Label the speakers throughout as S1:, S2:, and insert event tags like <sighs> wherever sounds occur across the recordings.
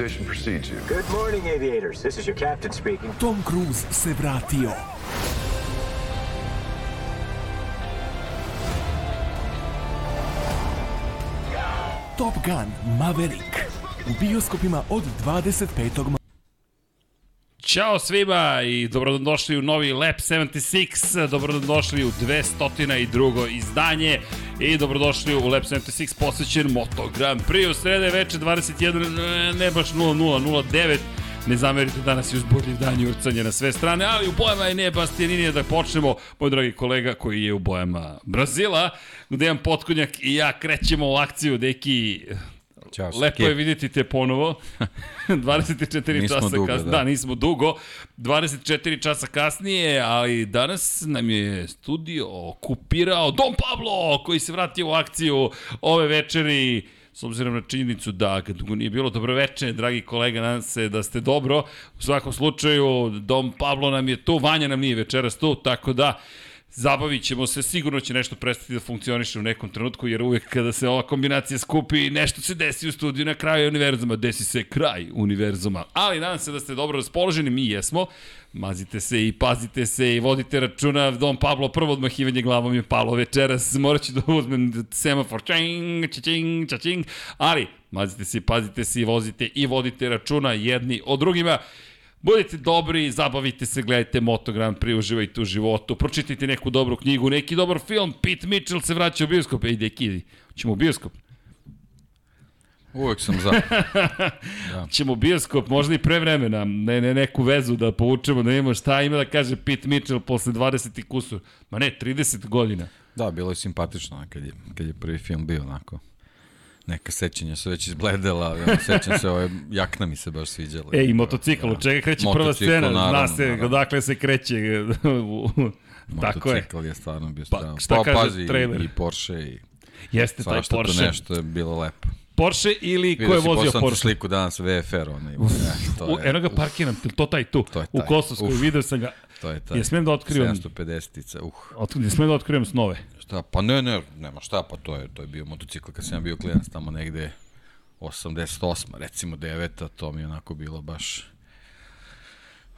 S1: Precedes you.
S2: Good morning, aviators. This is your captain speaking.
S3: Tom Cruise se vratio. Top Gun Maverick. U bioskopima od 25.
S4: Ćao svima i dobrodošli u novi Lab 76, dobrodošli u 202. izdanje i dobrodošli u Lab 76 posvećen Moto Grand Prix u srede veče 21, ne baš 00, 09, Ne zamerite, danas je uzbudljiv dan i urcanje na sve strane, ali u bojama je ne Bastianini da počnemo. Moj dragi kolega koji je u bojama Brazila, Dejan Potkonjak i ja krećemo u akciju, deki,
S5: Ćao,
S4: Lepo je vidjeti te ponovo. <laughs> 24
S5: Nismo
S4: časa
S5: dugo,
S4: kasnije.
S5: da.
S4: Da. nismo dugo. 24 časa kasnije, ali danas nam je studio okupirao Dom Pablo, koji se vratio u akciju ove večeri s obzirom na činjenicu da kad dugo nije bilo dobro veče, dragi kolega, nadam se da ste dobro. U svakom slučaju, Dom Pablo nam je tu, Vanja nam nije večeras tu, tako da Zabavit ćemo se, sigurno će nešto prestati da funkcioniše u nekom trenutku, jer uvek kada se ova kombinacija skupi, nešto se desi u studiju na kraju univerzuma, desi se kraj univerzuma. Ali nadam se da ste dobro raspoloženi, mi jesmo. Mazite se i pazite se i vodite računa. Dom Pablo, prvo odmahivanje glavom je palo večeras. Morat ću da uzmem semafor. Čing, čing, čing. Ali, mazite se i pazite se i vozite i vodite računa jedni od drugima. Budite dobri, zabavite se, gledajte Moto Grand Prix, uživajte u životu, pročitajte neku dobru knjigu, neki dobar film, Pete Mitchell se vraća u bioskop. Ej, deki, ćemo u bioskop.
S5: Uvek sam za. <laughs>
S4: Ćemo u bioskop, možda i pre vremena, ne, ne, neku vezu da povučemo, da imamo šta ima da kaže Pete Mitchell posle 20 i kusur. Ma ne, 30 godina.
S5: Da, bilo je simpatično kad je, kad je prvi film bio onako. Neka sećanja su već izbledela, ono, <laughs> sećam se, ove, jakna mi se baš sviđala.
S4: E, i motocikl, od čega kreće prva
S5: Motocikl,
S4: scena, zna
S5: naravno,
S4: se
S5: naravno.
S4: odakle se kreće. <laughs> Tako je.
S5: Motocikl je stvarno bio
S4: Pa,
S5: strano.
S4: šta kaže
S5: pazi,
S4: trailer?
S5: i, Porsche i
S4: Jeste taj
S5: svašta tu
S4: Porsche.
S5: nešto je bilo lepo.
S4: Porsche ili ko je
S5: Vidio si,
S4: vozio
S5: poslao ti
S4: Porsche?
S5: sliku danas VFR, onaj. Ja, to
S4: U,
S5: je,
S4: eno ga parkiram, to taj tu,
S5: To je
S4: u
S5: taj.
S4: Kosovskoj,
S5: Uf.
S4: video sam ga.
S5: to je taj.
S4: Ja smem da otkrivam,
S5: 750-ica, uh.
S4: od, ja smem da otkrivam snove.
S5: Šta, pa ne, ne, nema šta, pa to je, to je bio motocikl kad sam ja bio klinac tamo negde 88, recimo 9, to mi je onako bilo baš...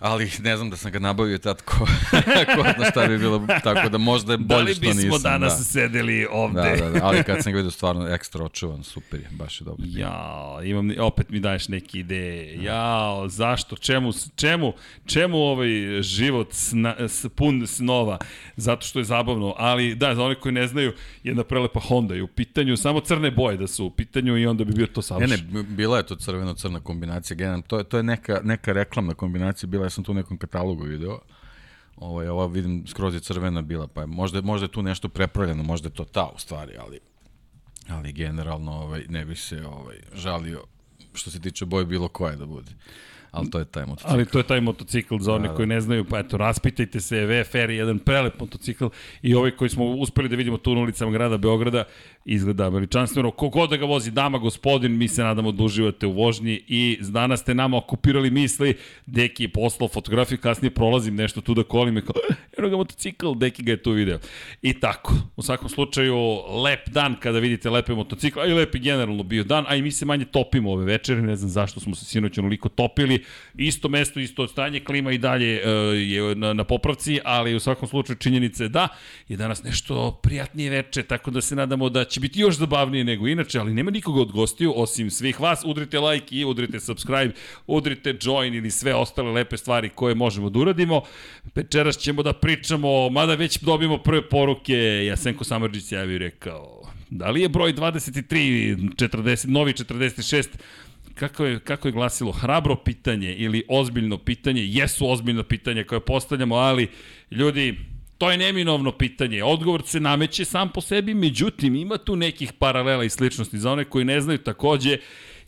S5: Ali ne znam da sam ga nabavio tad ko, <laughs> ko zna šta bi bilo, tako da možda je
S4: Da
S5: bolje
S4: li
S5: što nisam.
S4: bismo danas
S5: da.
S4: sedeli ovde?
S5: Da, da, da, ali kad sam ga vidio stvarno ekstra očuvan, super je, baš je dobro.
S4: Jao, imam, opet mi daješ neke ideje. Jao, zašto? Čemu, čemu, čemu ovaj život sna, s, pun snova? Zato što je zabavno. Ali da, za one koji ne znaju, jedna prelepa Honda je u pitanju, samo crne boje da su u pitanju i onda bi bio to
S5: Ne,
S4: savršeno.
S5: ne, bila je to crveno-crna kombinacija, generalno, to je, to je neka, neka reklamna kombinacija, bila sam tu u nekom katalogu video, ovaj, ova vidim skroz je crvena bila, pa je, možda, možda je tu nešto prepravljeno, možda je to ta u stvari, ali, ali generalno ovaj, ne bi se ovaj, žalio što se tiče boje bilo koje da bude. Ali to je taj motocikl.
S4: Ali to je taj motocikl za one
S5: Da, da.
S4: koji ne znaju, pa eto, raspitajte se, VFR je jedan prelep motocikl i ovaj koji smo uspeli da vidimo tu na ulicama grada Beograda, izgleda veličanstveno. Kogod da ga vozi, dama, gospodin, mi se nadamo da uživate u vožnji i danas ste nama okupirali misli, Deki je poslao fotografiju, kasnije prolazim nešto tu da kolim i kao, eno ga motocikl, Deki ga je tu video. I tako, u svakom slučaju, lep dan kada vidite lepe motocikle, a i lepi generalno bio dan, a i mi se manje topimo ove večeri, ne znam zašto smo se sinoć onoliko topili, isto mesto, isto stanje, klima i dalje uh, je na, na popravci, ali u svakom slučaju činjenica je da je danas nešto prijatnije veče, tako da se nadamo da će biti još zabavnije nego inače, ali nema nikoga od gostiju, osim svih vas, udrite like i udrite subscribe, udrite join ili sve ostale lepe stvari koje možemo da uradimo. Večeras ćemo da pričamo, mada već dobijemo prve poruke, Jasenko Samarđić javio i rekao, da li je broj 23, 40, novi 46, kako je, kako je glasilo, hrabro pitanje ili ozbiljno pitanje, jesu ozbiljno pitanje koje postavljamo, ali ljudi, to je neminovno pitanje. Odgovor se nameće sam po sebi, međutim, ima tu nekih paralela i sličnosti. Za one koji ne znaju, takođe,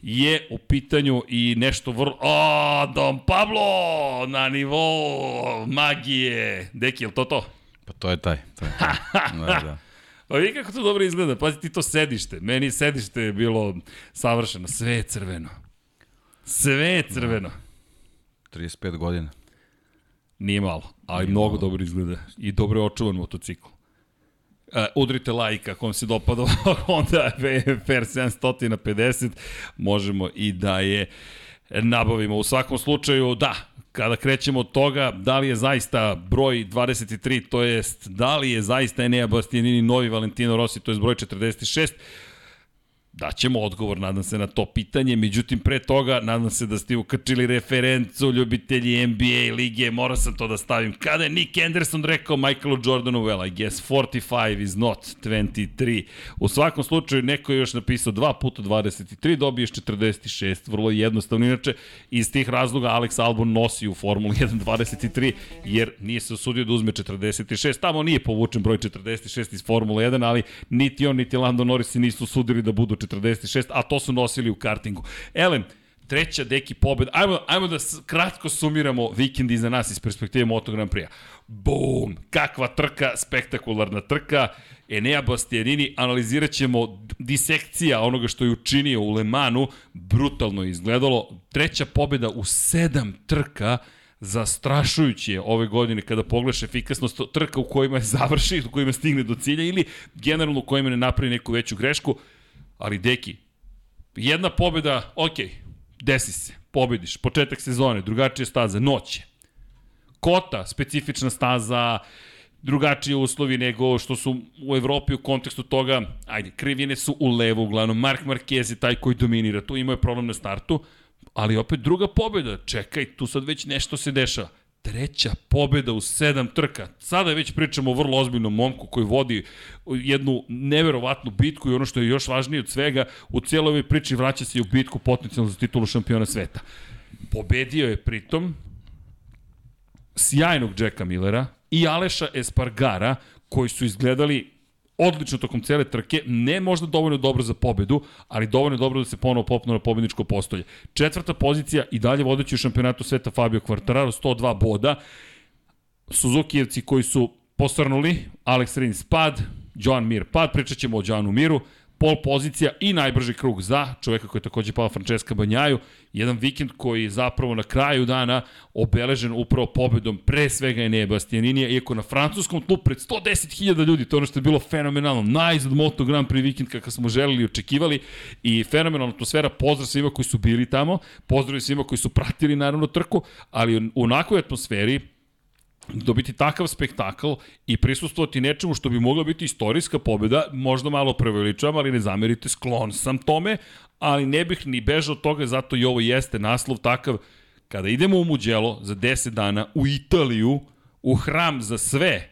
S4: je u pitanju i nešto vrlo... O, Dom Pablo! Na nivou magije! Deki, je li to to?
S5: Pa to je taj. To je taj. <laughs> da, da.
S4: Pa vidi kako to dobro izgleda. Pazi ti to sedište. Meni sedište je bilo savršeno. Sve je crveno. Sve je crveno.
S5: 35 godina.
S4: Nije malo, ali mnogo dobro izgleda. I dobro je očuvan motocikl. udrite like ako vam se dopada Honda VFR 750, možemo i da je nabavimo. U svakom slučaju, da, kada krećemo od toga, da li je zaista broj 23, to jest da li je zaista Enea Bastianini novi Valentino Rossi, to je broj 46, Daćemo odgovor, nadam se, na to pitanje. Međutim, pre toga, nadam se da ste ukrčili referencu, ljubitelji NBA lige, morao sam to da stavim. Kada je Nick Anderson rekao Michaelu Jordanu, well, I guess 45 is not 23. U svakom slučaju, neko je još napisao 2 puta 23, dobiješ 46, vrlo jednostavno. Inače, iz tih razloga Alex Albon nosi u Formulu 1 23, jer nije se osudio da uzme 46. Tamo nije povučen broj 46 iz Formule 1, ali niti on, niti Lando Norris nisu sudili da budu 46, a to su nosili u kartingu. Elem, treća deki pobeda. Ajmo, ajmo da kratko sumiramo vikend iza nas iz perspektive Moto Grand Prix-a. Bum! Kakva trka, spektakularna trka. Enea Bastianini, analizirat ćemo disekcija onoga što je učinio u Le Manu, brutalno izgledalo. Treća pobeda u sedam trka, zastrašujući je ove godine kada pogledaš efikasnost trka u kojima je <laughs> završi, u kojima stigne do cilja ili generalno u kojima ne napravi neku veću grešku. Ali, deki, jedna pobjeda, ok, desi se, pobediš, početak sezone, drugačije staza, noće. Kota, specifična staza, drugačiji uslovi nego što su u Evropi u kontekstu toga, ajde, krivine su u levo uglavnom, Mark Marquez je taj koji dominira, tu imao je problem na startu, ali opet druga pobjeda, čekaj, tu sad već nešto se dešava treća pobeda u sedam trka. Sada već pričamo o vrlo ozbiljnom momku koji vodi jednu neverovatnu bitku i ono što je još važnije od svega, u cijeloj ovoj priči vraća se i u bitku potencijalno za titulu šampiona sveta. Pobedio je pritom sjajnog Jacka Millera i Aleša Espargara, koji su izgledali odlično tokom cele trke, ne možda dovoljno dobro za pobedu, ali dovoljno dobro da se ponovo popnu na pobedničko postolje. Četvrta pozicija i dalje vodeći u šampionatu sveta Fabio Quartararo, 102 boda. Suzukijevci koji su posrnuli, Alex Rins pad, Joan Mir pad, pričat ćemo o Joanu Miru, pol pozicija i najbrži krug za čoveka koji je takođe pao Francesca Banjaju. Jedan vikend koji je zapravo na kraju dana obeležen upravo pobedom pre svega Enea Bastianinija, iako na francuskom tlu pred 110.000 ljudi, to ono što je bilo fenomenalno. Najzad Moto Grand Prix vikend kakav smo želeli i očekivali i fenomenalna atmosfera. Pozdrav svima koji su bili tamo, pozdrav svima koji su pratili naravno trku, ali u onakoj atmosferi dobiti takav spektakl i prisustovati nečemu što bi mogla biti istorijska pobjeda, možda malo preveličavam, ali ne zamerite, sklon sam tome, ali ne bih ni bežao od toga, zato i ovo jeste naslov takav, kada idemo u Muđelo za 10 dana u Italiju, u hram za sve,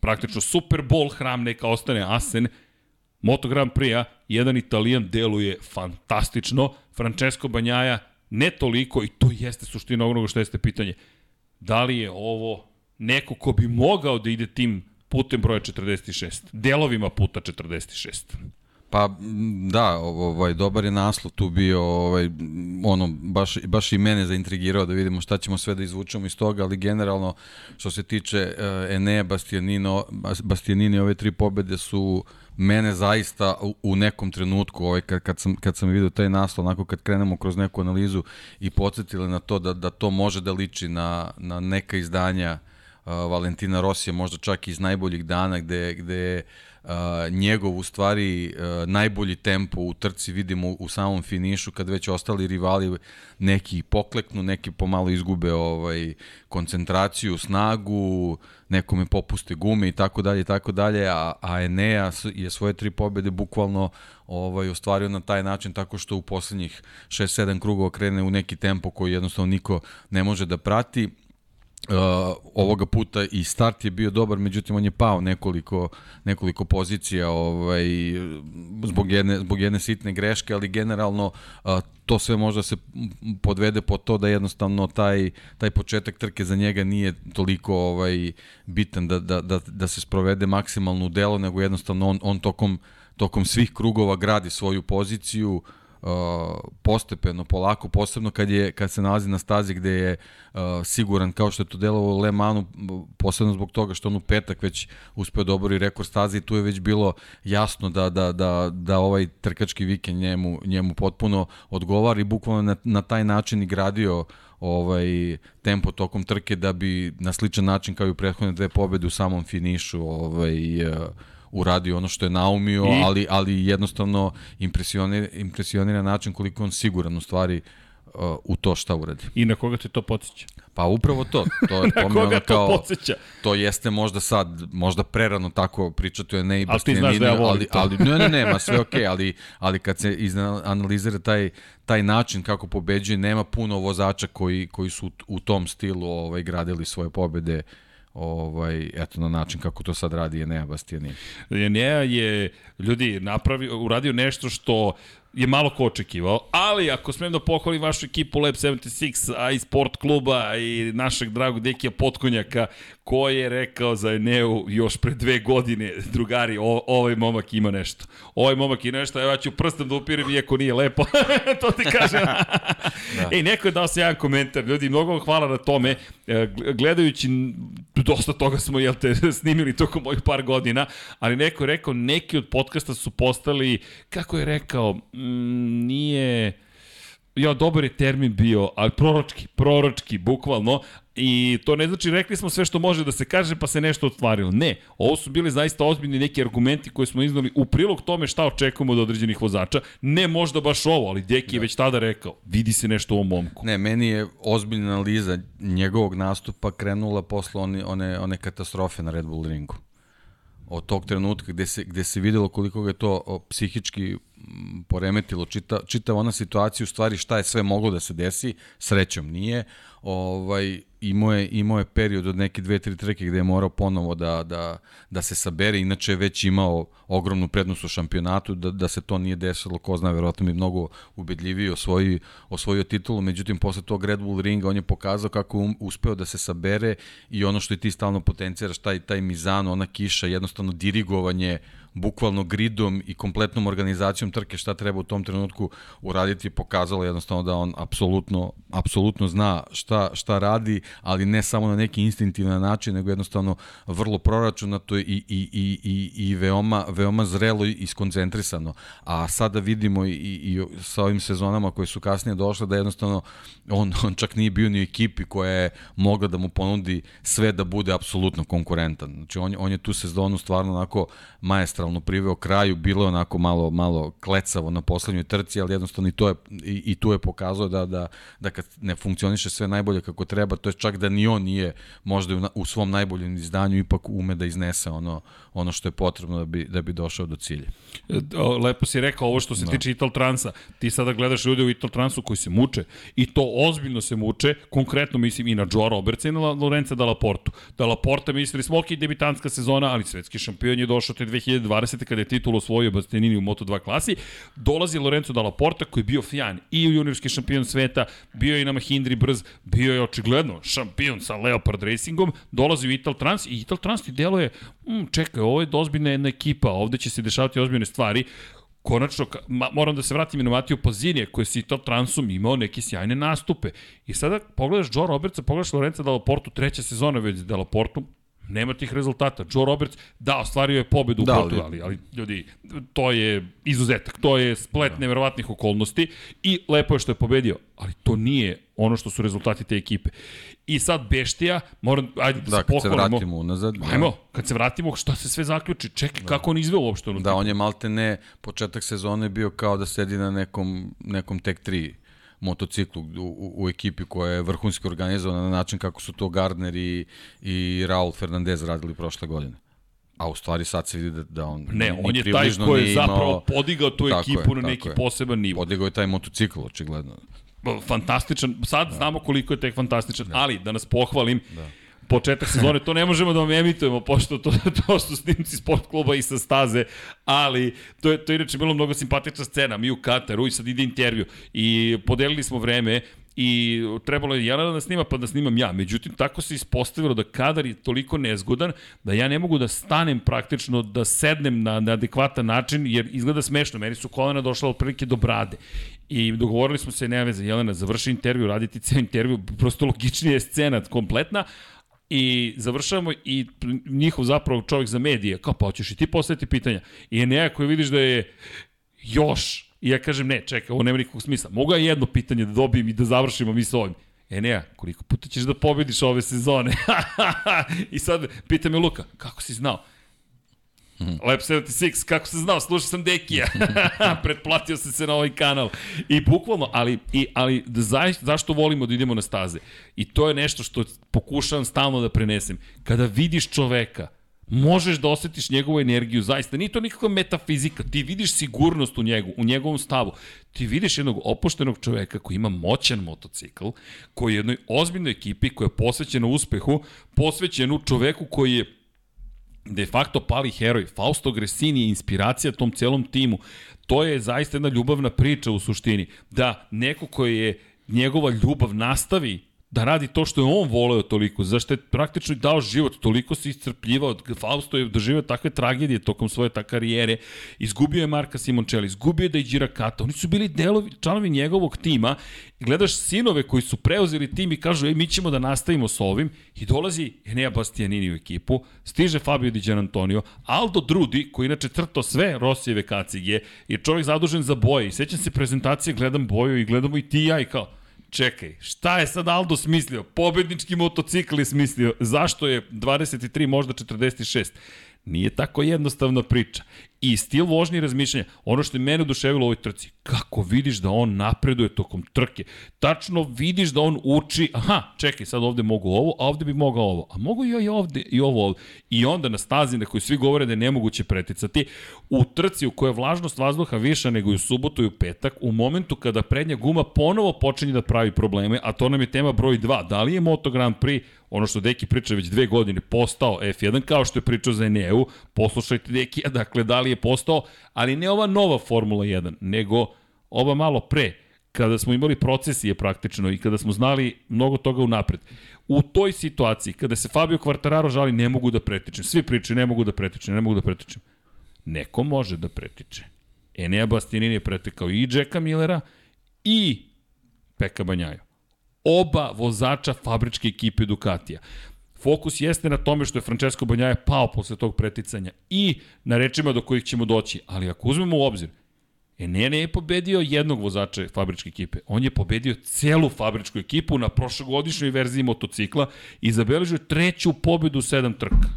S4: praktično Super Bowl hram neka ostane Asen, Moto Grand Prix-a, jedan Italijan deluje fantastično, Francesco Banjaja ne toliko i to jeste suština onoga što jeste pitanje. Da li je ovo neko ko bi mogao da ide tim putem broja 46, delovima puta 46.
S5: Pa da, ovaj dobar je naslov tu bio, ovaj ono baš baš i mene zaintrigirao da vidimo šta ćemo sve da izvučemo iz toga, ali generalno što se tiče uh, Enea Bastianino Bastianini ove tri pobede su mene zaista u, u nekom trenutku ovaj kad kad sam kad sam video taj naslov onako kad krenemo kroz neku analizu i podsetile na to da da to može da liči na na neka izdanja uh, Valentina Rosija, možda čak iz najboljih dana gde, gde uh, njegov u stvari uh, najbolji tempo u trci vidimo u samom finišu kad već ostali rivali neki pokleknu, neki pomalo izgube ovaj koncentraciju, snagu, nekome popuste gume i tako dalje i tako dalje, a, a Enea je svoje tri pobede bukvalno ovaj ostvario na taj način tako što u poslednjih 6-7 krugova krene u neki tempo koji jednostavno niko ne može da prati Uh, ovoga puta i start je bio dobar, međutim on je pao nekoliko, nekoliko pozicija ovaj, zbog, jedne, zbog jedne sitne greške, ali generalno uh, to sve možda se podvede po to da jednostavno taj, taj početak trke za njega nije toliko ovaj bitan da, da, da, da se sprovede maksimalno u delo, nego jednostavno on, on tokom, tokom svih krugova gradi svoju poziciju, uh, uh, postepeno, polako, posebno kad, je, kad se nalazi na stazi gde je uh, siguran, kao što je to delovo u Le Manu, posebno zbog toga što on u petak već uspeo dobori da rekord staze i tu je već bilo jasno da, da, da, da ovaj trkački vikend njemu, njemu potpuno odgovara i bukvalno na, na taj način i gradio ovaj tempo tokom trke da bi na sličan način kao i u prethodne dve pobede u samom finišu ovaj uh, uradio ono što je naumio,
S4: I?
S5: ali, ali jednostavno impresionira, impresionira način koliko on siguran u stvari uh, u to šta uradi.
S4: I na koga te to podsjeća?
S5: Pa upravo to, to je <laughs>
S4: Na koga to
S5: kao,
S4: podsjeća?
S5: to jeste možda sad, možda prerano tako pričati o ne i
S4: Ali ti znaš da ja
S5: ali,
S4: to.
S5: ali, ne, ne, ne, ma sve <laughs> okej, okay, ali, ali kad se analizira taj, taj način kako pobeđuje, nema puno vozača koji, koji su u, u tom stilu ovaj, gradili svoje pobede ovaj, eto na način kako to sad radi Enea Bastianini.
S4: Enea je, ljudi, napravio, uradio nešto što je malo ko očekivao, ali ako smem da pohvalim vašu ekipu Lab 76, a i sport kluba i našeg dragog Dekija Potkonjaka, ko je rekao za Eneu još pre dve godine, drugari, o, ovaj momak ima nešto. Ovaj momak ima nešto, evo ja ću prstom da upirim, iako nije lepo, <laughs> to ti kažem. <laughs> da. Ej, neko je dao se jedan komentar, ljudi, mnogo vam hvala na tome, E, gledajući, dosta toga smo, jel te, <laughs> snimili tokom mojih par godina, ali neko je rekao, neki od podcasta su postali, kako je rekao, mm, nije... Ja, dobar je termin bio, ali proročki, proročki, bukvalno, I to ne znači rekli smo sve što može da se kaže pa se nešto ostvarilo. Ne, ovo su bili zaista ozbiljni neki argumenti koje smo iznali u prilog tome šta očekujemo od određenih vozača. Ne možda baš ovo, ali Deki je već tada rekao, vidi se nešto u ovom momku.
S5: Ne, meni je ozbiljna analiza njegovog nastupa krenula posle one, one, one katastrofe na Red Bull ringu. Od tog trenutka gde se, gde se videlo koliko ga je to psihički poremetilo čita, čitava ona situacija u stvari šta je sve moglo da se desi, srećom nije. Ovaj, imao je, imao je period od neke dve, tri trke gde je morao ponovo da, da, da se sabere, inače je već imao ogromnu prednost u šampionatu, da, da se to nije desilo, ko zna, verovatno bi mnogo ubedljiviji osvoji, osvojio titulu, međutim, posle tog Red Bull ringa on je pokazao kako je uspeo da se sabere i ono što je ti stalno potencijaraš, taj, taj mizan, ona kiša, jednostavno dirigovanje bukvalno gridom i kompletnom organizacijom trke šta treba u tom trenutku uraditi pokazalo jednostavno da on apsolutno apsolutno zna šta šta radi, ali ne samo na neki instinktivan način, nego jednostavno vrlo proračunato i i i i i veoma veoma zrelo i skoncentrisano. A sada vidimo i, i, sa ovim sezonama koje su kasnije došle da jednostavno on <laughs> on čak nije bio ni u ekipi koja je mogla da mu ponudi sve da bude apsolutno konkurentan. Znači on on je tu sezonu stvarno onako maestral magistralno priveo kraju, bilo je onako malo malo klecavo na poslednjoj trci, ali jednostavno i to je i, i tu je pokazao da da da kad ne funkcioniše sve najbolje kako treba, to je čak da ni on nije možda u, u svom najboljem izdanju ipak ume da iznese ono ono što je potrebno da bi da bi došao do cilja.
S4: Lepo si rekao ovo što se no. tiče Ital Transa. Ti sada gledaš ljude u Ital Transu koji se muče i to ozbiljno se muče, konkretno mislim i na Joe Robertsa i na Lorenza Dalla Portu. Dalla Porta mislili smo ok, debitanska sezona, ali svetski šampion je došao te 2020. kada je titul osvojio Bastianini u Moto2 klasi. Dolazi Lorenzo Dalla Porta koji je bio fjan i u juniorski šampion sveta, bio je i na Mahindri brz, bio je očigledno šampion sa Leopard Racingom, dolazi u Ital Trans i Ital Trans ti deluje, mm, čekaj, ovo je ozbiljna jedna ekipa, ovde će se dešavati ozbiljne stvari, konačno, ma, moram da se vratim i na Matiju Pozinije, koji si to transum imao neke sjajne nastupe. I sada pogledaš Joe Robertsa, pogledaš Lorenza Dalaportu, treća sezona već Dalaportu, nema tih rezultata. Joe Roberts, da, ostvario je pobedu u da, Portugali, ali ljudi, to je izuzetak, to je splet da. neverovatnih okolnosti i lepo je što je pobedio, ali to nije ono što su rezultati te ekipe. I sad Beštija, moram, ajde da,
S5: da se. Da, kad se vratimo unazad.
S4: Da. Ajmo, kad se vratimo, šta se sve zaključi? Čekaj, da. kako on izveo uopšte ono?
S5: Da, on je malte ne, početak sezone bio kao da sedi na nekom, nekom tek 3 motociklu u, u, ekipi koja je vrhunski organizovana na način kako su to Gardner i, i Raul Fernandez radili prošle godine. A u stvari sad se vidi da, da on
S4: Ne, on je taj koji je zapravo podigao tu ekipu je, na neki je. poseban nivo.
S5: Podigao je taj motocikl, očigledno.
S4: Fantastičan, sad da. znamo koliko je tek fantastičan, da. ali da nas pohvalim, da početak sezone, to ne možemo da vam emitujemo, pošto to, <laughs> to su snimci sport kluba i sa staze, ali to je, to je inače bilo mnogo simpatična scena, mi u Kataru i sad ide intervju i podelili smo vreme i trebalo je Jelena da snima pa da snimam ja. Međutim, tako se ispostavilo da kadar je toliko nezgodan da ja ne mogu da stanem praktično, da sednem na, na adekvatan način, jer izgleda smešno. Meni su kolena došla otprilike do brade. I dogovorili smo se, nema veze, Jelena, završi intervju, raditi ceo intervju, prosto logičnija je scena kompletna, i završavamo i njihov zapravo čovjek za medije, kao pa hoćeš i ti postaviti pitanja. I je nekako koji vidiš da je još, i ja kažem ne, čekaj, ovo nema nikakvog smisla. Mogu ja jedno pitanje da dobijem i da završimo mi s ovim. E ne, koliko puta ćeš da pobediš ove sezone? <laughs> I sad pita me Luka, kako si znao? Lab 76, kako se znao, slušao sam Dekija. <laughs> Pretplatio sam se na ovaj kanal. I bukvalno, ali, i, ali za, zašto volimo da idemo na staze? I to je nešto što pokušavam stalno da prenesem. Kada vidiš čoveka, možeš da osetiš njegovu energiju, zaista. Nije to nikakva metafizika, ti vidiš sigurnost u njegu, u njegovom stavu. Ti vidiš jednog opuštenog čoveka koji ima moćan motocikl, koji je jednoj ozbiljnoj ekipi koja je posvećena uspehu, posvećenu čoveku koji je de facto pali heroj. Fausto Gresini je inspiracija tom celom timu. To je zaista jedna ljubavna priča u suštini. Da neko koji je njegova ljubav nastavi da radi to što je on voleo toliko, zašto je praktično dao život, toliko se iscrpljivao, Fausto je doživio takve tragedije tokom svoje ta karijere, izgubio je Marka Simoncelli, izgubio je Dejđira Kata, oni su bili delovi, članovi njegovog tima, gledaš sinove koji su preuzeli tim i kažu, ej, mi ćemo da nastavimo s ovim, i dolazi Enea Bastianini u ekipu, stiže Fabio Di Antonio, Aldo Drudi, koji inače crto sve Rosijeve kacige, je čovjek zadužen za boje, i sećam se prezentacije, gledam boju i gledamo i ti i ja i kao, čekaj, šta je sad Aldo smislio? Pobednički motocikl je smislio. Zašto je 23, možda 46? Nije tako jednostavna priča. I stil vožnje i razmišljanja. Ono što je mene oduševilo u ovoj trci, kako vidiš da on napreduje tokom trke. Tačno vidiš da on uči, aha, čekaj, sad ovde mogu ovo, a ovde bi mogao ovo. A mogu i ovde i ovo ovde. I onda na stazi na kojoj svi govore da je nemoguće preticati, u trci u kojoj je vlažnost vazduha viša nego i u subotu i u petak, u momentu kada prednja guma ponovo počinje da pravi probleme, a to nam je tema broj 2. Da li je Moto Grand Prix ono što Deki priča već dve godine, postao F1, kao što je pričao za Eneu, poslušajte Deki, dakle, da li je postao, ali ne ova nova Formula 1, nego ova malo pre, kada smo imali procesije praktično i kada smo znali mnogo toga unapred. U toj situaciji, kada se Fabio Quartararo žali, ne mogu da pretičem. Svi pričaju, ne mogu da pretičem, ne mogu da pretičem. Neko može da pretiče. Enea Bastianini je pretekao i Jacka Millera i Peka Banjaju oba vozača fabričke ekipe Ducatija. Fokus jeste na tome što je Francesco Banjaja pao posle tog preticanja i na rečima do kojih ćemo doći, ali ako uzmemo u obzir, Enene je pobedio jednog vozača fabričke ekipe. On je pobedio celu fabričku ekipu na prošlogodišnjoj verziji motocikla i zabeležio treću pobedu u sedam trka.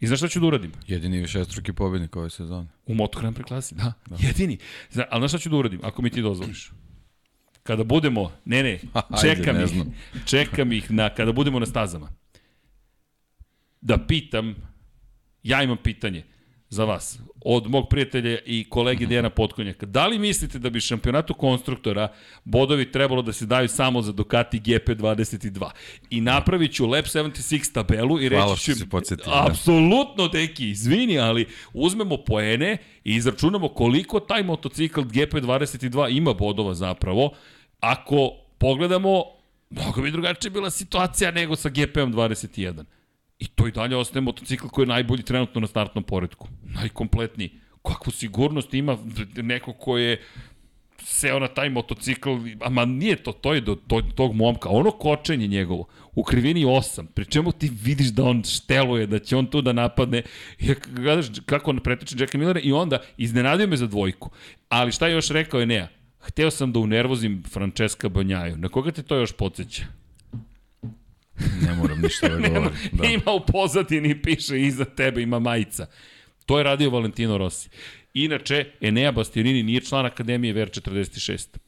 S4: I znaš šta ću da uradim?
S5: Jedini višestruki pobednik ove sezone.
S4: U Moto Grand Prix klasi, da. da. Jedini. Zna, ali znaš šta ću da uradim, ako mi ti dozvoliš? Kada budemo, ne ne, čekam <laughs> Ajde, ne ih, čekam ih na, kada budemo na stazama. Da pitam, ja imam pitanje za vas, od mog prijatelja i kolege Dejana Potkonjaka. Da li mislite da bi šampionatu konstruktora bodovi trebalo da se daju samo za Ducati GP22? I napravit ću Lab 76 tabelu i reći ću...
S5: Hvala što
S4: da. Apsolutno, deki, izvini, ali uzmemo poene i izračunamo koliko taj motocikl GP22 ima bodova zapravo ako pogledamo, mnogo bi drugačija bila situacija nego sa GP-om 21. I to i dalje ostaje motocikl koji je najbolji trenutno na startnom poredku. Najkompletniji. Kakvu sigurnost ima neko ko je seo na taj motocikl, ma nije to, to je do, do tog momka, ono kočenje njegovo, u krivini 8, pri čemu ti vidiš da on šteluje, da će on tu da napadne, i gledaš kako on pretiče Jacka Millera i onda iznenadio me za dvojku. Ali šta je još rekao Enea? Hteo sam da unervozim Francesca Banjaju. Na koga te to još podsjeća?
S5: Ne moram ništa da <laughs> govorim.
S4: Da. Ima u pozadini, piše iza tebe, ima majica. To je radio Valentino Rossi. Inače, Enea Bastianini nije član Akademije VR46.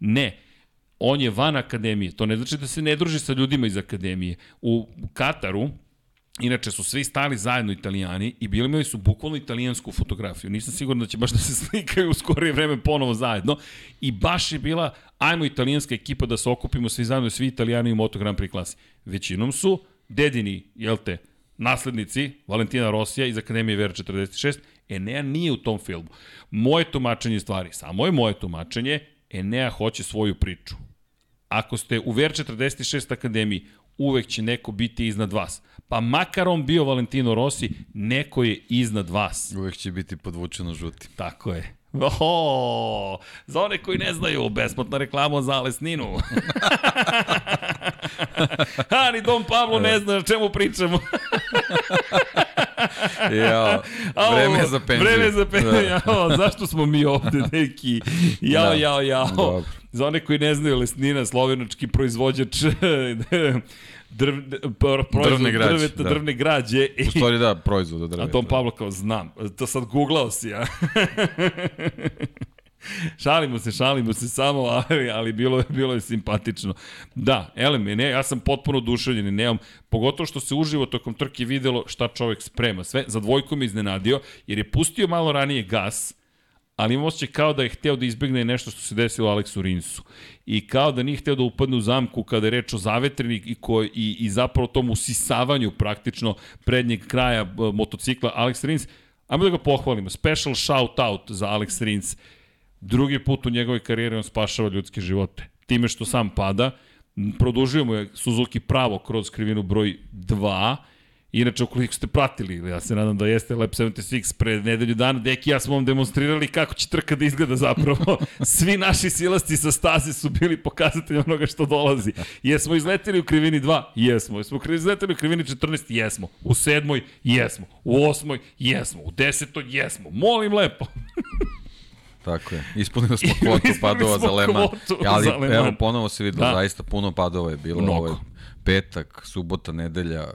S4: Ne, on je van Akademije. To ne znači da se ne druži sa ljudima iz Akademije. U Kataru, Inače su svi stali zajedno italijani i bili imali su bukvalno italijansku fotografiju. Nisam siguran da će baš da se <laughs> slikaju u skorije vreme ponovo zajedno. I baš je bila, ajmo italijanska ekipa da se okupimo svi zajedno, svi italijani u Moto Grand Prix klasi. Većinom su dedini, jel te, naslednici Valentina Rosija iz Akademije VR46. Enea nije u tom filmu. Moje tumačenje stvari, samo je moje tumačenje, Enea hoće svoju priču. Ako ste u VR46 Akademiji, uvek će neko biti iznad vas. Pa makar on bio Valentino Rossi, neko je iznad vas.
S5: Uvek će biti podvučeno žuti.
S4: Tako je. Oho, za one koji ne znaju, besplatna reklama za Alesninu. <laughs> ha, ni Dom Pavlo ne zna o čemu pričamo. <laughs>
S5: ja, <laughs> vreme za penziju.
S4: Vreme za penziju, da. jao, zašto smo mi ovde neki? Jao, da. jao, jao. Dobro. Za one koji ne znaju, Lesnina, slovenački proizvođač <laughs> drv, pro- proizvod
S5: Drvne građe,
S4: drveta,
S5: da.
S4: drvne građe.
S5: U stvari da, proizvod od
S4: A
S5: drveta.
S4: Tom Pavlo kao, znam. To sad googlao si, ja. <laughs> <laughs> šalimo se, šalimo se samo, ali, ali bilo, je, bilo je simpatično. Da, ele ne, ja sam potpuno oduševljen i nemam, pogotovo što se uživo tokom trke videlo šta čovek sprema. Sve, za dvojku me iznenadio, jer je pustio malo ranije gas, ali imam osjećaj kao da je hteo da izbegne nešto što se desilo Aleksu Rinsu. I kao da nije hteo da upadne u zamku kada je reč o zavetreni i, ko, i, i zapravo tom usisavanju praktično prednjeg kraja b, motocikla Alex Rins. Ajmo da ga pohvalimo. Special shout out za Alex Rins. Drugi put u njegovoj karijeri on spašava ljudske živote. Time što sam pada, produžio mu je Suzuki pravo kroz krivinu broj 2, Inače, ukoliko ste pratili, ja se nadam da jeste Lab 76 pre nedelju dana, Deki i ja smo vam demonstrirali kako će trka da izgleda zapravo. <laughs> Svi naši silasti sa staze su bili pokazatelji onoga što dolazi. Jesmo izleteli u krivini 2? Jesmo. Jesmo izleteli u krivini 14? Jesmo. U sedmoj? Jesmo. U osmoj? Jesmo. U desetoj? Jesmo. Molim lepo. <laughs>
S5: Tako je. Ispunili smo <laughs> kvotu padova za
S4: kvotu
S5: Ali
S4: za
S5: evo, ponovo se videlo,
S4: Da.
S5: zaista puno padova je bilo.
S4: Mnogo.
S5: Je petak, subota, nedelja,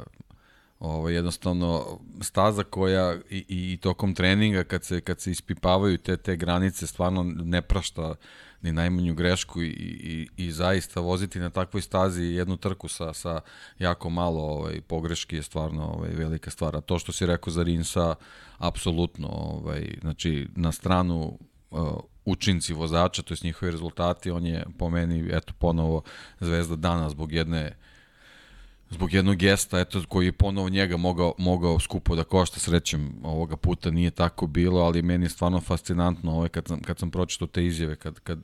S5: ovo, jednostavno staza koja i, i tokom treninga kad se, kad se ispipavaju te, te granice stvarno ne prašta ni najmanju grešku i, i, i zaista voziti na takvoj stazi jednu trku sa, sa jako malo ovaj, pogreški je stvarno ovaj, velika stvar. A to što si rekao za Rinsa, apsolutno, ovaj, znači na stranu uh, učinci vozača, to je njihovi rezultati, on je po meni, eto, ponovo zvezda dana zbog jedne zbog jednog gesta, eto, koji je ponovo njega mogao, mogao skupo da košta srećem ovoga puta nije tako bilo, ali meni je stvarno fascinantno ovaj, kad, sam, kad sam pročitao te izjave, kad, kad,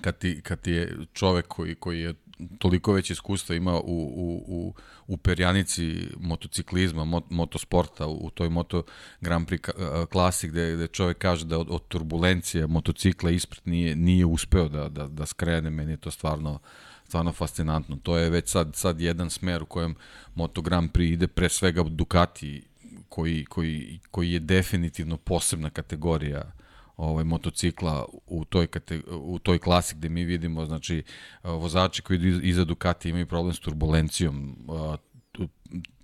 S5: kad, ti, kad ti je čovek koji, koji je toliko već iskustva ima u, u, u, u perjanici motociklizma, mot, motosporta, u, u toj Moto Grand Prix klasi gde, gde čovek kaže da od, od turbulencije motocikla ispred nije, nije uspeo da, da, da skrene, meni je to stvarno stvarno fascinantno. To je već sad, sad jedan smer u kojem Moto Grand Prix ide pre svega Ducati koji, koji, koji je definitivno posebna kategorija ovaj motocikla u toj kate, u toj klasi gde mi vidimo znači vozači koji idu iza Ducati imaju problem s turbulencijom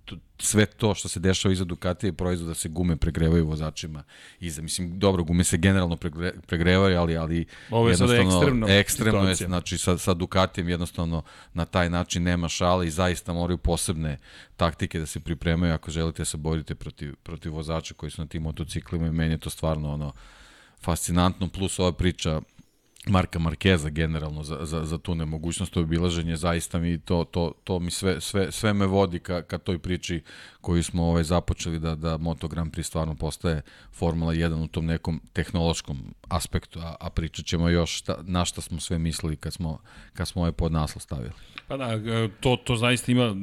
S5: tu- sve to što se dešava iza Ducati je proizvod da se gume pregrevaju vozačima iza. Mislim dobro gume se generalno pregre, pregrevaju ali ali
S4: Ovo je sada ekstremna
S5: ekstremno je znači sa sa Ducatijem jednostavno na taj način nema šale i zaista moraju posebne taktike da se pripremaju ako želite da se borite protiv protiv vozača koji su na tim motociklima i meni je to stvarno ono fascinantno, plus ova priča Marka Markeza generalno za, za, za tu nemogućnost obilaženja, zaista mi to, to, to mi sve, sve, sve me vodi ka, ka toj priči koju smo ovaj, započeli da, da Moto Grand Prix stvarno postaje Formula 1 u tom nekom tehnološkom aspektu, a, a pričat ćemo još šta, na šta smo sve mislili kad smo, kad smo ovaj podnaslov stavili.
S4: Pa da, e, to, to zaista ima,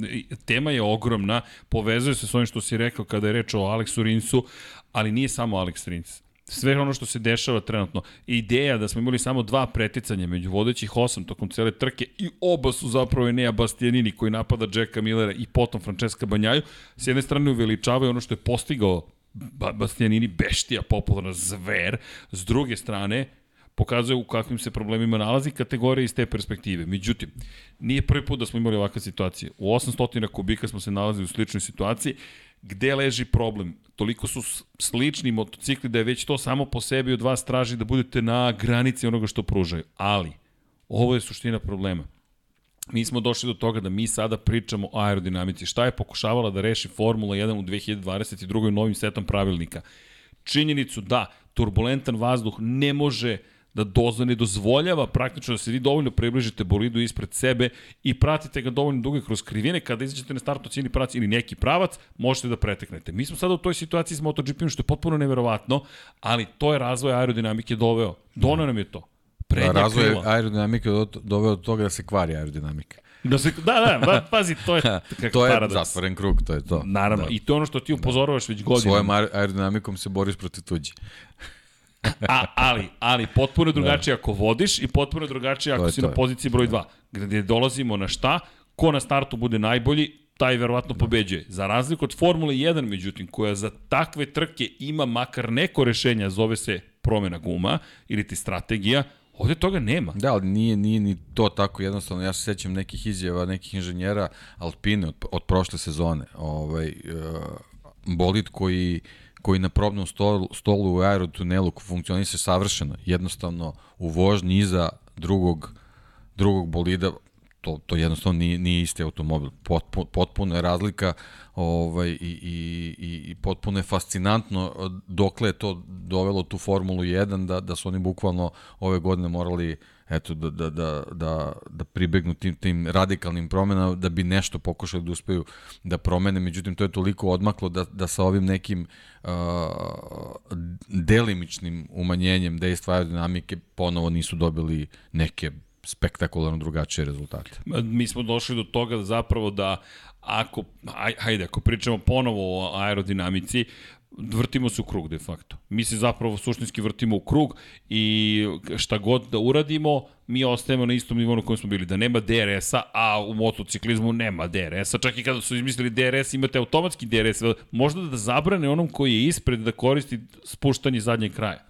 S4: tema je ogromna, povezuje se s ovim što si rekao kada je reč o Aleksu Rinsu, ali nije samo Alex Rins. Sve ono što se dešava trenutno. Ideja da smo imali samo dva preticanja među vodećih osam tokom cele trke i oba su zapravo Enea Bastianini koji napada Jacka Millera i potom Francesca Banjaju, s jedne strane uveličavaju ono što je postigao ba Bastianini, beštija, popularna zver, s druge strane, pokazuje u kakvim se problemima nalazi kategorija iz te perspektive. Međutim, nije prvi put da smo imali ovakve situacije. U 800 kubika smo se nalazili u sličnoj situaciji. Gde leži problem? Toliko su slični motocikli da je već to samo po sebi od vas traži da budete na granici onoga što pružaju. Ali, ovo je suština problema. Mi smo došli do toga da mi sada pričamo o aerodinamici. Šta je pokušavala da reši Formula 1 u 2022. novim setom pravilnika? Činjenicu da turbulentan vazduh ne može da doza ne dozvoljava praktično da se vi dovoljno približite bolidu ispred sebe i pratite ga dovoljno dugo kroz krivine, kada izađete na startu cijeni pravac ili neki pravac, možete da preteknete. Mi smo sada u toj situaciji s MotoGP-om, što je potpuno neverovatno, ali to je razvoj aerodinamike doveo. Donao nam je to. Prednja
S5: Razvoj
S4: krila.
S5: aerodinamike doveo do toga da se kvari aerodinamika.
S4: Da se, da, da, pa, pazi, to je <laughs> kakav
S5: to je
S4: paradoks.
S5: zatvoren krug, to je to.
S4: Naravno,
S5: Da.
S4: i to je ono što ti upozoravaš već godinama.
S5: Svojom aer- aerodinamikom se boriš protiv tuđe.
S4: A, ali, ali potpuno je drugačije ako vodiš i potpuno je drugačije ako si
S5: to.
S4: na poziciji broj 2. Gde dolazimo na šta, ko na startu bude najbolji, taj verovatno pobeđuje. Za razliku od Formule 1, međutim, koja za takve trke ima makar neko rešenja, zove se promena guma ili ti strategija, Ovde toga nema.
S5: Da, ali nije, nije ni to tako jednostavno. Ja se sećam nekih izjava, nekih inženjera Alpine od, od prošle sezone. Ovaj, uh, bolid koji koji na probnom stolu, stolu u aerotunelu funkcioniše savršeno. Jednostavno u vožnji iza drugog, drugog bolida to, to jednostavno nije, nije isti automobil. Potpuno, potpuno je razlika ovaj, i, i, i, i potpuno je fascinantno dokle je to dovelo tu Formulu 1 da, da su oni bukvalno ove godine morali eto, da, da, da, da, da pribegnu tim, tim radikalnim promenama da bi nešto pokušali da uspeju da promene, međutim to je toliko odmaklo da, da sa ovim nekim uh, delimičnim umanjenjem dejstva aerodinamike ponovo nisu dobili neke spektakularno drugačije rezultate.
S4: Mi smo došli do toga da zapravo da ako, aj, hajde, ako pričamo ponovo o aerodinamici, vrtimo se u krug de facto. Mi se zapravo suštinski vrtimo u krug i šta god da uradimo, mi ostajemo na istom nivou na kojem smo bili. Da nema DRS-a, a u motociklizmu nema DRS-a. Čak i kada su izmislili DRS, imate automatski DRS. Možda da zabrane onom koji je ispred da koristi spuštanje zadnjeg kraja.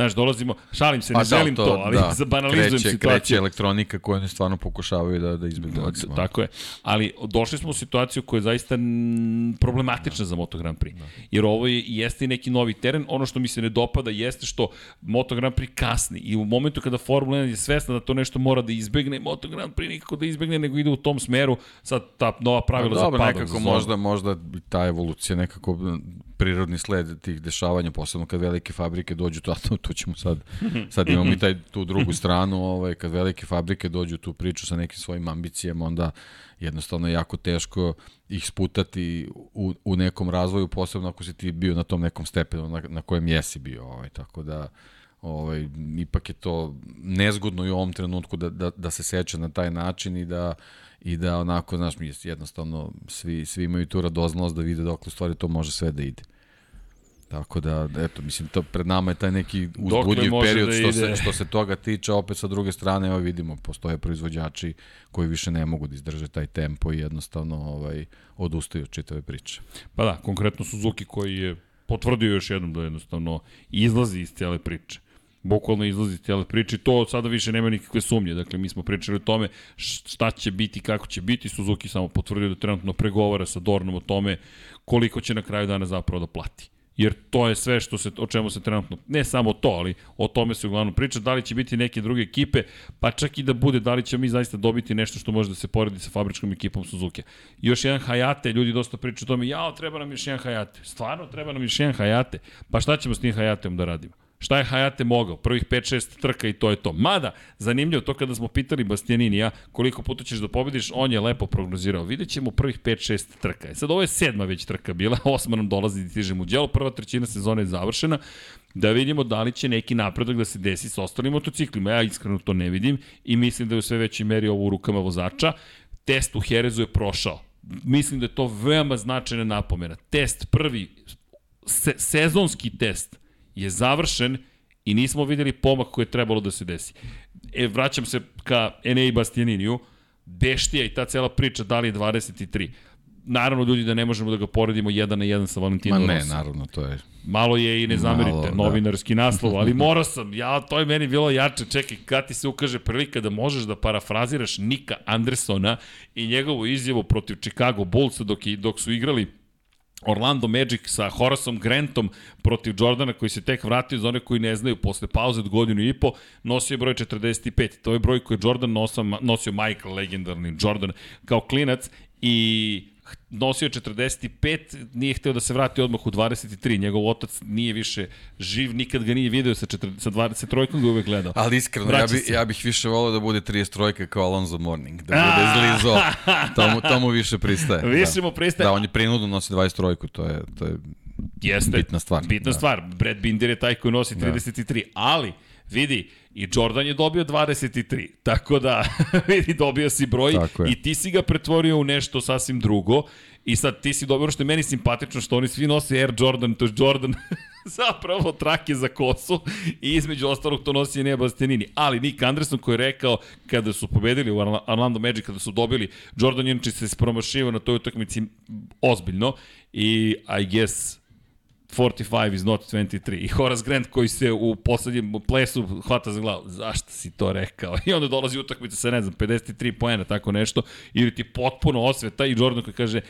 S4: Znaš, dolazimo, šalim se, ne pa, da, želim to, to ali da, <laughs> banalizujem kreće, situaciju.
S5: Kreće elektronika koju oni stvarno pokušavaju da, da izbjegu.
S4: Da, tako je, ali došli smo u situaciju koja je zaista problematična da. za Moto Grand Prix. Da. Jer ovo je, jeste i neki novi teren, ono što mi se ne dopada jeste što Moto Grand Prix kasni i u momentu kada Formula 1 je svesna da to nešto mora da izbegne, Moto Grand Prix nikako da izbegne, nego ide u tom smeru, sad ta nova pravila
S5: dobro,
S4: za
S5: padom. Nekako možda, možda ta evolucija nekako prirodni sled tih dešavanja, posebno kad velike fabrike dođu, to, to, ćemo sad, sad imamo i taj, tu drugu stranu, ovaj, kad velike fabrike dođu tu priču sa nekim svojim ambicijama, onda jednostavno je jako teško ih sputati u, u nekom razvoju, posebno ako si ti bio na tom nekom stepenu na, na kojem jesi bio. Ovaj, tako da, ovaj, ipak je to nezgodno i u ovom trenutku da, da, da se seća na taj način i da i da onako, znaš, mi jednostavno svi, svi imaju tu radoznalost da vide dok u stvari to može sve da ide. Tako da, eto, mislim, to pred nama je taj neki uzbudljiv period da što, se, što se toga tiče, opet sa druge strane, evo vidimo, postoje proizvođači koji više ne mogu da izdrže taj tempo i jednostavno ovaj, odustaju od čitave priče.
S4: Pa da, konkretno Suzuki koji je potvrdio još jednom da jednostavno izlazi iz cijele priče bukvalno izlazi iz cijele priče to sada više nema nikakve sumnje. Dakle, mi smo pričali o tome šta će biti, kako će biti. Suzuki samo potvrdio da trenutno pregovara sa Dornom o tome koliko će na kraju dana zapravo da plati jer to je sve što se, o čemu se trenutno, ne samo to, ali o tome se uglavnom priča, da li će biti neke druge ekipe, pa čak i da bude, da li će mi zaista dobiti nešto što može da se poredi sa fabričkom ekipom Suzuki. Još jedan Hayate, ljudi dosta pričaju o tome, jao, treba nam još jedan Hayate. Stvarno, treba nam još jedan Hayate. Pa šta ćemo s tim Hayateom da radimo? Šta je Hayate mogao? Prvih 5-6 trka i to je to. Mada, zanimljivo to kada smo pitali Bastianinija koliko puta ćeš da pobediš, on je lepo prognozirao. Vidjet ćemo prvih 5-6 trka. E sad ovo je sedma već trka bila, <laughs> osma nam dolazi da stižemo u djelo, prva trećina sezone je završena. Da vidimo da li će neki napredak da se desi sa ostalim motociklima. Ja iskreno to ne vidim i mislim da je u sve većoj meri ovo u rukama vozača. Test u Herezu je prošao. Mislim da je to veoma značajna napomena. Test prvi, se, sezonski test je završen i nismo videli pomak koji je trebalo da se desi. E, vraćam se ka Enei Bastianiniju, Beštija i ta cela priča da li je 23. Naravno, ljudi, da ne možemo da ga poredimo jedan na jedan sa Valentinom
S5: Ma ne, Rossi. naravno, to je...
S4: Malo je i ne zamerite, Malo, da. novinarski da. naslov, ali <laughs> morao sam, ja, to je meni bilo jače, čekaj, kad ti se ukaže prilika da možeš da parafraziraš Nika Andersona i njegovu izjavu protiv Chicago Bullsa dok, i, dok su igrali Orlando Magic sa Horaceom Grantom protiv Jordana koji se tek vratio za one koji ne znaju posle pauze od godinu i po nosio je broj 45 to je broj koji je Jordan nosio, nosio Michael legendarni Jordan kao klinac i nosio 45, nije hteo da se vrati odmah u 23. Njegov otac nije više živ, nikad ga nije video sa, 4, sa 23. ga uvek gledao.
S5: Ali iskreno, ja, bi, ja bih više volao da bude 33 kao Alonso Morning, da bude zlizo, to mu, to mu više pristaje. <laughs>
S4: Više
S5: da.
S4: mu pristaje.
S5: Da, on je prinudno nosi 23, to je, to je Jeste, bitna stvar.
S4: Bitna da. stvar. Brad Binder je taj koji nosi 33, da. ali vidi, I Jordan je dobio 23. Tako da, <laughs> vidi, dobio si broj i ti si ga pretvorio u nešto sasvim drugo. I sad ti si dobro što je meni simpatično što oni svi nose Air Jordan, to je Jordan <laughs> zapravo trake za kosu i između ostalog to nosi Enea Bastianini. Ali Nick Anderson koji je rekao kada su pobedili u Orlando Magic, kada su dobili, Jordan Jenčić se spromašivao na toj utakmici ozbiljno i I guess 45 is not 23. I Horace Grant koji se u poslednjem plesu hvata za glavu. Zašto si to rekao? <laughs> I onda dolazi utakmica sa, ne znam, 53 poena, tako nešto. Ili ti potpuno osveta i Jordan koji kaže,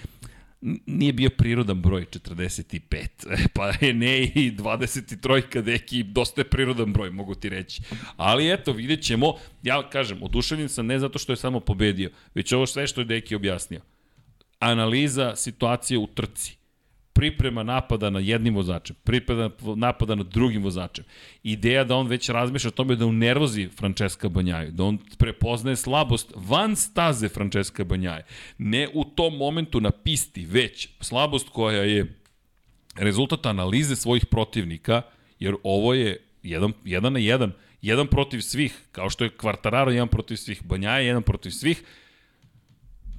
S4: nije bio prirodan broj 45. <laughs> Pa je ne i 23 deki, dosta je prirodan broj, mogu ti reći. Ali eto, vidjet ćemo. Ja kažem, oduševljen sam ne zato što je samo pobedio, već ovo sve što je deki objasnio. Analiza situacije u trci priprema napada na jednim vozačem, priprema napada na drugim vozačem. Ideja da on već razmišlja o tome da unervozi Francesca Banjaju, da on prepoznaje slabost van staze Francesca Banjaje. Ne u tom momentu na pisti, već slabost koja je rezultat analize svojih protivnika, jer ovo je jedan, jedan na jedan, jedan protiv svih, kao što je Kvartararo jedan protiv svih, Banjaje jedan protiv svih,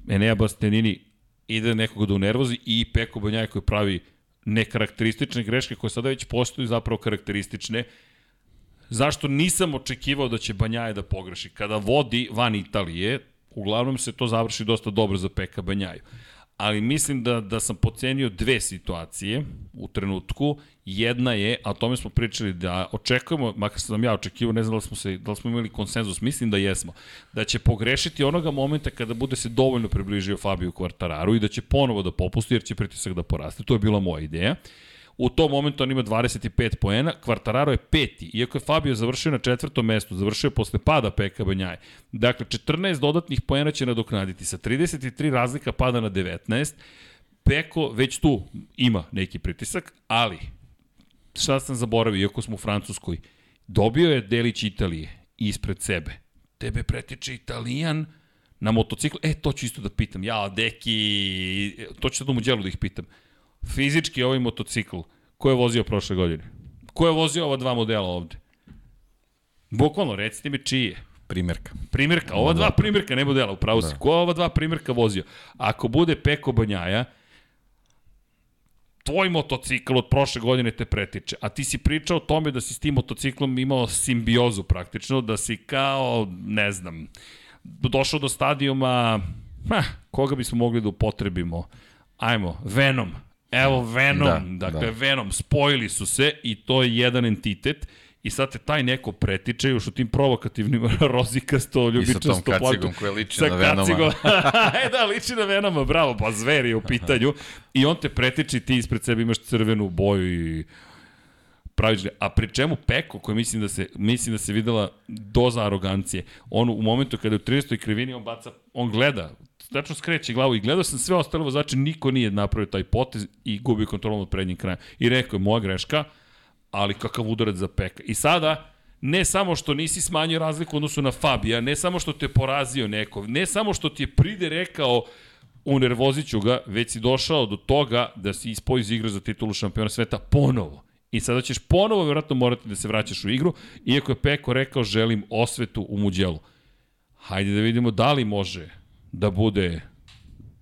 S4: Enea Bastianini ide nekoga da unervozi i Peko Banjaj koji pravi nekarakteristične greške koje sada već postoju zapravo karakteristične. Zašto nisam očekivao da će Banjaje da pogreši? Kada vodi van Italije, uglavnom se to završi dosta dobro za Peka Banjaju ali mislim da, da sam pocenio dve situacije u trenutku. Jedna je, a o tome smo pričali, da očekujemo, makar sam ja očekivao, ne znam da li smo, se, da li smo imali konsenzus, mislim da jesmo, da će pogrešiti onoga momenta kada bude se dovoljno približio Fabio Quartararu i da će ponovo da popusti jer će pritisak da poraste. To je bila moja ideja. U tom momentu on ima 25 poena, Quartararo je peti, iako je Fabio završio na četvrtom mestu, završio je posle pada Peka Banjaje. Dakle, 14 dodatnih poena će nadoknaditi, sa 33 razlika pada na 19, Peko već tu ima neki pritisak, ali šta sam zaboravio, iako smo u Francuskoj, dobio je delić Italije ispred sebe. Tebe pretiče Italijan na motociklu. E, to ću isto da pitam. Ja, deki, to ću sad u muđelu da ih pitam fizički ovaj motocikl, ko je vozio prošle godine? Ko je vozio ova dva modela ovde? Bukvalno, recite mi čije.
S5: Primjerka.
S4: Primjerka, ova dva primjerka, ne modela, upravo da. si. Ko je ova dva primjerka vozio? Ako bude Peko Banjaja, tvoj motocikl od prošle godine te pretiče, a ti si pričao o tome da si s tim motociklom imao simbiozu praktično, da si kao, ne znam, došao do stadijuma, ha, koga bismo mogli da upotrebimo? Ajmo, Venom, Evo Venom, da, dakle da. Venom, spojili su se i to je jedan entitet i sad te taj neko pretiče još u tim provokativnim <laughs> rozikasto, ljubičasto
S5: I sa tom kacigom koja liči sa na Venoma. <laughs>
S4: e da, liči na Venoma, bravo, pa zver je u pitanju. I on te pretiče i ti ispred sebe imaš crvenu boju i pravične. A pri čemu Peko, koji mislim da se, mislim da se videla doza arogancije, on u momentu kada je u 30. krivini, on baca, on gleda tačno skreće glavu i gledao sam sve ostale vozače, niko nije napravio taj potez i gubi kontrolu od prednjeg kraja. I rekao je, moja greška, ali kakav udarac za Peka. I sada, ne samo što nisi smanjio razliku odnosu na Fabija, ne samo što te porazio neko, ne samo što ti je pride rekao u nervoziću ga, već si došao do toga da si ispoji iz igre za titulu šampiona sveta ponovo. I sada ćeš ponovo vjerojatno morati da se vraćaš u igru, iako je Peko rekao želim osvetu u Muđelu. Hajde da vidimo da li može da bude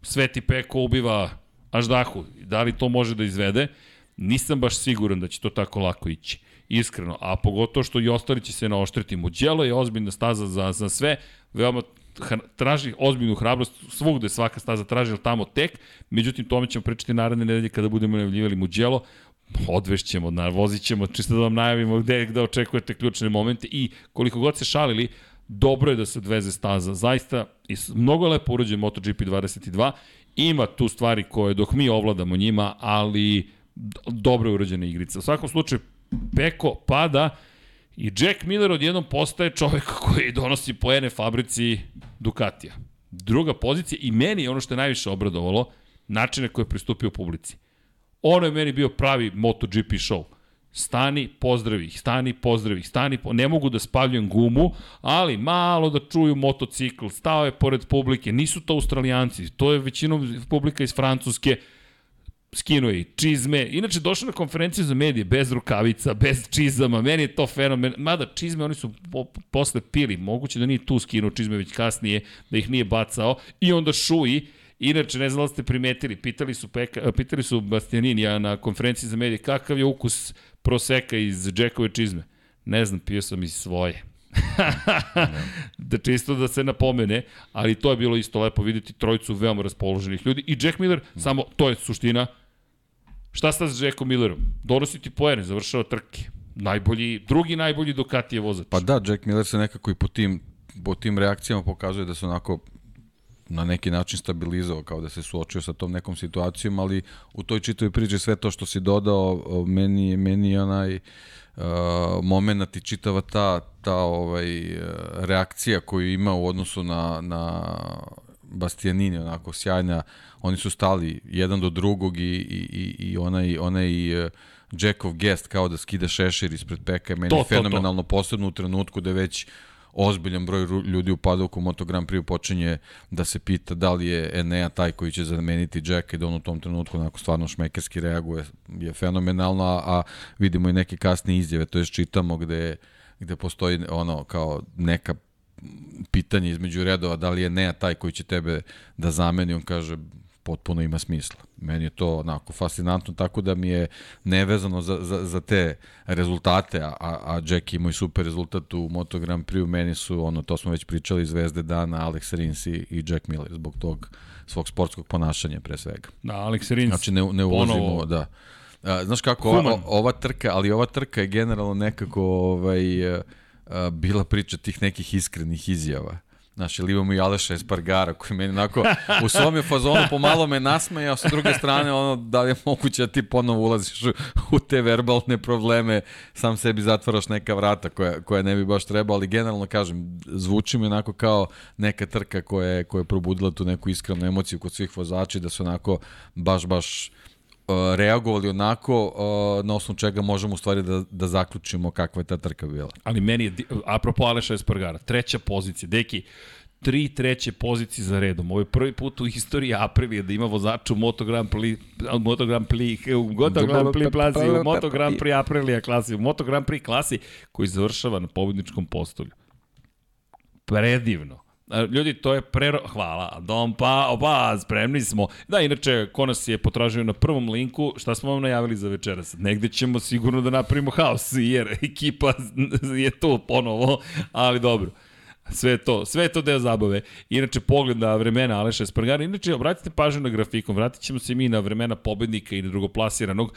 S4: Sveti Peko ubiva Aždahu, da li to može da izvede, nisam baš siguran da će to tako lako ići. Iskreno, a pogotovo što i ostali će se naoštriti. Muđelo je ozbiljna staza za, za sve, veoma traži ozbiljnu hrabrost, svugde svaka staza traži, ali tamo tek, međutim tome ćemo pričati naredne nedelje kada budemo najavljivali Muđelo, odvešćemo, vozit ćemo, čisto da vam najavimo gde, gde očekujete ključne momente. I koliko god se šalili, dobro je da se odveze staza. Zaista, mnogo je lepo urađen MotoGP 22. Ima tu stvari koje, dok mi ovladamo njima, ali dobro je urađena igrica. U svakom slučaju, Peko pada i Jack Miller odjednom postaje čovek <laughs> koji donosi poene fabrici Ducatija. Druga pozicija i meni ono što je najviše obradovalo, načine koje je pristupio publici. Ono je meni bio pravi MotoGP show Stani, pozdravi ih, stani, pozdravi ih, stani, po... ne mogu da spaljujem gumu, ali malo da čuju motocikl, stao je pored publike, nisu to australijanci, to je većinom publika iz Francuske, skinuo je čizme, inače došao na konferenciju za medije bez rukavica, bez čizama, meni je to fenomen, mada čizme oni su po, posle pili, moguće da nije tu skinuo čizme već kasnije, da ih nije bacao, i onda šuji, Inače, ne znam da ste primetili, pitali su, Peka, pitali su Bastianinija na konferenciji za medije kakav je ukus proseka iz Jackove čizme. Ne znam, pio sam iz svoje. <laughs> da čisto da se napomene, ali to je bilo isto lepo videti trojicu veoma raspoloženih ljudi i Jack Miller, mm. samo to je suština, Šta sta s Jackom Millerom? Donosi ti poene, završava trke. Najbolji, drugi najbolji Ducati je vozač.
S5: Pa da, Jack Miller se nekako i po tim, po tim reakcijama pokazuje da se onako na neki način stabilizovao, kao da se suočio sa tom nekom situacijom, ali u toj čitoj priči sve to što si dodao, meni, je- meni je onaj uh, moment i čitava ta, ta ovaj, uh, reakcija koju ima u odnosu na, na Bastianini, onako sjajna, oni su stali jedan do drugog i, i, i, i onaj, onaj uh, Jackov gest kao da skida šešir ispred peka, je meni
S4: To,
S5: to,
S4: to, to.
S5: fenomenalno posebno u trenutku da već ozbiljan broj ljudi u padovku Moto Grand Prix počinje da se pita da li je Enea taj koji će zameniti Jacka i da on u tom trenutku onako stvarno šmekerski reaguje je fenomenalno, a, a vidimo i neke kasne izjave, to je čitamo gde, gde postoji ono kao neka pitanje između redova da li je Nea taj koji će tebe da zameni, on kaže potpuno ima smisla. Meni je to onako fascinantno, tako da mi je nevezano za, za, za te rezultate, a, a Jack ima i super rezultat u Moto Grand Prix, meni su, ono, to smo već pričali, zvezde dana, Alex Rins i, Jack Miller, zbog tog svog sportskog ponašanja pre svega.
S4: Da, Alex Rins.
S5: Znači ne, ne ulazimo,
S4: ponovo-
S5: da. A, znaš kako, ova,
S4: Human.
S5: ova trka, ali ova trka je generalno nekako ovaj, a, bila priča tih nekih iskrenih izjava. Znaš, ili imamo i Aleša Espargara koji meni onako u svom je fazonu pomalo me nasmejao, sa druge strane ono da li je moguće da ti ponovo ulaziš u, te verbalne probleme, sam sebi zatvaraš neka vrata koja, koja ne bi baš trebao, ali generalno kažem, zvuči mi onako kao neka trka koja je, koja je probudila tu neku iskrenu emociju kod svih vozača da su onako baš, baš reagovali onako uh, na osnovu čega možemo u stvari da, da zaključimo kakva je ta trka bila.
S4: Ali meni je, apropo Aleša Espargara, treća pozicija, deki, tri treće pozicije za redom. Ovo je prvi put u istoriji Aprilije da ima vozača u Moto Grand Prix, Moto Grand Prix, u Moto Grand Prix klasi, u Moto Grand Prix Aprilija klasi, u Moto Grand Prix klasi koji završava na pobedničkom postolju. Predivno. Ljudi, to je prero... Hvala. Dom, pa, opa, spremni smo. Da, inače, ko nas je potražio na prvom linku, šta smo vam najavili za večeras? Negde ćemo sigurno da napravimo haos, jer ekipa <laughs> je tu ponovo, ali dobro. Sve to, sve to deo zabave. Inače, pogled na vremena Aleša Espargara. Inače, obratite pažnju na grafikon. Vratit ćemo se mi na vremena pobednika i na drugoplasiranog.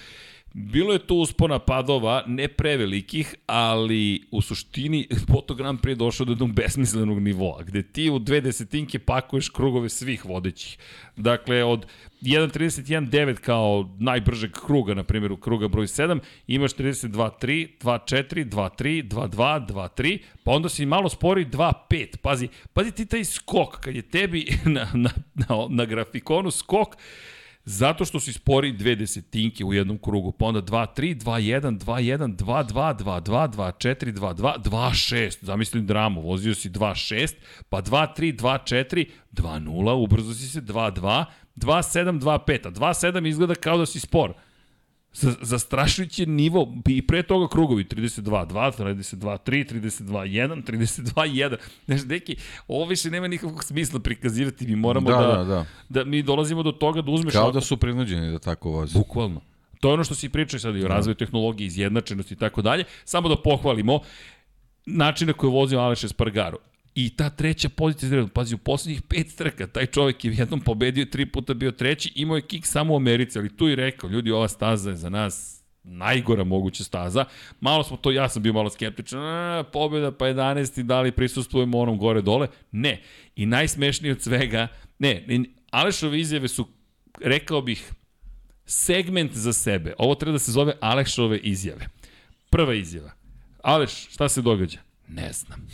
S4: Bilo je tu uspona padova, ne prevelikih, ali u suštini <laughs> Moto Grand Prix je došao do jednog besmislenog nivoa, gde ti u dve desetinke pakuješ krugove svih vodećih. Dakle, od 1.31.9 kao najbržeg kruga, na primjer u kruga broj 7, imaš 32.3, 2.4, 2.3, 2.2, 2.3, pa onda si malo spori 2.5. Pazi, pazi ti taj skok, kad je tebi <laughs> na, na, na, na grafikonu skok, Zato što si spori dve desetinke u jednom krugu, pa onda 2, 3, 2, 1, 2, 1, 2, 2, 2, 2, 2, 4, 2, 2, 2, 6, zamislim dramu, vozio si 2, 6, pa 2, 3, 2, 4, 2, 0, ubrzo si se 2, 2, 2, 7, 2, 5, a 2, 7 izgleda kao da si spor. Zastrašujući nivo, i pre toga krugovi, 32, 2, 32, 3, 32, 1, 32, 1. Znaš, deki, ovo više nema nikakvog smisla prikazivati, mi moramo
S5: Da,
S4: da,
S5: da, da.
S4: da mi dolazimo do toga da uzmeš
S5: Kao
S4: ovako-
S5: da su prinuđeni da tako voze.
S4: Bukvalno. To je ono što si pričao sad i o razvoju tehnologije, izjednačenosti i tako dalje. Samo da pohvalimo način na koji je vozio Aleš Espargaro. I ta treća pozicija za pazi, u poslednjih pet trka, taj čovjek je jednom pobedio, tri puta bio treći, imao je kik samo u Americi, ali tu i rekao, ljudi, ova staza je za nas najgora moguća staza. Malo smo to, ja sam bio malo skeptičan, a, pobjeda pa 11. da li prisustvujemo onom gore dole? Ne. I najsmešnije od svega, ne, Alešove izjave su, rekao bih, segment za sebe. Ovo treba da se zove Alešove izjave. Prva izjava. Aleš, šta se događa? Ne znam.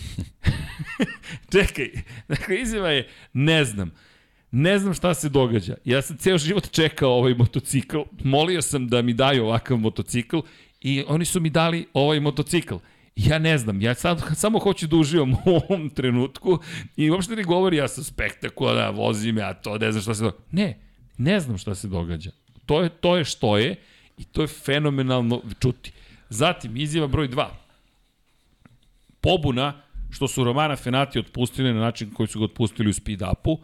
S4: <laughs> Čekaj, dakle, izjava je ne znam. Ne znam šta se događa. Ja sam ceo život čekao ovaj motocikl, molio sam da mi daju ovakav motocikl i oni su mi dali ovaj motocikl. Ja ne znam, ja sad, samo hoću da uživam <laughs> u ovom trenutku i uopšte ne govori ja sam spektakularan, vozim ja to, ne znam šta se događa. Ne, ne znam šta se događa. To je, to je što je i to je fenomenalno čuti. Zatim, izjava broj 2 pobuna što su Romana Fenati otpustili na način koji su ga otpustili u speed upu,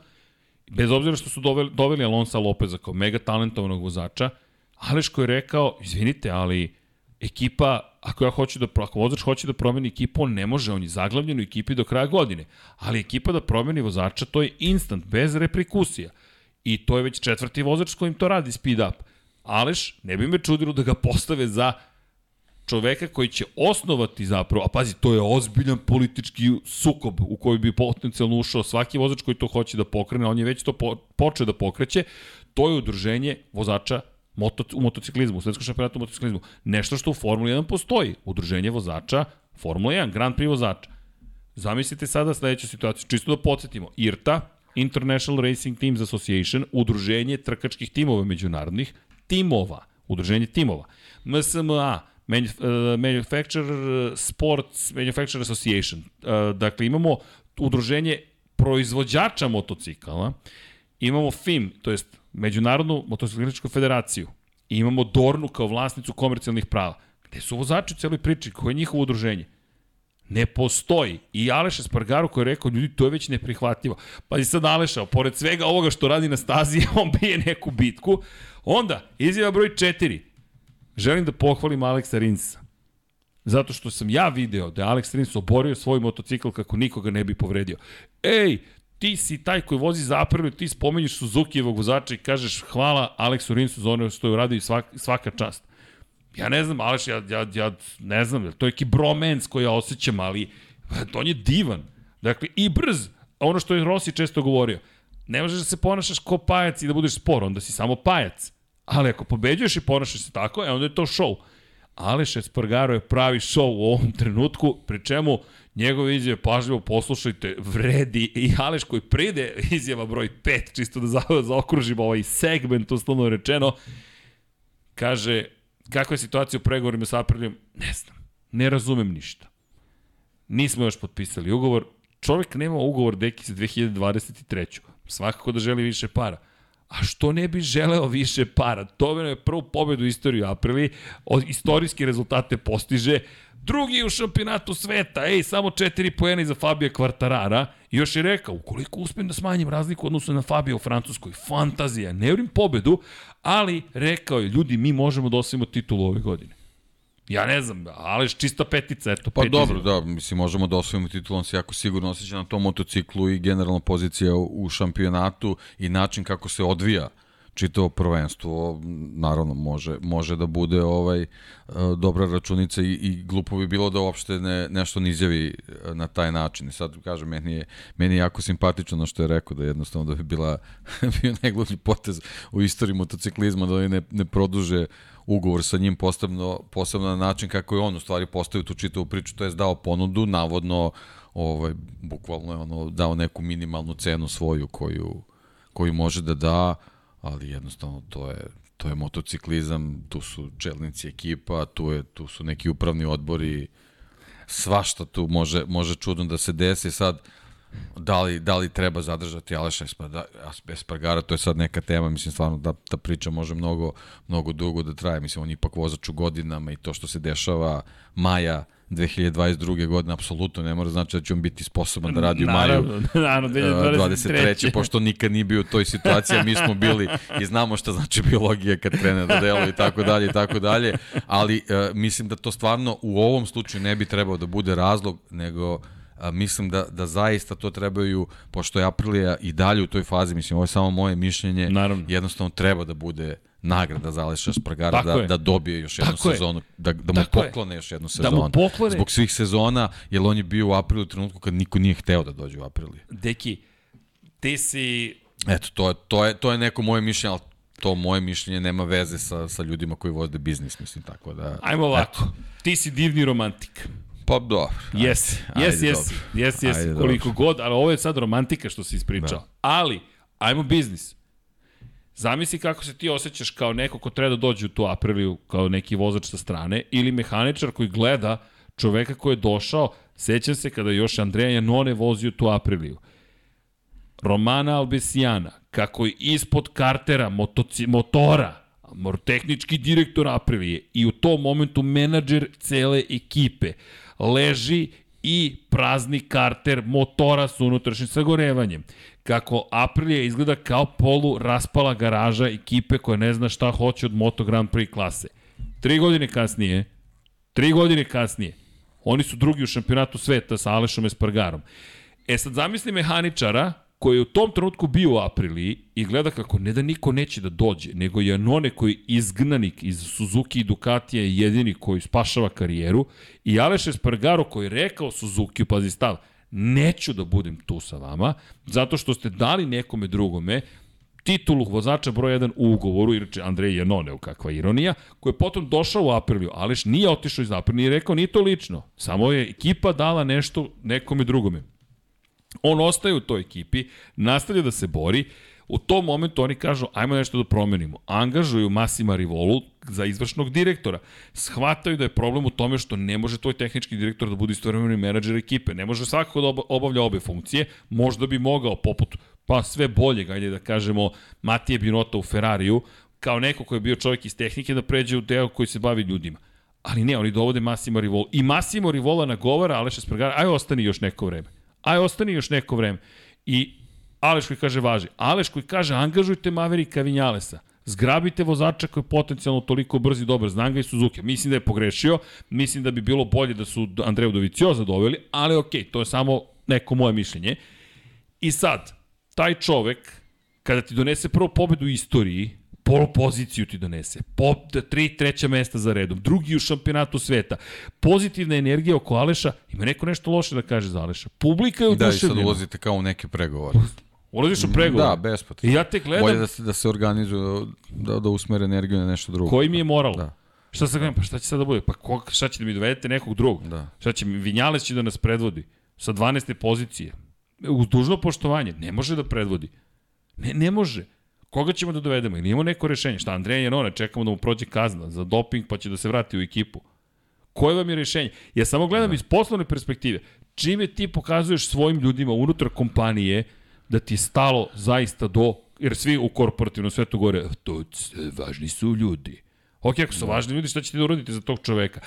S4: bez obzira što su doveli, doveli Alonsa Lopeza kao mega talentovanog vozača, Aleško je rekao, izvinite, ali ekipa, ako ja hoću da, ako vozač hoće da promeni ekipu, on ne može, on je zaglavljen u ekipi do kraja godine. Ali ekipa da promeni vozača, to je instant, bez reprikusija. I to je već četvrti vozač s kojim to radi speed up. Aleš, ne bi me čudilo da ga postave za čoveka koji će osnovati zapravo, a pazi, to je ozbiljan politički sukob u koji bi potencijalno ušao svaki vozač koji to hoće da pokrene, on je već to po, počeo da pokreće, to je udruženje vozača moto, u motociklizmu, u svetskom šampionatu u motociklizmu. Nešto što u Formuli 1 postoji, udruženje vozača Formula 1, Grand Prix vozača. Zamislite sada sledeću situaciju, čisto da podsjetimo, IRTA, International Racing Teams Association, udruženje trkačkih timova međunarodnih, timova, udruženje timova. MSMA, Manufacturer Sports Manufacturer Association. Dakle, imamo udruženje proizvođača motocikala, imamo FIM, to jest Međunarodnu motociklističku federaciju, i imamo Dornu kao vlasnicu komercijalnih prava. Gde su vozači u celoj priči? Koje je njihovo udruženje? Ne postoji. I Aleš Espargaro koji je rekao, ljudi, to je već neprihvatljivo. Pa i sad Aleša, pored svega ovoga što radi na stazi, <laughs> on bije neku bitku. Onda, izjava broj 4. Želim da pohvalim Aleksa Rinsa. Zato što sam ja video da je Alex Rins oborio svoj motocikl kako nikoga ne bi povredio. Ej, ti si taj koji vozi za Aprilu, ti spomenješ Suzuki-evog vozača i kažeš hvala Aleksu Rinsu za ono što je uradio svaka, svaka čast. Ja ne znam, Aleš, ja, ja, ja ne znam, to je neki bromance koji ja osjećam, ali on je divan. Dakle, i brz, ono što je Rossi često govorio, ne možeš da se ponašaš ko pajac i da budeš spor, onda si samo pajac. Ali ako pobeđuješ i ponašaš se tako, e, onda je to show. Aleš Espargaro je pravi show u ovom trenutku, pri čemu njegove izjave pažljivo poslušajte, vredi i Aleš koji pride izjava broj 5, čisto da zaokružimo ovaj segment, uslovno rečeno, kaže, kakva je situacija u pregovorima sa Aprilijom? Ne znam, ne razumem ništa. Nismo još potpisali ugovor, čovjek nema ugovor deki za 2023. Svakako da želi više para. A što ne bi želeo više para? To je prvu pobedu u istoriju Aprili, istorijske rezultate postiže, drugi u šampionatu sveta, ej, samo četiri pojene za Fabija Kvartarara, i još je rekao, ukoliko uspijem da smanjim razliku odnosno na Fabija u Francuskoj, fantazija, ne vrim pobedu, ali rekao je, ljudi, mi možemo da osvojimo titulu ove godine. Ja ne znam, ali čista petica, eto.
S5: Pa dobro, da, mislim, možemo da osvojimo titul, on se jako sigurno osjeća na tom motociklu i generalna pozicija u šampionatu i način kako se odvija čitavo prvenstvo naravno može može da bude ovaj e, dobra računica i, i glupo bi bilo da uopšte ne, nešto ne izjavi e, na taj način. I sad kažem meni je meni je jako simpatično što je rekao da jednostavno da bi bila <laughs> bio najgluplji potez u istoriji motociklizma da ne ne produže ugovor sa njim posebno, posebno na način kako je on u stvari postavio tu čitavu priču, to je dao ponudu, navodno ovaj, bukvalno je ono dao neku minimalnu cenu svoju koju, koju može da da, ali jednostavno to je to je motociklizam, tu su čelnici ekipa, tu je tu su neki upravni odbori, svašta tu može može čudno da se desi. Sad da li, da li treba zadržati Aleša Espargara, to je sad neka tema, mislim stvarno da ta priča može mnogo, mnogo dugo da traje, mislim on ipak vozač u godinama i to što se dešava maja 2022. godine apsolutno ne mora znači da će on biti sposoban da radi u maju
S4: naravno, 2023.
S5: pošto nikad nije bio u toj situaciji, mi smo bili i znamo šta znači biologija kad krene da deluje i tako dalje i tako dalje, ali uh, mislim da to stvarno u ovom slučaju ne bi trebao da bude razlog, nego a, mislim da, da zaista to trebaju, pošto je Aprilija i dalje u toj fazi, mislim, ovo je samo moje mišljenje,
S4: Naravno.
S5: jednostavno treba da bude nagrada za Aleša Spragara da, da dobije još jednu
S4: Tako
S5: sezonu, da, da mu
S4: Tako
S5: poklone još jednu sezonu.
S4: Da mu poklone.
S5: Zbog svih sezona, jer on je bio u aprilu u trenutku kad niko nije hteo da dođe u apriliju.
S4: Deki, ti si...
S5: Eto, to je, to je, to je neko moje mišljenje, ali to moje mišljenje nema veze sa, sa ljudima koji vode biznis, mislim, tako da...
S4: Ajmo ovako, eto. ti si divni romantik.
S5: Pa dobro.
S4: Jes, jes, jes, jes, jes, koliko god, ali ovo je sad romantika što si ispričao. Da. Ali, ajmo biznis. Zamisli kako se ti osjećaš kao neko ko treba da dođe u tu Apriliju, kao neki vozač sa strane, ili mehaničar koji gleda čoveka koji je došao, sećam se kada još Andreja Janone vozio tu Apriliju. Romana Albesijana, kako je ispod kartera motoci, motora, tehnički direktor Aprilije i u tom momentu menadžer cele ekipe, leži i prazni karter motora sa unutrašnjim sagorevanjem. Kako Aprilia izgleda kao polu raspala garaža ekipe koja ne zna šta hoće od Moto Grand Prix klase. Tri godine kasnije, tri godine kasnije, oni su drugi u šampionatu sveta sa Alešom Espargarom. E sad zamisli mehaničara koji je u tom trenutku bio u Apriliji i gleda kako ne da niko neće da dođe, nego je None koji je izgnanik iz Suzuki i Ducatija je jedini koji spašava karijeru i Aleš Espargaro koji je rekao Suzuki, pazi stav, neću da budem tu sa vama, zato što ste dali nekome drugome titulu vozača broj 1 u ugovoru, inače Andrej Janone, kakva ironija, koji je potom došao u Apriliju, Aleš nije otišao iz Aprilije i rekao, nije to lično, samo je ekipa dala nešto nekome drugome. On ostaje u toj ekipi, nastavlja da se bori, U tom momentu oni kažu, ajmo nešto da promenimo. Angažuju Masima Rivolu za izvršnog direktora. Shvataju da je problem u tome što ne može tvoj tehnički direktor da bude istovremeni menadžer ekipe. Ne može svakako da obavlja obe funkcije. Možda bi mogao, poput pa sve bolje, ajde da kažemo, Matije Binota u Ferrariju, kao neko ko je bio čovjek iz tehnike da pređe u deo koji se bavi ljudima. Ali ne, oni dovode Massimo Rivola. I Massimo Rivola nagovara Aleša Spargara, aj ostani još neko vreme. Aj ostani još neko vreme. I Aleš koji kaže važi. Aleš koji kaže angažujte Maverika Vinjalesa. Zgrabite vozača koji je potencijalno toliko brz i dobar, znam ga i Suzuki. Mislim da je pogrešio, mislim da bi bilo bolje da su Andreju Dovicioza doveli, ali okej, okay, to je samo neko moje mišljenje. I sad, taj čovek, kada ti donese prvo pobedu u istoriji, polu poziciju ti donese, po, tri treća mesta za redom, drugi u šampionatu sveta, pozitivna energija oko Aleša, ima neko nešto loše da kaže za Aleša. Publika je
S5: Da, i sad ulazite kao u neke pregovore.
S4: Ulaziš u pregovor.
S5: Da, bespotrebno.
S4: I ja te gledam,
S5: Bolje da se, da se organizuju, da, da usmere energiju na nešto drugo.
S4: koji mi je moral?
S5: Da.
S4: Šta sad gledam, pa šta će sad da bude? Pa ko, šta će da mi dovedete nekog drugog?
S5: Da.
S4: Šta će mi, Vinjales će da nas predvodi sa 12. pozicije. Uz dužno poštovanje, ne može da predvodi. Ne, ne može. Koga ćemo da dovedemo? Ili imamo neko rešenje? Šta, Andreja Janona, čekamo da mu prođe kazna za doping pa će da se vrati u ekipu. Koje vam je rešenje? Ja samo gledam iz poslovne perspektive. Čime ti pokazuješ svojim ljudima unutar kompanije da ti je stalo zaista do, jer svi u korporativnom svetu gore, to važni su ljudi. Ok, ako su važni ljudi, šta ćete da uradite za tog čoveka?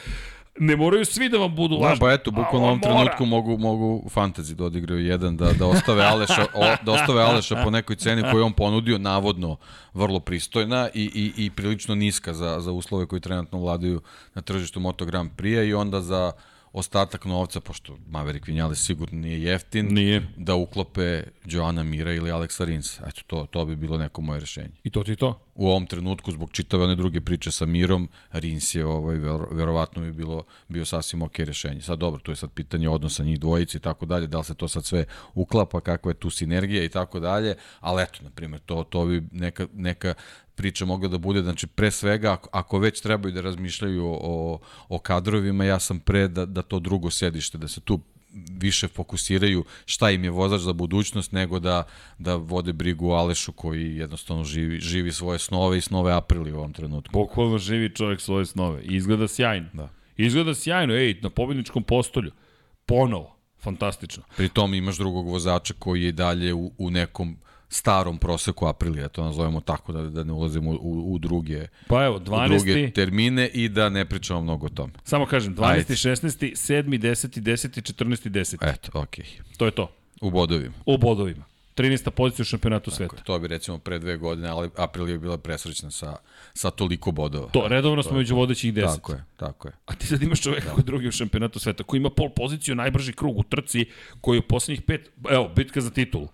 S4: Ne moraju svi da vam budu
S5: Da,
S4: važni.
S5: pa eto, bukvalno u ovom
S4: mora.
S5: trenutku mogu, mogu fantasy da odigraju jedan, da, da ostave Aleša, o, da ostave Aleša po nekoj ceni koju on ponudio, navodno vrlo pristojna i, i, i prilično niska za, za uslove koji trenutno vladaju na tržištu Moto Grand Prix i onda za ostatak novca, pošto Maverick Vinales sigurno nije jeftin,
S4: Nije.
S5: da uklope Joana Mira ili Alexa Rinsa. Eto, to, to bi bilo neko moje rešenje.
S4: I to ti to.
S5: u ovom trenutku zbog čitave one druge priče sa Mirom, Rins je ovaj, ver, verovatno bi bilo, bio sasvim ok rešenje. Sad dobro, to je sad pitanje odnosa njih dvojici i tako dalje, da li se to sad sve uklapa, kakva je tu sinergija i tako dalje, ali eto, na primjer, to, to bi neka, neka priča mogla da bude, znači pre svega, ako, ako već trebaju da razmišljaju o, o kadrovima, ja sam pre da, da to drugo sedište, da se tu više fokusiraju šta im je vozač za budućnost nego da, da vode brigu o Alešu koji jednostavno živi, živi svoje snove i snove Aprili u ovom trenutku.
S4: Bukvalno živi čovjek svoje snove. I izgleda sjajno.
S5: Da.
S4: Izgleda sjajno, ej, na pobedničkom postolju. Ponovo. Fantastično.
S5: Pri tom imaš drugog vozača koji je dalje u, u nekom starom proseku Aprilija, to nazovemo tako da, da ne ulazimo u, u druge,
S4: Pa evo,
S5: u druge
S4: 12.
S5: termine i da ne pričamo mnogo o tome.
S4: Samo kažem, 12.
S5: Ajde.
S4: 16. 7. 10. 10. 14. 10.
S5: Eto, okej.
S4: To je to.
S5: U bodovima.
S4: U bodovima. 13. pozicija u šampionatu sveta.
S5: To bi recimo pre dve godine, ali Aprilija je bila presrećna sa, sa toliko bodova.
S4: To, redovno smo među vodećih 10.
S5: Tako je, tako je.
S4: A ti sad imaš čoveka koji je drugi u šampionatu sveta, koji ima pol poziciju, najbrži krug u trci, koji je u poslednjih pet, evo, bitka za titulu.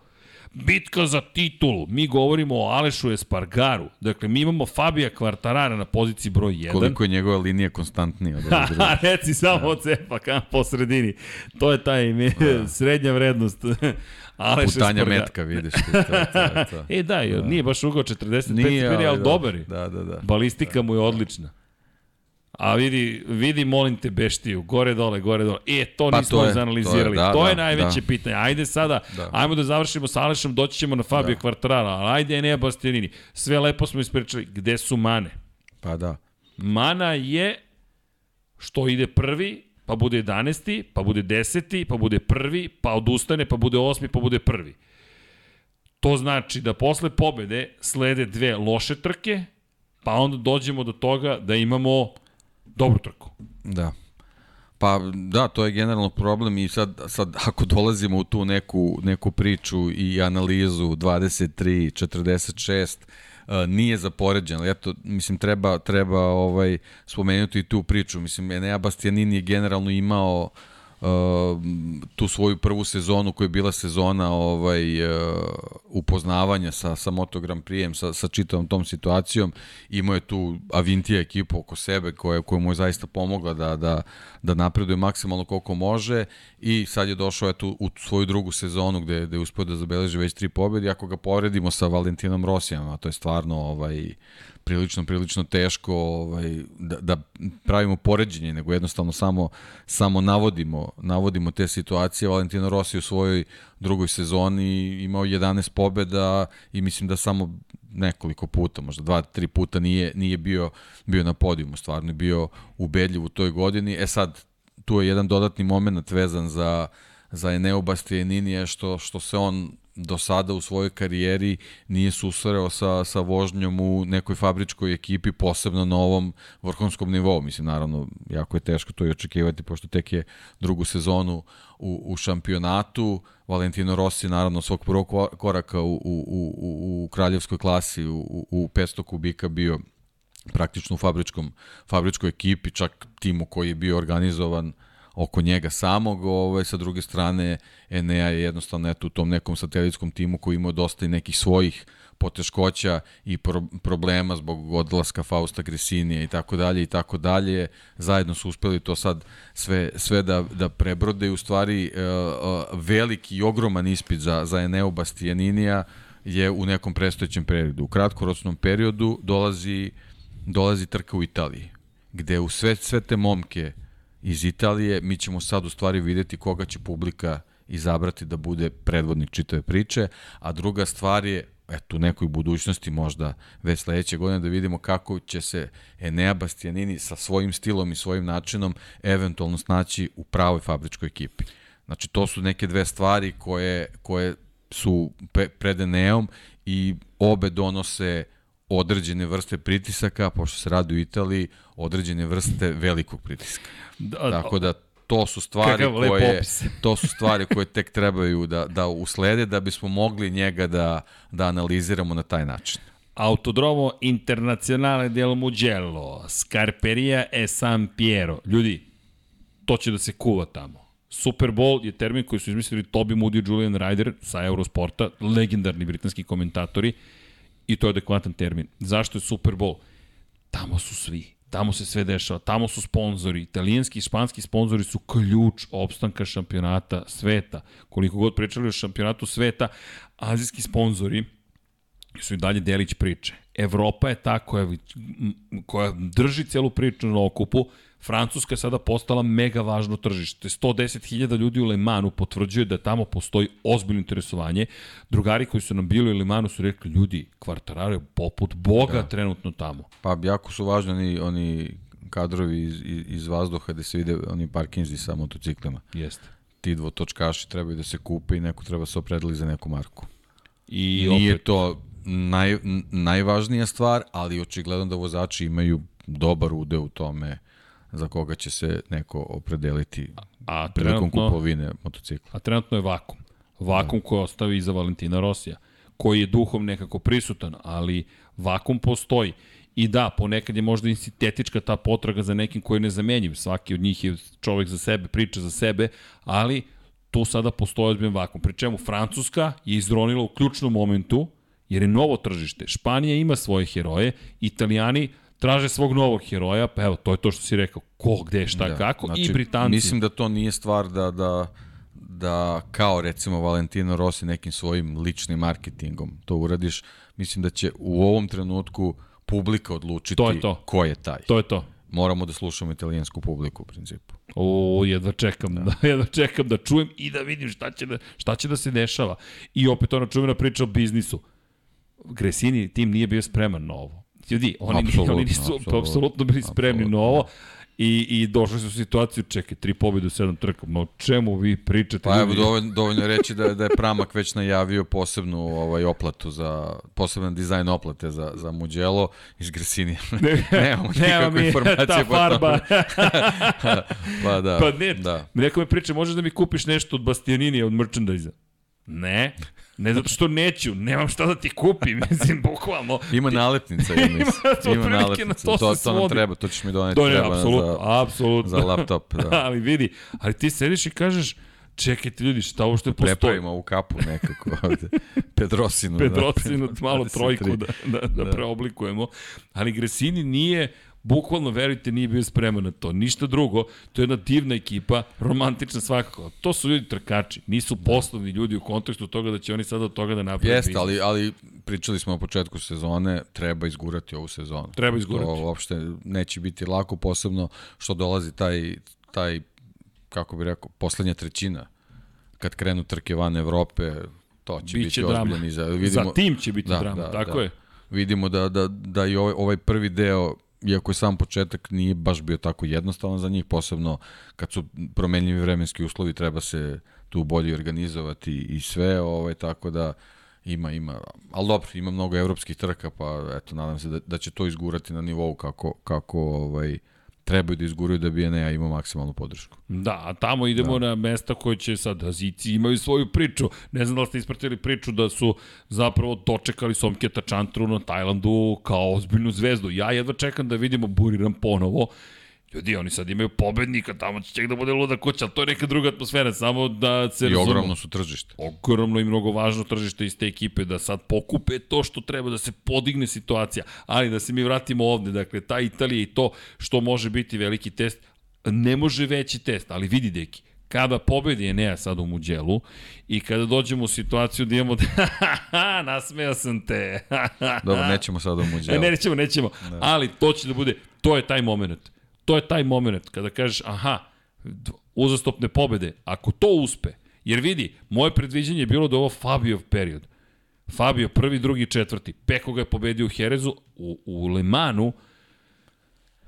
S4: Bitka za titulu. Mi govorimo o Alešu Espargaru. Dakle, mi imamo Fabija Kvartarara na poziciji broj 1.
S5: Koliko je njegova linija konstantnija od drugih.
S4: Ha, reci samo od cepa, kam po sredini. To je taj ime, srednja vrednost. <laughs> Aleš
S5: Putanja
S4: Espargar.
S5: metka, vidiš. To, to, to, to. <laughs>
S4: E da, da. nije baš ugao 45
S5: Nije,
S4: ali, ali
S5: da.
S4: dobar je.
S5: Da, da, da.
S4: Balistika mu je odlična. A vidi, vidi, molim te, beštiju, gore dole, gore dole. E, to
S5: Pa
S4: nismo
S5: to je,
S4: izanalizirali.
S5: to je, da,
S4: to je
S5: da,
S4: najveće
S5: da.
S4: pitanje. Ajde sada,
S5: Da.
S4: ajmo da završimo sa Alešom, doći ćemo na Fabio da. Kvartarara, ali ajde Enea Bastianini. Sve lepo smo ispričali. Gde su mane?
S5: Pa da.
S4: Mana je što ide prvi, pa bude 11. pa bude 10. pa bude prvi, pa odustane, pa bude 8. pa bude prvi. To znači da posle pobede slede dve loše trke, pa onda dođemo do toga da imamo dobru trku.
S5: Da. Pa da, to je generalno problem i sad, sad ako dolazimo u tu neku, neku priču i analizu 23, 46, uh, nije za poređenje, ali eto, mislim, treba, treba ovaj, spomenuti i tu priču. Mislim, Enea Bastianini je generalno imao uh, tu svoju prvu sezonu koja je bila sezona ovaj uh, upoznavanja sa sa Moto Grand Prix sa sa čitavom tom situacijom imao je tu Avintija ekipu oko sebe koja koja mu je zaista pomogla da da da napreduje maksimalno koliko može i sad je došao eto u svoju drugu sezonu gde gde je uspeo da zabeleži već tri pobede ako ga poredimo sa Valentinom Rosijem a to je stvarno ovaj prilično, prilično teško ovaj, da, da pravimo poređenje, nego jednostavno samo, samo navodimo, navodimo te situacije. Valentino Rossi u svojoj drugoj sezoni imao 11 pobeda i mislim da samo nekoliko puta, možda dva, tri puta nije, nije bio, bio na podijumu, stvarno je bio ubedljiv u toj godini. E sad, tu je jedan dodatni moment vezan za, za Eneo Bastianinija što, što se on do sada u svojoj karijeri nije susreo sa, sa vožnjom u nekoj fabričkoj ekipi, posebno na ovom vrhunskom nivou. Mislim, naravno, jako je teško to i očekivati, pošto tek je drugu sezonu u, u šampionatu. Valentino Rossi, naravno, svog prvog koraka u, u, u, u kraljevskoj klasi, u, u 500 kubika bio praktično u fabričkom, fabričkoj ekipi, čak timu koji je bio organizovan uh, oko njega samog, ovaj, sa druge strane Enea je jednostavno eto, u tom nekom satelitskom timu koji ima dosta i nekih svojih poteškoća i pro problema zbog odlaska Fausta Gresinija i tako dalje i tako dalje. Zajedno su uspeli to sad sve, sve da, da prebrode i u stvari uh, uh, veliki i ogroman ispit za, za Eneo Bastianinija je u nekom prestojećem periodu. U kratkoročnom periodu dolazi, dolazi trka u Italiji, gde u sve, sve te momke iz Italije, mi ćemo sad u stvari videti koga će publika izabrati da bude predvodnik čitave priče, a druga stvar je eto, u nekoj budućnosti možda već sledeće godine da vidimo kako će se Enea Bastianini sa svojim stilom i svojim načinom eventualno snaći u pravoj fabričkoj ekipi. Znači, to su neke dve stvari koje, koje su pred Eneom i obe donose određene vrste pritisaka, pošto se radi u Italiji, određene vrste velikog pritiska. Da, Tako da to su stvari koje <laughs> to su stvari koje tek trebaju da da uslede da bismo mogli njega da da analiziramo na taj način.
S4: Autodromo Internazionale del Mugello, Scarperia e San Piero. Ljudi, to će da se kuva tamo. Super Bowl je termin koji su izmislili Toby Moody i Julian Ryder sa Eurosporta, legendarni britanski komentatori i to je adekvatan termin. Zašto je Super Bowl? Tamo su svi. Tamo se sve dešava, tamo su sponzori, italijanski i španski sponzori su ključ opstanka šampionata sveta. Koliko god pričali o šampionatu sveta, azijski sponzori su i dalje delić priče. Evropa je ta koja, koja drži celu priču na okupu, Francuska je sada postala mega važno tržište. 110.000 ljudi u Le Manu potvrđuje da tamo postoji ozbiljno interesovanje. Drugari koji su nam bili u Le Manu su rekli, ljudi, kvartarare poput Boga da. trenutno tamo.
S5: Pa jako su važni oni, oni kadrovi iz, iz vazduha gde se vide oni parkinzi sa motociklima.
S4: Jeste.
S5: Ti dvotočkaši trebaju da se kupe i neko treba se opredeli za neku marku.
S4: I
S5: Nije opet... to naj, najvažnija stvar, ali očigledno da vozači imaju dobar udeo u tome za koga će se neko opredeliti a, prilikom kupovine motocikla.
S4: A trenutno je vakum. Vakum da. koji ostavi iza Valentina Rosija, koji je duhom nekako prisutan, ali vakum postoji. I da, ponekad je možda i sintetička ta potraga za nekim koji je nezamenjiv. Svaki od njih je čovek za sebe, priča za sebe, ali tu sada postoji ozbiljan vakum. Pri čemu Francuska je izronila u ključnom momentu, jer je novo tržište. Španija ima svoje heroje, Italijani traže svog novog heroja, pa evo, to je to što si rekao, ko, gde, šta, da, kako, znači, i Britanci.
S5: Mislim da to nije stvar da, da, da kao recimo Valentino Rossi nekim svojim ličnim marketingom to uradiš, mislim da će u ovom trenutku publika odlučiti to je to. ko je taj.
S4: To je to.
S5: Moramo da slušamo italijansku publiku u principu.
S4: O, jedva čekam, da. da. <laughs> jedva čekam da čujem i da vidim šta će da, šta će da se dešava. I opet ona čuvena priča o biznisu. Gresini tim nije bio spreman na ovo ljudi, oni, apsolutno, oni nisu apsolutno, bili spremni apsolutno. na ovo. I, i došli su u situaciju, čekaj, tri pobjede u sedam trka, ma o čemu vi pričate?
S5: Pa evo, dovoljno, dovoljno reći da, da je Pramak već najavio posebnu ovaj, oplatu za, poseban dizajn oplate za, za Mugello iz Gresinija. <laughs> Ne, Nemamo nikakve informacije.
S4: Ta farba. <laughs>
S5: pa da.
S4: Pa ne, da. neko me priča, možeš da mi kupiš nešto od Bastianini, od merchandise Ne, ne zato što neću, nemam šta da ti kupim, <laughs> mislim, bukvalno.
S5: Ima nalepnica, ja <laughs> mislim. Ima
S4: otprilike
S5: nalepnica.
S4: na to
S5: To, to, nam treba, to ćeš mi doneti.
S4: To je
S5: treba
S4: apsolutno, apsolutno.
S5: za laptop, <laughs> da.
S4: ali vidi, ali ti sediš i kažeš, čekajte ljudi, šta uopšte postoji?
S5: Prepravimo ovu kapu nekako ovde. Pedrosinu.
S4: Pedrocinu,
S5: da.
S4: malo
S5: 23.
S4: trojku da, da, da,
S5: Da.
S4: preoblikujemo. Ali Gresini nije, bukvalno, verujte, nije bio spreman na to. Ništa drugo, to je jedna divna ekipa, romantična svakako. To su ljudi trkači, nisu poslovni ljudi u kontekstu toga da će oni sada od toga da naprave
S5: Jeste, ali, ali pričali smo o početku sezone, treba izgurati ovu sezonu.
S4: Treba izgurati.
S5: To uopšte neće biti lako, posebno što dolazi taj, taj kako bi rekao, poslednja trećina. Kad krenu trke van Evrope, to će
S4: Biće
S5: biti ozbiljan iza.
S4: Za tim će biti drama, tako je.
S5: Vidimo da, da, da i ovaj, ovaj prvi deo iako je sam početak nije baš bio tako jednostavan za njih, posebno kad su promenljivi vremenski uslovi, treba se tu bolje organizovati i sve, ovaj, tako da ima, ima, ali dobro, ima mnogo evropskih trka, pa eto, nadam se da, da će to izgurati na nivou kako, kako ovaj, trebaju da izguraju da bi Enea imao maksimalnu podršku.
S4: Da, a tamo idemo da. na mesta koje će sad, Azici imaju svoju priču. Ne znam da li ste ispratili priču da su zapravo dočekali Somketa Čantru na Tajlandu kao ozbiljnu zvezdu. Ja jedva čekam da vidimo Buriram ponovo. Ljudi, oni sad imaju pobednika, tamo će ček da bude luda kuća, to je neka druga atmosfera, samo da se
S5: I
S4: razumemo.
S5: ogromno su tržište.
S4: ogromno i mnogo važno tržište iz te ekipe da sad pokupe to što treba da se podigne situacija. Ali da se mi vratimo ovde, dakle, ta Italija i to što može biti veliki test, ne može veći test, ali vidi deki, kada pobedi Enea sad u Muđelu i kada dođemo u situaciju da imamo <laughs> nasmeo sam te.
S5: Dobro, nećemo sada u <laughs>
S4: E,
S5: muđelu.
S4: ne, nećemo, nećemo. Ne. Ali to će da bude, to je taj moment. To je taj moment kada kažeš, aha, uzastopne pobede, ako to uspe, jer vidi, moje predviđanje je bilo da ovo Fabiov period. Fabio prvi, drugi, četvrti. Peko ga je pobedio u Herezu, u, u Le Manu,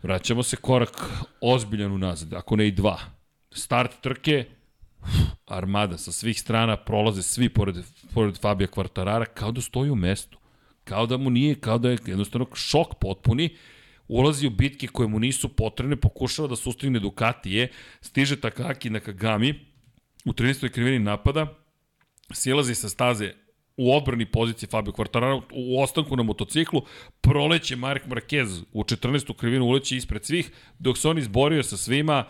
S4: vraćamo se korak ozbiljan unazad, ako ne i dva. Start trke, armada sa svih strana, prolaze svi pored, pored Fabija Kvartarara, kao da stoji u mestu. Kao da mu nije, kao da je jednostavno šok potpuni, ulazi u bitke koje mu nisu potrebne, pokušava da sustigne Ducatije, stiže Takaki na Kagami, u 13. krivini napada, silazi sa staze u odbrani pozicije Fabio Quartararo, u ostanku na motociklu, proleće Mark Marquez u 14. krivinu, uleće ispred svih, dok se on izborio sa svima,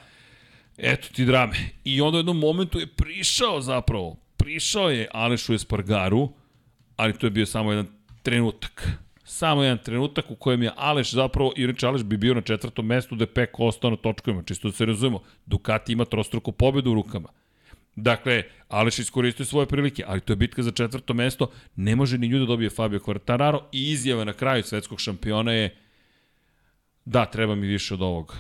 S4: eto ti drame. I onda u jednom momentu je prišao zapravo, prišao je Alešu Espargaru, ali to je bio samo jedan trenutak. Samo jedan trenutak u kojem je Aleš zapravo, i reče Aleš bi bio na četvrtom mestu da je Peko ostao na točkovima, čisto da se razumemo. Ducati ima trostruku pobedu u rukama. Dakle, Aleš iskoristio svoje prilike, ali to je bitka za četvrto mesto, ne može ni nju da dobije Fabio Quartararo i izjava na kraju svetskog šampiona je da, treba mi više od ovoga.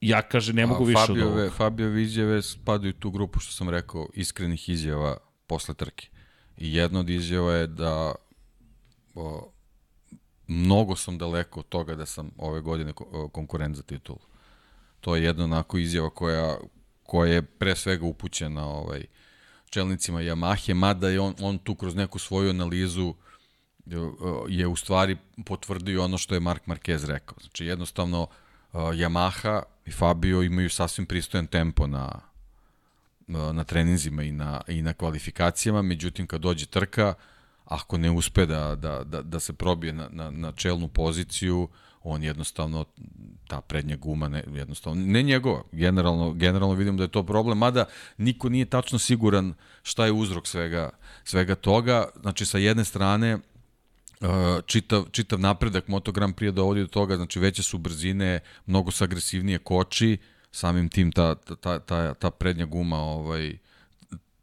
S4: Ja kaže, ne mogu
S5: A
S4: više od
S5: Fabijove,
S4: ovoga.
S5: Fabijove izjave spadaju tu grupu što sam rekao, iskrenih izjava posle trke. I jedna od izjava je da o, mnogo sam daleko od toga da sam ove godine o, konkurent za titulu. To je jedna onako izjava koja, koja je pre svega upućena ovaj, čelnicima Yamahe, mada je on, on tu kroz neku svoju analizu e, je u stvari potvrdio ono što je Mark Marquez rekao. Znači jednostavno uh, Yamaha i Fabio imaju sasvim pristojan tempo na uh, na treninzima i na, i na kvalifikacijama, međutim kad dođe trka, ako ne uspe da, da, da, da se probije na, na, na čelnu poziciju, on jednostavno, ta prednja guma, ne, jednostavno, ne njegova, generalno, generalno vidim da je to problem, mada niko nije tačno siguran šta je uzrok svega, svega toga, znači sa jedne strane, Uh, čitav, čitav napredak Moto Grand Prix dovodi do toga, znači veće su brzine, mnogo su agresivnije koči, samim tim ta, ta, ta, ta prednja guma ovaj,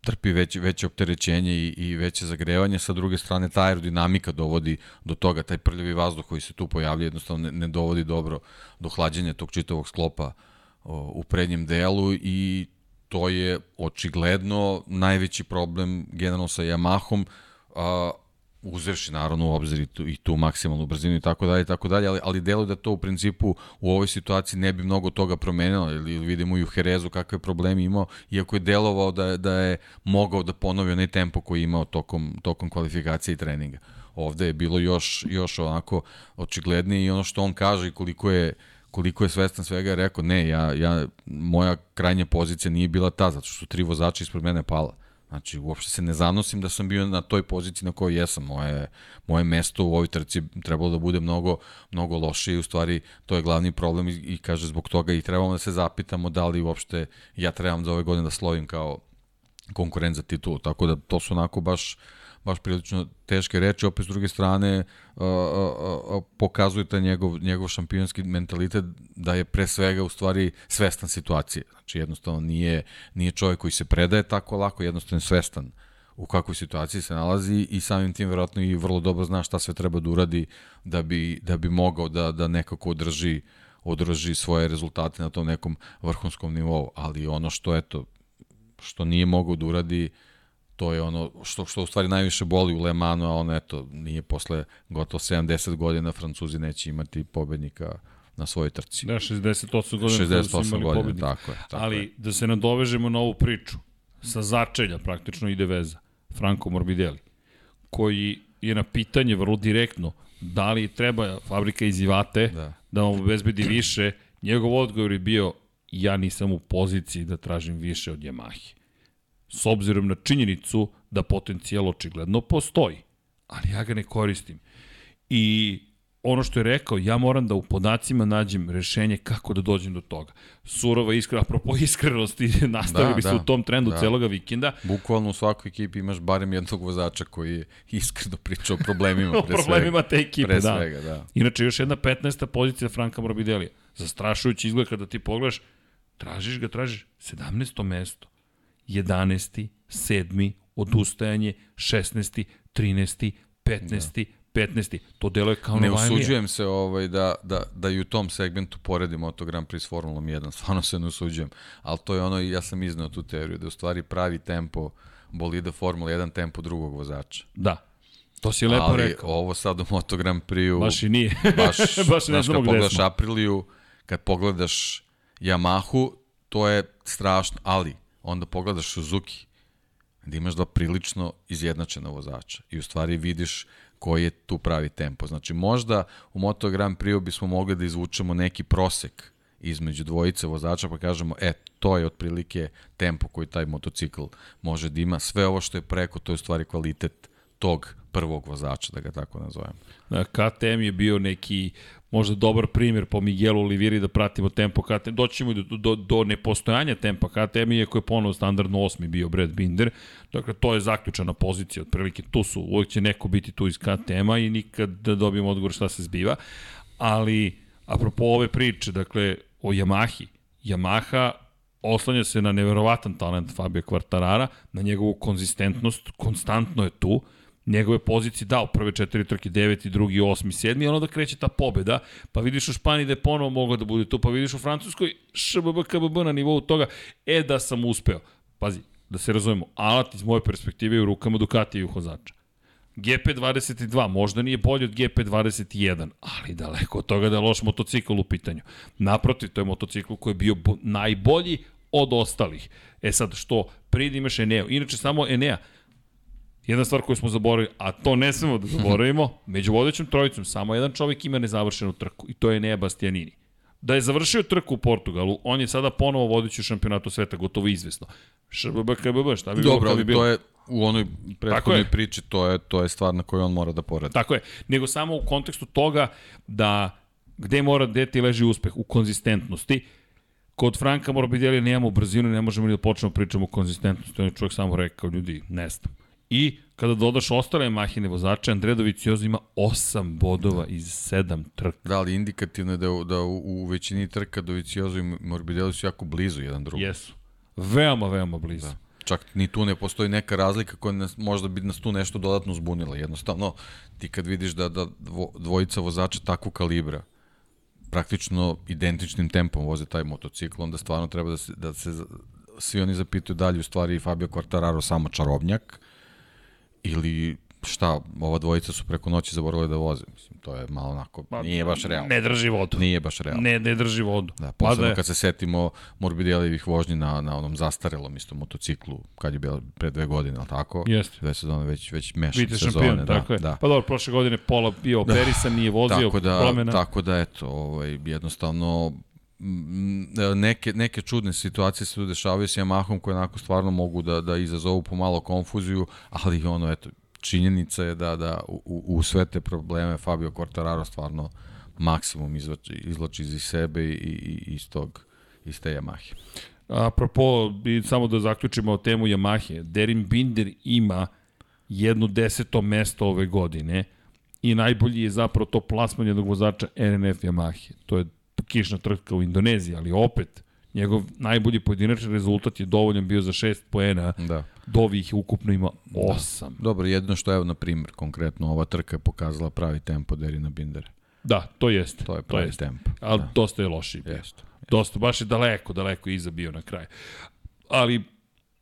S5: trpi veće, veće opterećenje i, i veće zagrevanje, sa druge strane ta aerodinamika dovodi do toga, taj prljavi vazduh koji se tu pojavlja jednostavno ne, ne dovodi dobro do hlađenja tog čitavog sklopa o, u prednjem delu i to je očigledno najveći problem generalno sa Yamahom, a, uzevši naravno u obzir i tu, i tu maksimalnu brzinu i tako dalje i tako dalje, ali, ali deluje da to u principu u ovoj situaciji ne bi mnogo toga promenilo, ili, vidimo i u Herezu kakve probleme imao, iako je delovao da, da je mogao da ponovi onaj tempo koji je imao tokom, tokom kvalifikacije i treninga. Ovde je bilo još, još onako očiglednije i ono što on kaže i koliko je koliko je svestan svega je rekao, ne, ja, ja, moja krajnja pozicija nije bila ta, zato što su tri vozača ispred mene pala. Znači, uopšte se ne zanosim da sam bio na toj poziciji na kojoj jesam. Moje, moje mesto u ovoj trci trebalo da bude mnogo, mnogo lošije. U stvari, to je glavni problem i, i kaže zbog toga i trebamo da se zapitamo da li uopšte ja trebam za ove godine da slovim kao konkurent za titulu. Tako da to su onako baš baš prilično teške reči, opet s druge strane uh, uh, uh, pokazuje taj njegov, njegov šampionski mentalitet da je pre svega u stvari svestan situacije. Znači jednostavno nije, nije čovjek koji se predaje tako lako, jednostavno je svestan u kakvoj situaciji se nalazi i samim tim verovatno i vrlo dobro zna šta sve treba da uradi da bi, da bi mogao da, da nekako održi održi svoje rezultate na tom nekom vrhunskom nivou, ali ono što eto što nije mogao da uradi to je ono što, što u stvari najviše boli u Le Manu, a ono eto, nije posle gotovo 70 godina Francuzi neće imati pobednika na svojoj trci.
S4: Da, 68 godina
S5: 68 godina, pobednika. tako je. Tako
S4: Ali
S5: je.
S4: da se nadovežemo na ovu priču, sa začelja praktično ide veza, Franco Morbidelli, koji je na pitanje vrlo direktno, da li treba fabrika iz Ivate da, da vam obezbedi više, njegov odgovor je bio ja nisam u poziciji da tražim više od Yamahe s obzirom na činjenicu da potencijal očigledno postoji, ali ja ga ne koristim. I ono što je rekao, ja moram da u podacima nađem rešenje kako da dođem do toga. Surova iskrena, apropo iskrenosti, <laughs> nastavili da, su da, u tom trendu da. celoga vikenda.
S5: Bukvalno u svakoj ekipi imaš barem jednog vozača koji je iskreno pričao o problemima. <laughs>
S4: o problemima
S5: svega.
S4: te ekipe,
S5: pre
S4: da.
S5: Svega, da.
S4: Inače, još jedna 15. pozicija Franka Morbidelija. Zastrašujući izgled kada ti pogledaš, tražiš ga, tražiš 17. mesto. 11. 7. odustajanje, 16. 13. 15. Da. 15. To deluje kao
S5: ne Ne usuđujem se ovaj, da, da, da i u tom segmentu poredim Auto Grand Prix s Formulom 1, stvarno se ne usuđujem, ali to je ono, ja sam iznao tu teoriju, da u stvari pravi tempo bolida Formula 1 tempo drugog vozača.
S4: Da. To si lepo
S5: ali
S4: rekao.
S5: ovo sad u Moto Grand Prix-u...
S4: Baš i nije. <laughs>
S5: baš, <laughs>
S4: baš ne
S5: znaš, kad pogledaš Apriliju, kad pogledaš Yamahu, to je strašno, ali onda pogledaš Suzuki, gde imaš dva prilično izjednačena vozača i u stvari vidiš koji je tu pravi tempo. Znači možda u Moto Grand Prix bismo mogli da izvučemo neki prosek između dvojice vozača pa kažemo e, to je otprilike tempo koji taj motocikl može da ima. Sve ovo što je preko, to je u stvari kvalitet tog prvog vozača, da ga tako nazovem.
S4: Da, KTM je bio neki možda dobar primjer po Miguelu Oliviri da pratimo tempo KTM. Doćemo do, do, do nepostojanja tempa KTM, iako je ponovo standardno osmi bio Brad Binder. Dakle, to je zaključana pozicija, otprilike tu su, uvijek će neko biti tu iz KTM-a i nikad da dobijemo odgovor šta se zbiva. Ali, apropo ove priče, dakle, o Yamahi, Yamaha oslanja se na neverovatan talent Fabio Quartarara, na njegovu konzistentnost, konstantno je tu, njegove pozicije dao prve četiri trke, deveti, drugi, osmi, sedmi, ono da kreće ta pobeda, pa vidiš u Španiji da je ponovo mogao da bude tu, pa vidiš u Francuskoj šbb, kbb na nivou toga, e da sam uspeo. Pazi, da se razumemo, alat iz moje perspektive je u rukama Ducati i vozača. GP22 možda nije bolji od GP21, ali daleko od toga da je loš motocikl u pitanju. Naprotiv, to je motocikl koji je bio najbolji od ostalih. E sad, što pridi imaš Enea. Inače, samo Enea, Jedna stvar koju smo zaboravili, a to ne smemo da zaboravimo, <laughs> među vodećom trojicom samo jedan čovjek ima nezavršenu trku i to je Nea Bastianini. Da je završio trku u Portugalu, on je sada ponovo vodeći u šampionatu sveta, gotovo izvesno. ŠBB, KBB, šta bi
S5: Dobro,
S4: bilo,
S5: bi bilo? to je u onoj prethodnoj priči, to je, to je stvar na kojoj on mora da poradi.
S4: Tako je, nego samo u kontekstu toga da gde mora, gde ti leži uspeh, u konzistentnosti. Kod Franka Morbidelija nemamo brzinu, ne možemo ni da počnemo pričamo o konzistentnosti. On je čovjek samo rekao, ljudi, ne znam. I kada dodaš ostale mahine vozače, Andre Doviciozo ima 8 bodova iz 7 trka.
S5: Da, ali indikativno je da, da u, u većini trka Doviciozo i Morbidelli su jako blizu jedan drugom.
S4: Jesu. Veoma, veoma blizu. Da.
S5: Čak ni tu ne postoji neka razlika koja nas, možda bi nas tu nešto dodatno zbunila. Jednostavno, ti kad vidiš da, da dvo, dvojica vozača takvu kalibra, praktično identičnim tempom voze taj motocikl, onda stvarno treba da se, da se svi oni zapitaju da li u stvari Fabio Quartararo samo čarobnjak, ili šta, ova dvojica su preko noći zaboravili da voze. Mislim, to je malo onako, pa, nije baš realno.
S4: Ne drži vodu.
S5: Nije baš realno.
S4: Ne, ne drži vodu.
S5: Da, posebno pa da kad se setimo Morbidelijevih vožnji na, na onom zastarelom isto motociklu, kad je bilo pre dve godine, ali tako?
S4: Jeste.
S5: Dve sezone već, već mešane
S4: Vidite sezone. Šampion, da, tako je. Da. Pa dobro, prošle godine pola bio da. <laughs> operisan, da, nije vozio
S5: tako da,
S4: promena.
S5: Tako da, eto, ovaj, jednostavno neke, neke čudne situacije se tu dešavaju s Yamahom koje onako stvarno mogu da, da izazovu pomalo konfuziju, ali ono, eto, činjenica je da, da u, u sve te probleme Fabio Quartararo stvarno maksimum izvlači iz sebe i, i iz tog iz te Yamahe.
S4: Apropo, i samo da zaključimo temu Yamahe, Derin Binder ima jedno deseto mesto ove godine i najbolji je zapravo to plasman jednog vozača RNF Yamahe. To je kišna trka u Indoneziji, ali opet njegov najbolji pojedinačni rezultat je dovoljan bio za 6 poena.
S5: Da.
S4: Dovi ih ukupno ima 8. Da.
S5: Dobro, jedno što evo na primjer konkretno ova trka je pokazala pravi tempo Derina Bindera.
S4: Da, to jeste.
S5: To je pravi
S4: to jeste.
S5: tempo.
S4: Ali
S5: da.
S4: dosta je loši bio.
S5: Jeste.
S4: Dosta, baš je daleko, daleko iza bio na kraju. Ali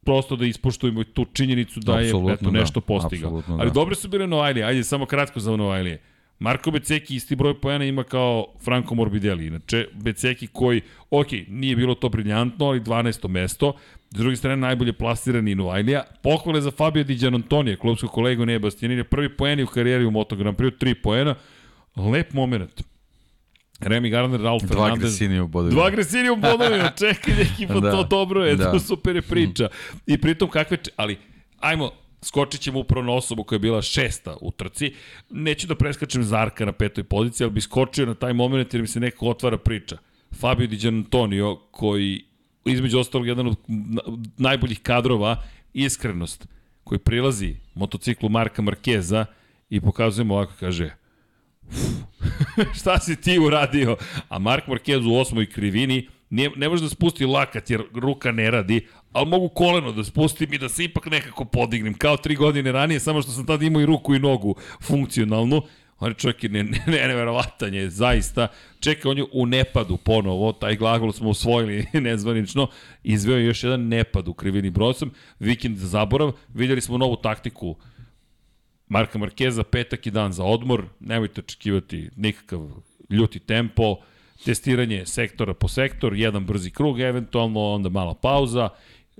S4: prosto da ispoštujemo tu činjenicu da
S5: Apsolutno
S4: je eto,
S5: da.
S4: nešto postigao.
S5: Apsolutno
S4: Ali
S5: da.
S4: dobre su bile Novajlije, ajde samo kratko za Novajlije. Marko Beceki isti broj pojena ima kao Franco Morbidelli. Inače, Beceki koji, ok, nije bilo to briljantno, ali 12. mesto. S druge strane, najbolje plasirani Novajlija. Pohvale za Fabio Di Gianantonija, klubskog kolegu Neja Bastianini. Prvi poeni u karijeri u Moto Grand Prix, tri poena. Lep moment. Remy Gardner, Ralf
S5: Dva
S4: Fernandez.
S5: agresivnije u bodu.
S4: Dva agresivnije u bodovima, <laughs> čekaj neki, pa
S5: Da.
S4: to dobro je,
S5: Da.
S4: to super je priča. I pritom kakve, ali ajmo, skočit ćemo upravo na osobu koja je bila šesta u trci. Neću da preskačem Zarka na petoj poziciji, ali bi skočio na taj moment jer mi se neko otvara priča. Fabio Di Gianantonio, koji između ostalog jedan od na- najboljih kadrova, iskrenost, koji prilazi motociklu Marka Markeza i pokazujemo ovako, kaže, <laughs> šta si ti uradio? A Mark Marquez u osmoj krivini ne, ne može da spusti lakat jer ruka ne radi, ali mogu koleno da spustim i da se ipak nekako podignem, kao tri godine ranije, samo što sam tada imao i ruku i nogu funkcionalnu. On je čovjek je ne, ne, ne, neverovatan je, zaista. Čekaj, on je u nepadu ponovo, taj glagol smo usvojili <laughs> nezvanično, izveo je još jedan nepad u krivini brosom, vikend za zaborav, vidjeli smo novu taktiku Marka Markeza, petak i dan za odmor, nemojte očekivati nikakav ljuti tempo, testiranje sektora po sektor, jedan brzi krug eventualno, onda mala pauza,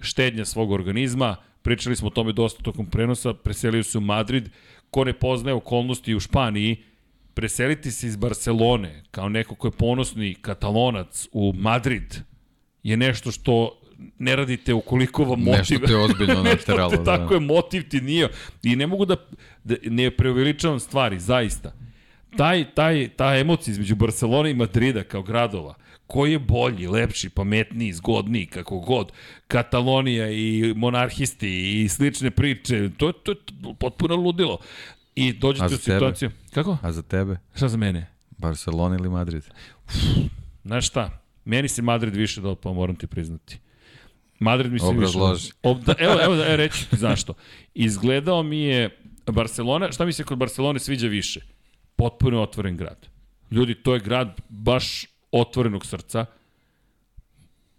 S4: štednja svog organizma, pričali smo o tome dosta tokom prenosa, preselio se u Madrid, ko ne poznaje okolnosti u Španiji, preseliti se iz Barcelone kao neko ko je ponosni katalonac u Madrid je nešto što ne radite ukoliko vam motiv...
S5: Nešto te ozbiljno <laughs>
S4: Nešto
S5: nateralo,
S4: te,
S5: da.
S4: Tako je, motiv ti nije. I ne mogu da, da ne preuveličavam stvari, zaista. Taj, taj, ta emocija između Barcelona i Madrida kao gradova, koji je bolji, lepši, pametniji, zgodniji, kako god, Katalonija i monarhisti i slične priče, to, to je potpuno ludilo. I dođete u situaciju... Kako?
S5: A za tebe?
S4: Šta za mene?
S5: Barcelona ili Madrid?
S4: Znaš šta? Meni se Madrid više dopao, moram ti priznati. Madrid mi se
S5: Obrazloži.
S4: više... Ob, da, evo, evo, evo reći zašto. Izgledao mi je Barcelona, šta mi se kod Barcelone sviđa više? Potpuno otvoren grad. Ljudi, to je grad baš otvorenog srca.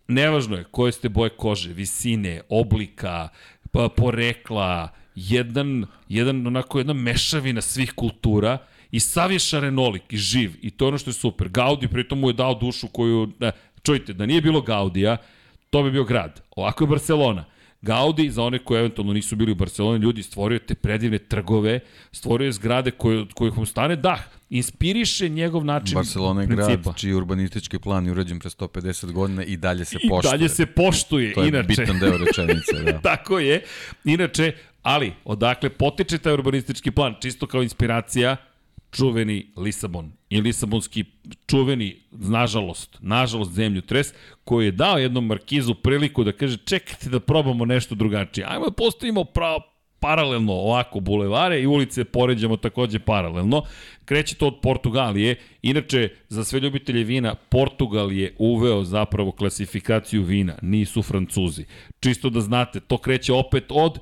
S4: Nevažno je koje ste boje kože, visine, oblika, pa, porekla, jedan, jedan onako jedna mešavina svih kultura i sav je šarenolik i živ i to je ono što je super. Gaudi pritom mu je dao dušu koju, da, čujte, da nije bilo Gaudija, to bi bio grad. Ovako je Barcelona. Gaudi, za one koji eventualno nisu bili u Barceloni, ljudi stvorio te predivne trgove, stvorio je zgrade koje, od kojih mu stane dah, inspiriše njegov način
S5: Barcelona je
S4: principa.
S5: grad čiji urbanistički plan je urađen pre 150 godina i dalje se
S4: I
S5: poštuje.
S4: dalje se poštuje,
S5: To je
S4: inače.
S5: bitan deo rečenice, da. <laughs>
S4: Tako je. Inače, ali, odakle potiče taj urbanistički plan, čisto kao inspiracija, čuveni Lisabon i Lisabonski čuveni, nažalost, nažalost zemlju tres, koji je dao jednom Markizu priliku da kaže čekajte da probamo nešto drugačije. Ajmo da postavimo pravo paralelno ovako bulevare i ulice poređamo takođe paralelno. Kreće to od Portugalije. Inače, za sve ljubitelje vina, Portugal je uveo zapravo klasifikaciju vina, nisu Francuzi. Čisto da znate, to kreće opet od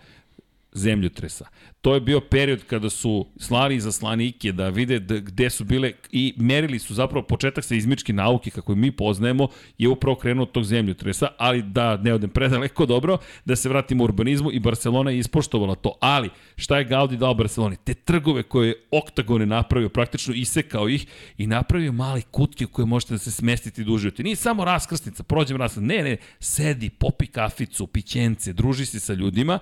S4: zemljotresa. To je bio period kada su slali izaslanike da vide da, gde su bile i merili su zapravo početak sa izmičke nauke kako mi poznajemo je upravo krenuo od tog zemljotresa, ali da ne odem predaleko <laughs> dobro, da se vratimo u urbanizmu i Barcelona je ispoštovala to. Ali šta je Gaudi dao Barceloni? Te trgove koje je oktagone napravio, praktično isekao ih i napravio male kutke u koje možete da se smestite i da uživate. Nije samo raskrsnica, prođem raskrsnica, ne, ne, sedi, popi kaficu, pićence, druži se sa ljudima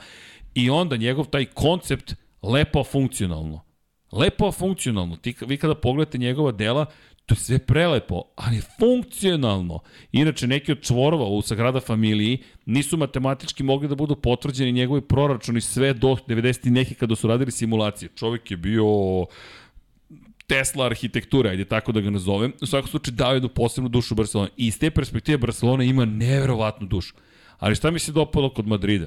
S4: I onda njegov taj koncept lepo funkcionalno. Lepo funkcionalno. Ti, vi kada pogledate njegova dela, to je sve prelepo, ali funkcionalno. Inače, neki od čvorova u Sagrada familiji nisu matematički mogli da budu potvrđeni njegovi proračuni sve do 90. neki kada su radili simulacije. Čovjek je bio Tesla arhitektura, ajde tako da ga nazovem. U svakom slučaju dao jednu posebnu dušu Barcelona. I iz te perspektive Barcelona ima neverovatnu dušu. Ali šta mi se dopalo kod Madrida?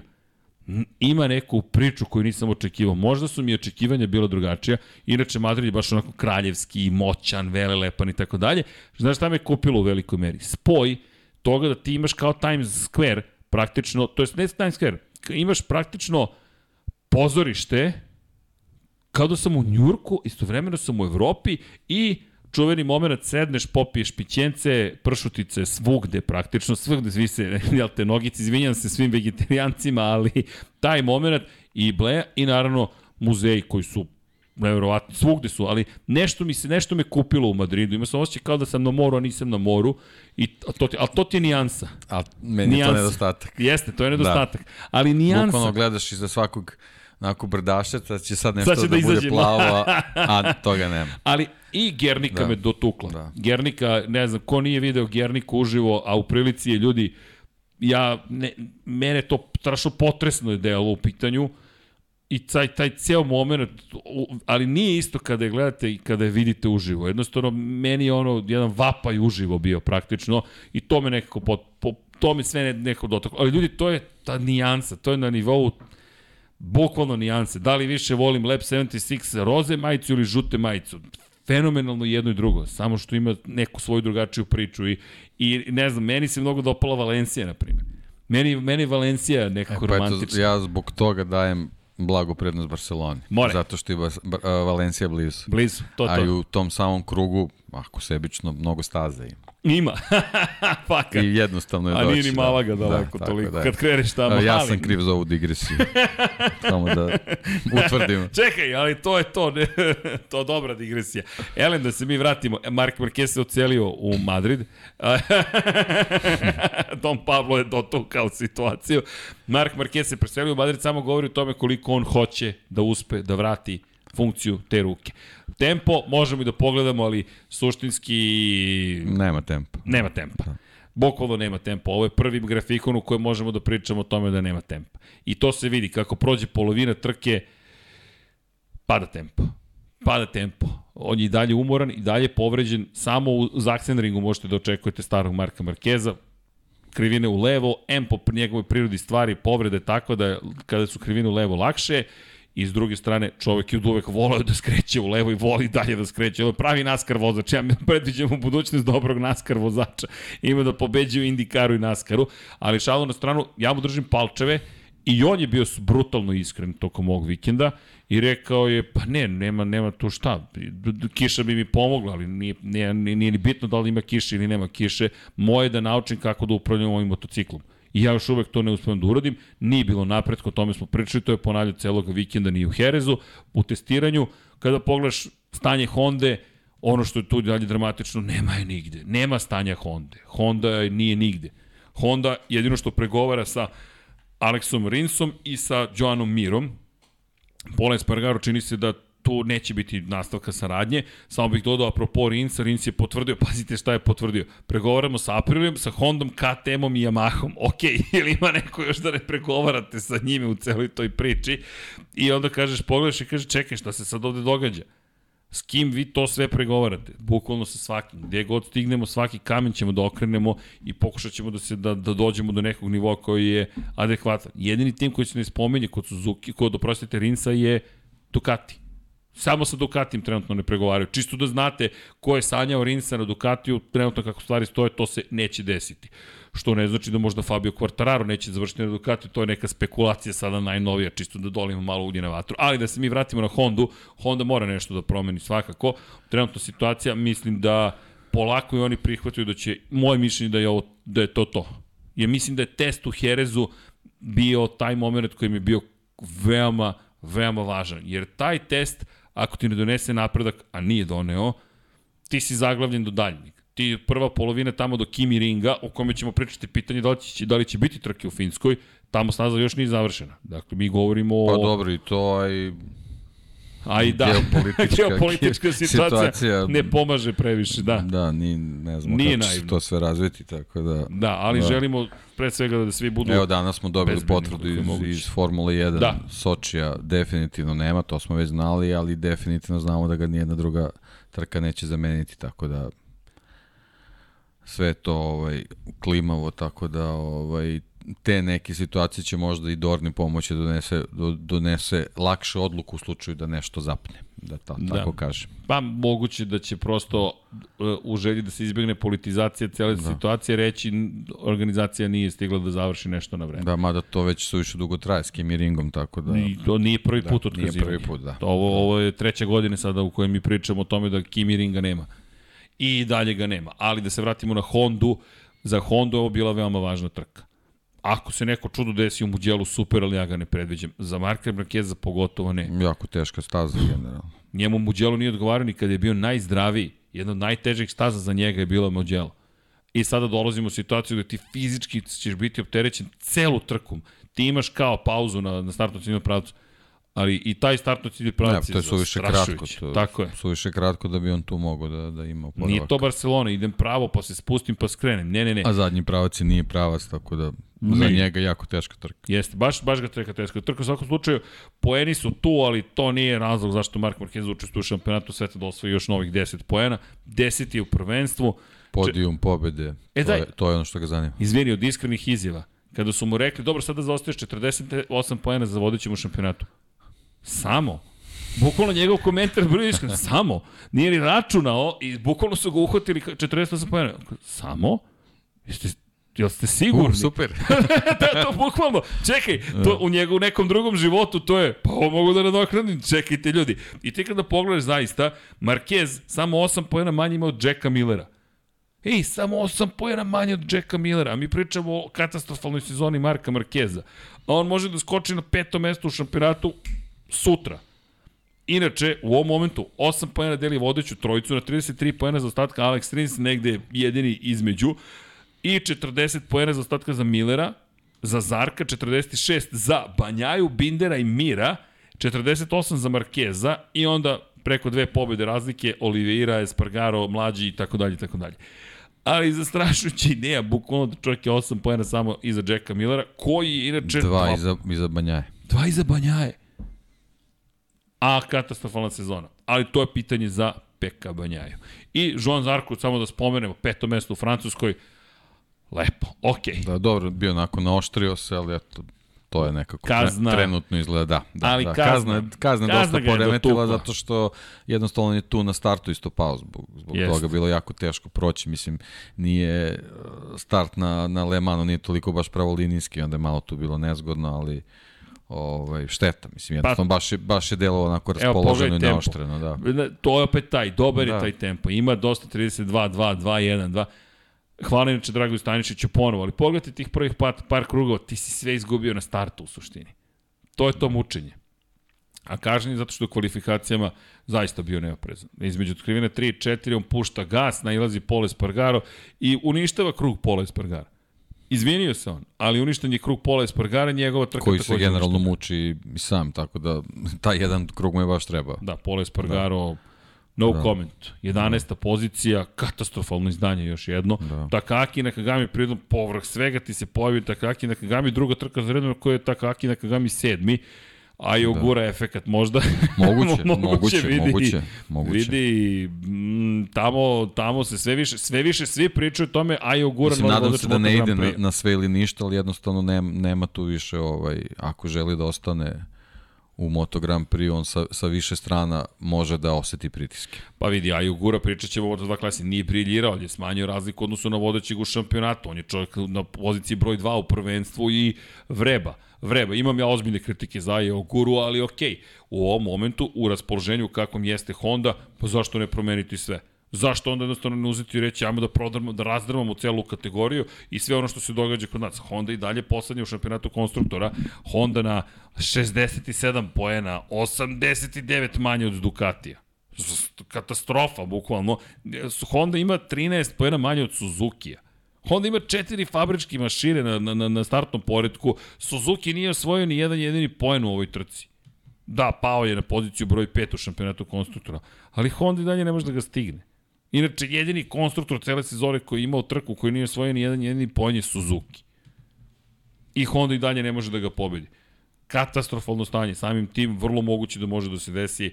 S4: Ima neku priču koju nisam očekivao. Možda su mi očekivanja bila drugačija. Inače, Madrid je baš onako kraljevski, moćan, velelepan i tako dalje. Znaš šta me kupilo u velikoj meri? Spoj toga da ti imaš kao Times Square, praktično, to je ne Times Square, imaš praktično pozorište, kao da sam u Njurku, istovremeno sam u Evropi i čuveni moment, sedneš, popiješ pićence, pršutice, svugde praktično, svugde svi se, <laughs> jel te, nogici, izvinjam se svim vegetarijancima, ali taj moment i ble, i naravno muzeji koji su nevjerovatno, svugde su, ali nešto mi se, nešto me kupilo u Madridu. Ima sam osjećaj kao da sam na moru, a nisam na moru. I to ti, ali to ti je nijansa.
S5: A meni nijansa. je to nedostatak.
S4: Jeste, to je nedostatak. Da. Ali nijansa.
S5: Bukvalno gledaš iza svakog onako brdašeca će sad nešto sad će da, da bude plavo, <laughs> a toga nema.
S4: Ali i Gernika da. me dotukla. Da. Gernika, ne znam, ko nije video Gerniku uživo, a u prilici je ljudi, ja, ne, mene to strašno potresno je delo u pitanju, i taj, taj ceo moment, ali nije isto kada je gledate i kada je vidite uživo. Jednostavno, meni je ono, jedan vapaj uživo bio praktično i to me nekako, pot, po, to me sve nekako dotaklo. Ali ljudi, to je ta nijansa, to je na nivou bukvalno nijanse. Da li više volim Lab 76 roze majicu ili žute majicu? Fenomenalno jedno i drugo, samo što ima neku svoju drugačiju priču i, i ne znam, meni se mnogo dopala Valencija, na primjer. Meni, meni Valencija nekako e, pa romantična. Eto,
S5: ja zbog toga dajem blago prednost Barceloni.
S4: More.
S5: Zato što je Valencija blizu.
S4: Blizu, to to.
S5: A i u tom samom krugu, ako sebično, mnogo staze ima.
S4: Ima. <laughs> Fakat.
S5: I jednostavno je
S4: doći. A nije ni da. Malaga da, daleko da, toliko. Da Kad kreneš tamo.
S5: Ja sam kriv za ovu digresiju. <laughs> Samo da utvrdim. <laughs>
S4: Čekaj, ali to je to. Ne, to je dobra digresija. Elen, da se mi vratimo. Mark Marquez se ocelio u Madrid. Don Pablo je dotukao situaciju. Mark Marquez se preselio u Madrid, samo govori o tome koliko on hoće da uspe da vrati funkciju te ruke. Tempo možemo i da pogledamo, ali suštinski...
S5: Nema tempa.
S4: Nema tempa. Da. Bokvalo nema tempa. Ovo je prvi grafikon u kojem možemo da pričamo o tome da nema tempa. I to se vidi. Kako prođe polovina trke, pada tempo. Pada tempo. On je i dalje umoran i dalje povređen. Samo u Zaksenringu možete da očekujete starog Marka Markeza krivine u levo, M po njegovoj prirodi stvari povrede tako da kada su krivine u levo lakše, I s druge strane, čovek je uvek volao da skreće u levo i voli dalje da skreće. Ovo je pravi naskar vozač. Ja predviđam u budućnost dobrog naskar vozača. Ima da pobeđuje Indikaru i naskaru. Ali šalu na stranu, ja mu držim palčeve i on je bio brutalno iskren tokom ovog vikenda i rekao je, pa ne, nema, nema tu šta, kiša bi mi pomogla, ali nije, nije, nije, ni bitno da li ima kiše ili nema kiše, moje da naučim kako da upravljam ovim motociklom. I ja još uvek to ne uspem da uradim. Nije bilo napredka, o tome smo pričali, to je ponavljao celog vikenda ni u Herezu. U testiranju, kada pogledaš stanje Honda, ono što je tu dalje dramatično, nema je nigde. Nema stanja Honda. Honda nije nigde. Honda jedino što pregovara sa Aleksom Rinsom i sa Joanom Mirom. Pola Espargaro čini se da tu neće biti nastavka saradnje. Samo bih dodao, apropo Rinsa, Rins je potvrdio, <laughs> pazite šta je potvrdio. Pregovaramo sa Aprilijem, sa Hondom, KTM-om i Yamahom. <laughs> Ok, ili ima neko još da ne pregovarate sa njime u celoj toj priči? I onda kažeš, pogledaš i kažeš, čekaj, šta se sad ovde događa? S kim vi to sve pregovarate? Bukvalno sa svakim. Gde god stignemo, svaki kamen ćemo da okrenemo i pokušat ćemo da, se, da, da dođemo do nekog nivoa koji je adekvatan. Jedini tim koji se ne spomenje kod Suzuki, kod, oprostite, Rinsa je Ducati Samo sa Ducatijem trenutno ne pregovaraju. Čisto da znate ko je sanjao Rinsa na Ducatiju, trenutno kako stvari stoje, to se neće desiti. Što ne znači da možda Fabio Quartararo neće završiti na Ducatiju, to je neka spekulacija sada najnovija, čisto da dolimo malo ulje na vatru. Ali da se mi vratimo na Hondu, Honda mora nešto da promeni svakako. Trenutno situacija, mislim da polako i oni prihvataju da će, moje mišljenje da je, ovo, da je to to. Ja mislim da je test u Herezu bio taj moment koji mi je bio veoma, veoma važan. Jer taj test ako ti ne donese napredak, a nije doneo, ti si zaglavljen do daljnjeg. Ti prva polovina tamo do Kimi Ringa, o kome ćemo pričati pitanje da li će, da li će biti trke u Finskoj, tamo snaza još nije završena. Dakle, mi govorimo o...
S5: Pa dobro, i to aj...
S4: A i da,
S5: Geopolitička- <laughs>
S4: geopolitička <laughs> situacija,
S5: situacija-
S4: ne pomaže previše, da.
S5: Da, ni, ne znamo
S4: Nije
S5: kako će
S4: naivno.
S5: to sve razviti, tako da...
S4: Da, ali
S5: Da.
S4: želimo pre svega da svi budu...
S5: Evo danas smo dobili potvrdu iz, iz Formule 1.
S4: Da.
S5: Sočija definitivno nema, to smo već znali, ali definitivno znamo da ga nijedna druga trka neće zameniti, tako da sve to ovaj, klimavo, tako da ovaj, te neke situacije će možda i Dorni pomoći da donese, do, donese lakše odluku u slučaju da nešto zapne, da ta,
S4: Da.
S5: tako kažem.
S4: Pa moguće da će prosto uh, u želji da se izbjegne politizacija cele da. situacije reći organizacija nije stigla da završi nešto na vreme.
S5: Da, mada to već suviše dugo traje s Kimi Ringom, tako da...
S4: I to nije prvi
S5: Da,
S4: put
S5: nije
S4: otkazivanje.
S5: prvi put, da.
S4: Ovo, ovo je treća godina sada u kojoj mi pričamo o tome da Kimi Ringa nema. I dalje ga nema. Ali da se vratimo na Hondu, za Hondu ovo bila veoma važna trka. Ako se neko čudo desi u Muđelu, super, ali ja ga ne predviđam. Za Marka Markeza pogotovo ne.
S5: Jako teška staza generalno.
S4: Njemu Muđelo nije odgovarao ni kada je bio najzdraviji. Jedna od najtežih staza za njega je bila Muđelo. I sada dolazimo u situaciju da ti fizički ćeš biti opterećen celu trku. Ti imaš kao pauzu na, na startnom pravcu, ali i taj startno ciljni
S5: Ne,
S4: pravac
S5: to je suviše kratko. To,
S4: Tako je.
S5: Suviše kratko da bi on tu mogao da, da ima oporavak.
S4: Nije to Barcelona, idem pravo pa se spustim pa skrenem. Ne, ne, ne.
S5: A zadnji pravac je nije pravac, tako da
S4: Ne.
S5: za njega jako teška trka.
S4: Jeste, baš, baš ga treka teško. Trka u svakom slučaju, poeni su tu, ali to nije razlog zašto Mark Marquez učestvuje u šampionatu sveta da osvoji još novih 10 poena. 10 je u prvenstvu.
S5: Podijum pobede,
S4: E,
S5: to, je, to je ono što ga zanima.
S4: Izvini, od iskrenih izjava. Kada su mu rekli, dobro, sada zaostaješ 48 poena za vodećem u šampionatu. Samo. Bukvalno njegov komentar bio iskren. Samo. Nije ni računao i bukvalno su ga uhvatili ka- 48 poena. Samo? Jeste, jel ste sigurni?
S5: U, super. <laughs>
S4: da, to bukvalno. Čekaj, to u njegu u nekom drugom životu to je, pa ovo mogu da nadoknadim, čekajte ljudi. I ti kada pogledaš zaista, Marquez samo 8 pojena manje ima od Jacka Millera. Ej, samo 8 pojena manje od Jacka Millera, a mi pričamo o katastrofalnoj sezoni Marka Markeza. A on može da skoči na peto mesto u šampionatu sutra. Inače, u ovom momentu 8 pojena deli vodeću trojicu na 33 pojena za ostatka Alex Rins negde jedini između i 40 pojena za ostatka za Millera, za Zarka 46 za Banjaju, Bindera i Mira, 48 za Markeza i onda preko dve pobede razlike Oliveira, Espargaro, mlađi i tako dalje i tako dalje. Ali zastrašujući ideja, bukvalno da čovjek je 8 pojena samo iza Jacka Millera, koji je inače
S5: Dva iza, iza Banjaje.
S4: Dva iza Banjaje. A katastrofalna sezona. Ali to je pitanje za Peka Banjaju. I Joan Zarko, samo da spomenemo, peto mesto u Francuskoj. Lepo, okej.
S5: Da, dobro, bio onako naoštrio se, ali eto, to je nekako
S4: Kazna.
S5: tre- trenutno izgleda, da. da
S4: Ali
S5: da,
S4: kazna.
S5: kazna, kazna,
S4: Kazna
S5: dosta poremetila zato što jednostavno je tu na startu isto pao zbog, zbog
S4: Jeste.
S5: toga bilo jako teško proći, mislim nije start na, na Le Manu nije toliko baš pravolinijski, onda je malo tu bilo nezgodno, ali ovaj, šteta, mislim, jednostavno baš je, baš je delo onako
S4: Pa-
S5: raspoloženo i naoštreno, da.
S4: To je opet taj, dobar je
S5: Da.
S4: taj tempo. Ima dosta 32, 2, 2, 1, 2. Hvala inače Dragoju Stanišiću ponovo, ali pogledajte tih prvih par, par krugova, ti si sve izgubio na startu u suštini. To je to mučenje. A kažem je zato što u kvalifikacijama zaista bio neoprezan. Između otkrivene 3 i 4 on pušta gas, nailazi Pole Spargaro i uništava krug Pole Spargaro. Izvinio se on, ali uništen je krug Pola Espargara, njegova trka
S5: koji se generalno
S4: uništena.
S5: muči i sam, tako da taj jedan krug mu je baš trebao.
S4: Da, Pola Espargaro, no da. comment. 11. Da. pozicija, katastrofalno izdanje još jedno. Da. Takaki Nakagami prirodom povrh svega ti se pojavi Takaki Nakagami, druga trka za redom koja je Takaki Nakagami sedmi. A i ogura da. efekat možda. <laughs> <laughs>
S5: Moguće, moguće,
S4: vidi,
S5: moguće, moguće.
S4: Vidi, m, tamo, tamo se sve više, sve više svi pričaju o tome, a i ogura
S5: Mislim, nadam se da ne ide na, na sve ili ništa, ali jednostavno nema, nema tu više, ovaj, ako želi da ostane u Moto Grand Prix, on sa, sa više strana može da oseti pritiske.
S4: Pa vidi, a Jugura pričat ćemo o dva klasi, nije briljirao, ali je smanjio razliku odnosu na vodećeg u šampionatu. On je čovjek na poziciji broj 2 u prvenstvu i vreba. Vreba, imam ja ozbiljne kritike za Joguru, ali okej. U ovom momentu, u raspoloženju kakvom jeste Honda, pa zašto ne promeniti sve? Zašto onda jednostavno ne uzeti i reći ajmo da prodrmamo, da razdrmamo celu kategoriju i sve ono što se događa kod nas. Honda i dalje poslednja u šampionatu konstruktora. Honda na 67 poena, 89 manje od Ducatija katastrofa, bukvalno. Honda ima 13 pojena manje od Suzuki-a. Honda ima četiri fabričke mašine na, na, na startnom poredku. Suzuki nije osvojio ni jedan jedini poen u ovoj trci. Da, pao je na poziciju broj 5 u šampionatu konstruktora, ali Honda i dalje ne može da ga stigne. Inače, jedini konstruktor cele sezone koji je imao trku, koji nije osvojio ni jedan jedini poen je Suzuki. I Honda i dalje ne može da ga pobedi. Katastrofalno stanje, samim tim vrlo moguće da može da se desi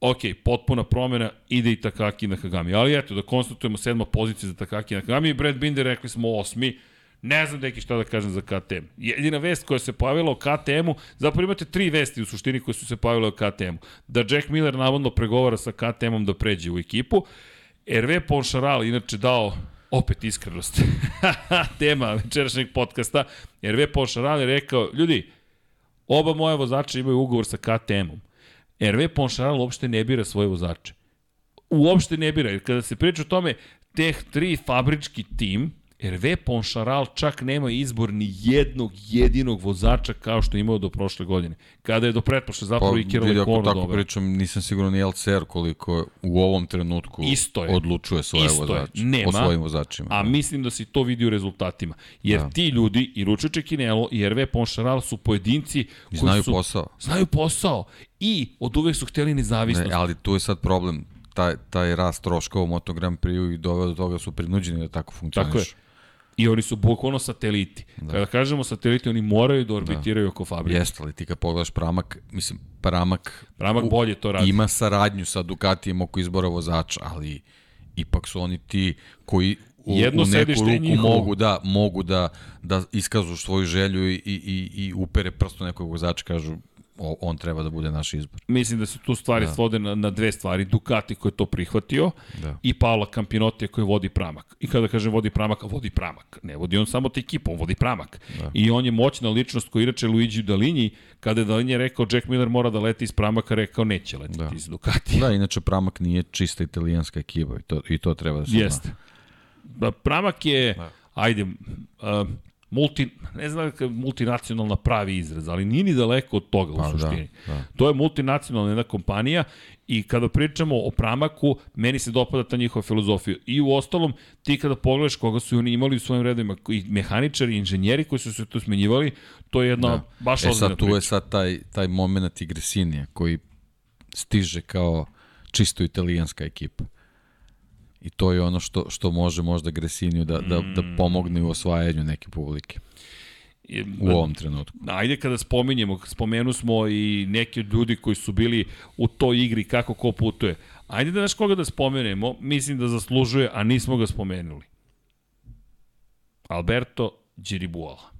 S4: ok, potpuna promena, ide i Takaki na Kagami. Ali eto, da konstatujemo sedma pozicija za Takaki na Kagami i Brad Binder rekli smo osmi, Ne znam deki šta da kažem za KTM. Jedina vest koja se pojavila o KTM-u, zapravo imate tri vesti u suštini koje su se pojavile o KTM-u. Da Jack Miller navodno pregovara sa KTM-om da pređe u ekipu. RV Poncharal inače dao opet iskrenost. <laughs> Tema večerašnjeg podcasta. RV Poncharal je rekao, ljudi, oba moja vozača imaju ugovor sa KTM-om. RV Poncharal uopšte ne bira svoje vozače. Uopšte ne bira, kada se priča o tome, teh tri fabrički tim, RV Poncharal čak nema izbor ni jednog jedinog vozača kao što je imao do prošle godine. Kada je do pretprošle zapravo pa, i Kira Lekono dobro.
S5: tako pričam, nisam siguran ni LCR koliko u ovom trenutku
S4: Isto je.
S5: odlučuje svoje Isto vozače. Je. Nema, o svojim vozačima.
S4: A da. mislim da se to vidi u rezultatima. Jer da. ti ljudi, i Ruče Čekinelo i RV Poncharal su pojedinci koji
S5: znaju
S4: su,
S5: posao.
S4: Znaju posao. I od uvek su hteli nezavisnost.
S5: Ne, ali tu je sad problem taj, taj rast troškova u Moto Grand Prix i doveo do toga su prinuđeni da tako funkcioniš. Tako je.
S4: I oni su bukvalno sateliti. Da. Kada kažemo sateliti, oni moraju da orbitiraju da. oko fabrike.
S5: Jeste, ali ti kad pogledaš Pramak, mislim, Pramak,
S4: Pramak u, bolje to radi.
S5: Ima saradnju sa Ducatijem oko izbora vozača, ali ipak su oni ti koji u, Jedno u neku ruku mogu da mogu da da iskažu svoju želju i i, i upere prsto nekog vozača kažu on treba da bude naš izbor.
S4: Mislim da se tu stvari da. svode na, na dve stvari. Ducati koji je to prihvatio da. i Paola Campinotti koji vodi pramak. I kada kaže vodi pramak, vodi pramak. Ne vodi on samo te ekipu, on vodi pramak. Da. I on je moćna ličnost koji inače Luigi Dalini, kada je Dalini rekao Jack Miller mora da leti iz pramaka, rekao neće letiti da. iz Ducati.
S5: Da, inače pramak nije čista italijanska ekipa i to, i to treba da se
S4: Jeste. Da, pramak je, da. ajde, uh, multi, ne znam da multinacionalna pravi izraz, ali nije ni daleko od toga pa, u da, suštini. Da, da. To je multinacionalna jedna kompanija i kada pričamo o Pramaku, meni se dopada ta njihova filozofija. I u ostalom, ti kada pogledaš koga su oni imali u svojim redovima, i mehaničari, i inženjeri koji su se tu smenjivali, to je jedna da. baš
S5: e, sad, tu priča. je sad taj, taj moment igresinije koji stiže kao čisto italijanska ekipa. I to je ono što, što može možda Gresiniju da, da, da mm. pomogne u osvajanju neke publike. U ovom trenutku.
S4: Ajde kada spominjemo, spomenu smo i neki ljudi koji su bili u toj igri kako ko putuje. Ajde da naš koga da spomenemo, mislim da zaslužuje, a nismo ga spomenuli. Alberto Giribuola.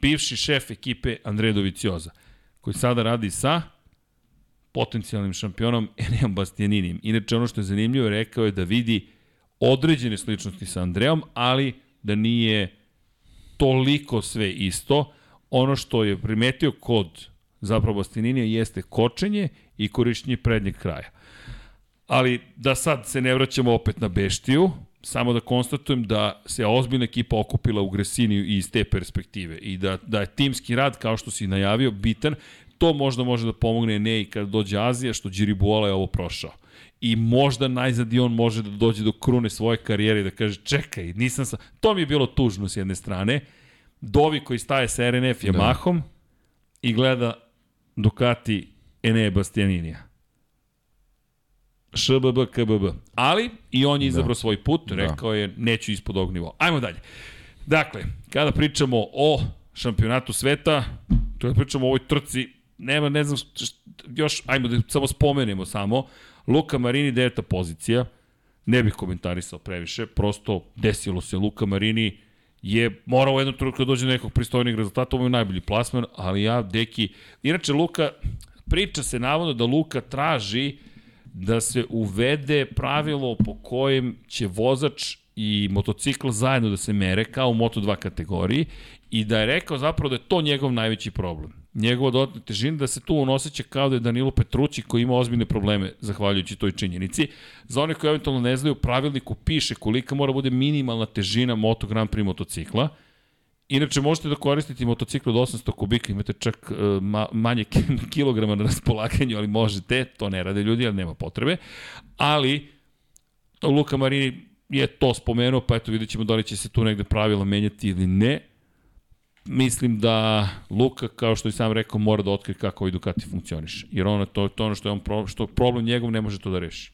S4: Bivši šef ekipe Andrej Dovicioza, koji sada radi sa potencijalnim šampionom <laughs> Eneom Bastianinim. Inače, ono što je zanimljivo, rekao je da vidi određene sličnosti sa Andreom, ali da nije toliko sve isto. Ono što je primetio kod zapravo Bastianinija jeste kočenje i korišćenje prednjeg kraja. Ali da sad se ne vraćamo opet na Beštiju, samo da konstatujem da se ozbiljna ekipa okupila u Gresiniju iz te perspektive i da, da je timski rad, kao što si najavio, bitan to možda može da pomogne ne i kada dođe Azija, što Buola je ovo prošao. I možda najzad i on može da dođe do krune svoje karijere i da kaže čekaj, nisam sa... To mi je bilo tužno s jedne strane. Dovi koji staje sa RNF je da. mahom i gleda Ducati Ene Bastianinija. ŠBB, KBB. Ali, i on je izabrao da. svoj put, da. rekao je, neću ispod ovog nivoa. Ajmo dalje. Dakle, kada pričamo o šampionatu sveta, kada pričamo o ovoj trci, nema, ne znam, još, ajmo da samo spomenemo samo, Luka Marini deveta pozicija, ne bih komentarisao previše, prosto desilo se Luka Marini je morao u jednom trenutku da dođe do nekog pristojnih rezultata, ovo je najbolji plasman, ali ja, deki, inače Luka, priča se navodno da Luka traži da se uvede pravilo po kojem će vozač i motocikl zajedno da se mere kao u Moto2 kategoriji i da je rekao zapravo da je to njegov najveći problem njegova dodatna težina, da se tu on osjeća kao da je Danilo Petrući koji ima ozbiljne probleme zahvaljujući toj činjenici. Za one koji eventualno ne znaju, pravilniku piše kolika mora bude minimalna težina Moto Grand Prix motocikla. Inače, možete da koristite motocikl od 800 kubika, imate čak uh, ma, manje <laughs> kilograma na raspolaganju, ali možete, to ne rade ljudi, ali nema potrebe. Ali, Luka Marini je to spomenuo, pa eto vidjet ćemo da li će se tu negde pravila menjati ili ne mislim da Luka, kao što i sam rekao, mora da otkrije kako ovaj Ducati funkcioniše. Jer ono, to, to ono što je on pro, što problem njegov ne može to da reši.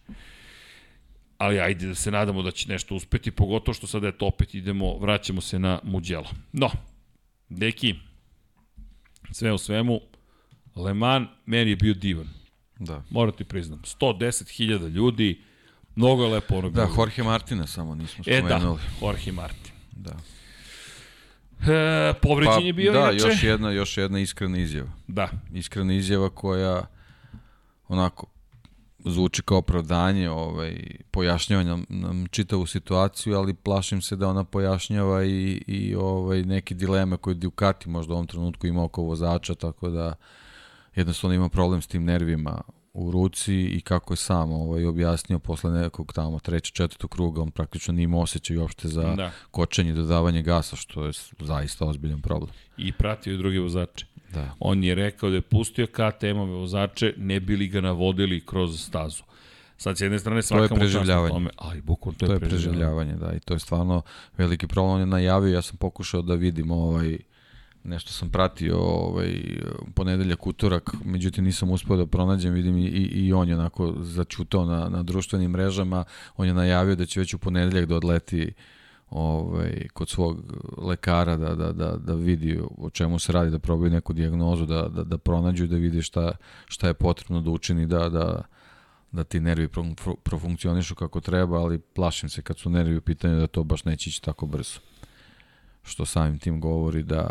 S4: Ali ajde da se nadamo da će nešto uspeti, pogotovo što sada eto opet idemo, vraćamo se na Mugello. No, deki, sve u svemu, Le Mans meni je bio divan.
S5: Da.
S4: Moram ti priznam. 110.000 ljudi, mnogo je lepo ono
S5: Da,
S4: bilo.
S5: Jorge Martina samo nismo
S4: E
S5: spomenuli.
S4: da, Jorge Martin.
S5: Da.
S4: E, povređen je bio
S5: da,
S4: inače.
S5: još jedna, još jedna iskrena izjava.
S4: Da,
S5: Iskrena izjava koja onako zvuči kao opravdanje, ovaj, pojašnjava nam, nam čitavu situaciju, ali plašim se da ona pojašnjava i, i ovaj, neke dileme koje Ducati možda u ovom trenutku ima oko vozača, tako da jednostavno ima problem s tim nervima u ruci i kako je sam ovaj, objasnio posle nekog tamo trećeg, četvrtog kruga, on praktično nije imao osjećaj uopšte za
S4: Da.
S5: kočenje dodavanje gasa, što je zaista ozbiljan problem.
S4: i pratio je drugi vozače.
S5: Da.
S4: On je rekao da je pustio KTM-ove vozače, ne bili ga navodili kroz stazu. Sad, s jedne strane, svaka čast na
S5: preživljavanje.
S4: tome, ali bukvalno to,
S5: To
S4: je
S5: je
S4: preživljavanje.
S5: preživljavanje, da, i to je stvarno veliki problem. On je najavio, ja sam pokušao da vidim ovaj, nešto sam pratio ovaj, ponedeljak, utorak, međutim nisam uspeo da pronađem, vidim i, i, on je onako začutao na, na društvenim mrežama, on je najavio da će već u ponedeljak da odleti ovaj, kod svog lekara da, da, da, da vidi o čemu se radi, da probaju neku dijagnozu, da, da, da pronađu da vidi šta, šta je potrebno da učini da, da, da ti nervi pro, pro, profunkcionišu kako treba, ali plašim se kad su nervi u pitanju da to baš neće ići tako brzo. Što samim tim govori da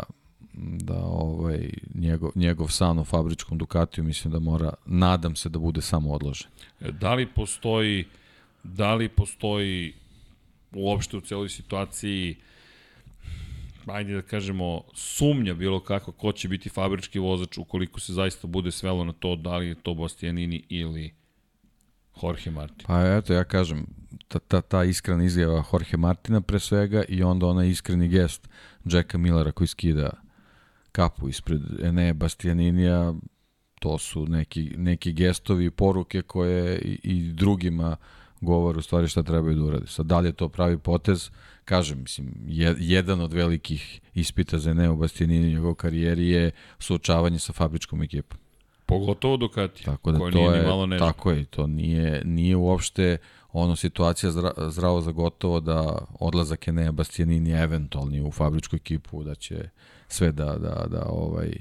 S5: da ovaj njegov, njegov san o fabričkom Ducatiju mislim da mora, nadam se da bude samo odložen.
S4: Da li postoji, da li postoji uopšte u celoj situaciji ajde da kažemo, sumnja bilo kako ko će biti fabrički vozač ukoliko se zaista bude svelo na to da li je to Bastianini ili Jorge Martin.
S5: Pa eto, ja kažem, ta, ta, ta iskrena izjava Jorge Martina pre svega i onda onaj iskreni gest Jacka Millera koji skida kapu ispred Enea Bastianinija, to su neki, neki gestovi i poruke koje i, i drugima govore u stvari šta trebaju da urade. Sad, da li je to pravi potez, kažem, mislim, je, jedan od velikih ispita za Eneo Bastianini u njegovoj karijeri je suočavanje sa fabričkom ekipom.
S4: Pogotovo Ducati,
S5: Tako da
S4: koja
S5: to
S4: nije
S5: je,
S4: ni malo nežna.
S5: tako je, to nije, nije uopšte ono situacija zra, zdravo za gotovo da odlazak Enea Bastianini eventualni u fabričku ekipu, da će sve da, da, da ovaj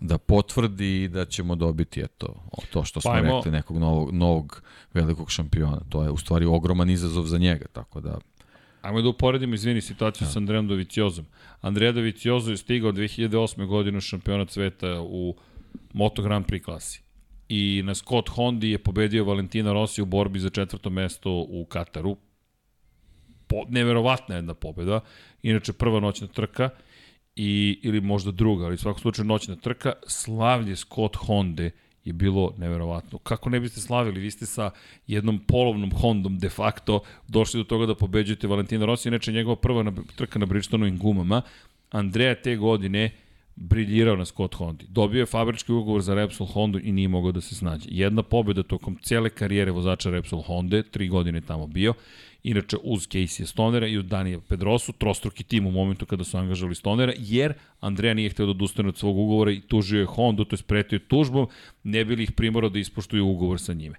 S5: da potvrdi i da ćemo dobiti eto to što smo
S4: Pa ajmo-
S5: rekli nekog novog, novog velikog šampiona. To je u stvari ogroman izazov za njega, tako da
S4: Ajmo da uporedimo, izvini, situaciju sa Andrejem Doviciozom. Andreja Doviciozo je stigao 2008. godine u šampionat sveta u Moto Grand Prix klasi. I na Scott Hondi je pobedio Valentina Rossi u borbi za četvrto mesto u Kataru. Po, neverovatna jedna pobeda. Inače, prva noćna trka i, ili možda druga, ali u svakom slučaju noćna trka. Slavlje Scott Honde je bilo neverovatno. Kako ne biste slavili? Vi ste sa jednom polovnom Hondom de facto došli do toga da pobeđujete Valentina Rossi, inače njegova prva na, trka na Bridgestonovim gumama. Andreja te godine briljirao na Scott Hondi. Dobio je fabrički ugovor za Repsol Hondu i nije mogao da se snađe. Jedna pobjeda tokom cijele karijere vozača Repsol Honda, tri godine tamo bio, inače uz Casey Stonera i uz Danija Pedrosu, trostruki tim u momentu kada su angažali Stonera, jer Andreja nije hteo da odustane od svog ugovora i tužio je Hondu, to je pretio je tužbom, ne bili ih primorao da ispoštuju ugovor sa njime.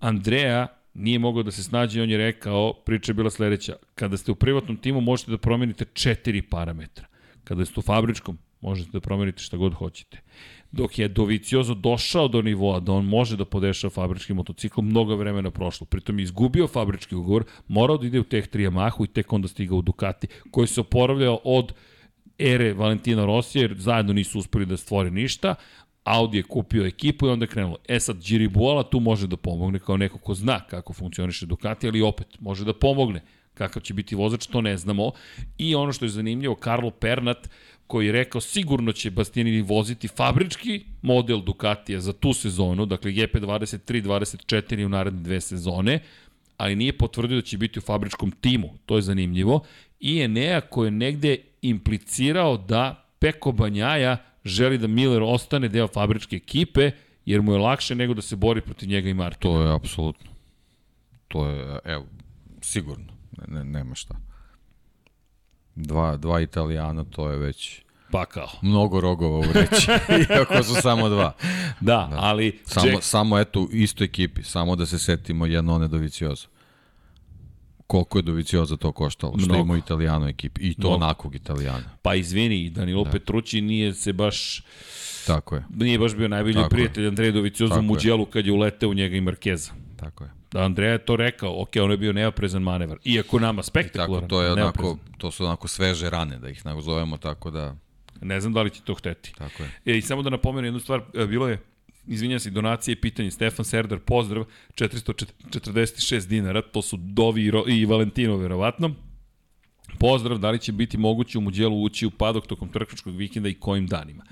S4: Andreja nije mogao da se snađe i on je rekao, priča je bila sledeća, kada ste u privatnom timu možete da promenite četiri parametra. Kada ste u fabričkom, možete da promenite šta god hoćete. Dok je Doviciozo došao do nivoa da on može da podešava fabrički motocikl, mnogo vremena prošlo. Pritom je izgubio fabrički ugovor, morao da ide u Tech 3 Yamahu i tek onda stigao u Ducati, koji se oporavljao od ere Valentina Rosija, jer zajedno nisu uspeli da stvore ništa, Audi je kupio ekipu i onda je krenulo. E sad, Giri Buala tu može da pomogne kao neko ko zna kako funkcioniše Ducati, ali opet može da pomogne. Kakav će biti vozač, to ne znamo. I ono što je zanimljivo, Carlo Pernat, koji je rekao sigurno će Bastianini voziti fabrički model Ducatija za tu sezonu, dakle GP23-24 u naredne dve sezone, ali nije potvrdio da će biti u fabričkom timu. To je zanimljivo. I Enea koji je negde implicirao da Peko Banjaja želi da Miller ostane deo fabričke ekipe, jer mu je lakše nego da se bori protiv njega i Martina.
S5: to je apsolutno. To je, evo, sigurno. Ne, ne, nema šta. Dva, dva italijana, to je već
S4: Pa kao.
S5: mnogo rogova u reći, <laughs> iako su samo dva.
S4: Da, da. ali...
S5: Samo,
S4: Jack,
S5: samo eto, u istoj ekipi, samo da se setimo jedno one Dovicioza. Koliko je Dovicioza to koštalo? Što
S4: Mnogo.
S5: ima italijano ekipi. I to
S4: Mnogo.
S5: onakog italijana.
S4: pa izvini, Danilo da. Petrući nije se baš...
S5: Tako je,
S4: Nije baš bio najbolji
S5: Tako
S4: prijatelj Andreja Dovicioza u. Muđelu kad je uleteo u njega i Markeza.
S5: tako je.
S4: Da Andreja je to rekao, ok, ono je bio neoprezan manevar. Iako nama
S5: Tako,
S4: spektakularan.
S5: to je onako,
S4: neoprezan.
S5: to su onako sveže rane, da ih nazovemo tako da,
S4: Ne znam da li će to hteti.
S5: tako je.
S4: E, I samo da napomenu jednu stvar, e, bilo je izvinjam se, donacije i pitanje. Stefan Serdar, pozdrav, 446 dinara, to su Dovi i Valentino, verovatno. Pozdrav, da li će biti moguće u Muđelu ući u padok tokom trkačkog vikenda i kojim danima?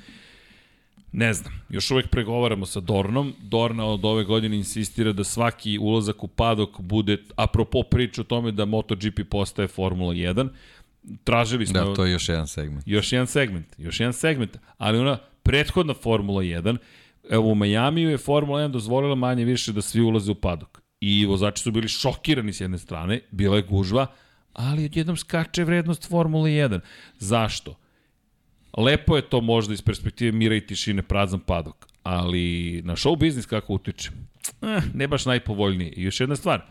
S4: Ne znam, još uvek pregovaramo sa Dornom. Dorna od ove godine insistira da svaki ulazak u padok bude, apropo priče o tome da MotoGP postaje Formula 1, tražili smo...
S5: Da, to je još jedan segment.
S4: Još jedan segment, još jedan segment, ali ona prethodna Formula 1, evo u Majamiju je Formula 1 dozvolila manje više da svi ulaze u padok. I vozači su bili šokirani s jedne strane, bila je gužva, ali odjednom skače vrednost Formule 1. Zašto? Lepo je to možda iz perspektive mira i tišine prazan padok, ali na show biznis kako utiče? Eh, ne baš najpovoljnije. I još jedna stvar,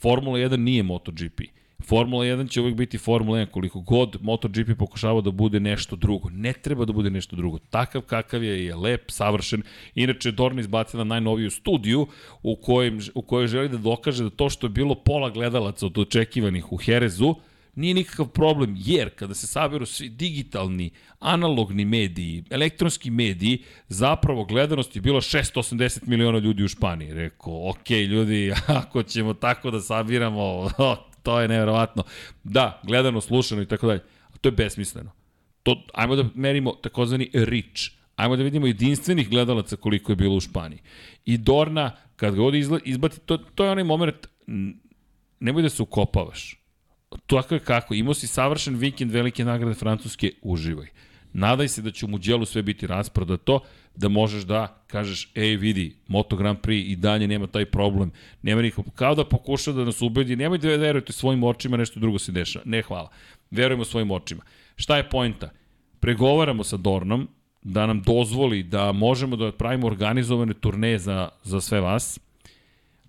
S4: Formula 1 nije MotoGP. Formula 1 će uvek biti Formula 1 koliko god MotoGP pokušava da bude nešto drugo. Ne treba da bude nešto drugo. Takav kakav je, je lep, savršen. Inače, Dorna izbacila najnoviju studiju u, kojem, u kojoj želi da dokaže da to što je bilo pola gledalaca od očekivanih u Herezu, nije nikakav problem, jer kada se saberu svi digitalni, analogni mediji, elektronski mediji, zapravo gledanost je bila 680 miliona ljudi u Španiji. Rekao, ok, ljudi, <laughs> ako ćemo tako da sabiramo, <laughs> to je nevjerovatno. Da, gledano, slušano i tako dalje. To je besmisleno. To, ajmo da merimo takozvani reach. Ajmo da vidimo jedinstvenih gledalaca koliko je bilo u Španiji. I Dorna, kad ga ovde izbati, to, to je onaj moment, nemoj da se ukopavaš. Tako je kako. Imao si savršen vikend velike nagrade Francuske, uživaj. Nadaj se da će u Muđelu sve biti rasprodato, da možeš da kažeš, ej vidi, Moto Grand Prix i dalje nema taj problem. Nema nikog, kao da pokuša da nas ubedi, nemoj da verujete svojim očima, nešto drugo se dešava. Ne, hvala. Verujemo svojim očima. Šta je pojenta? Pregovaramo sa Dornom da nam dozvoli da možemo da pravimo organizovane turneje za, za sve vas,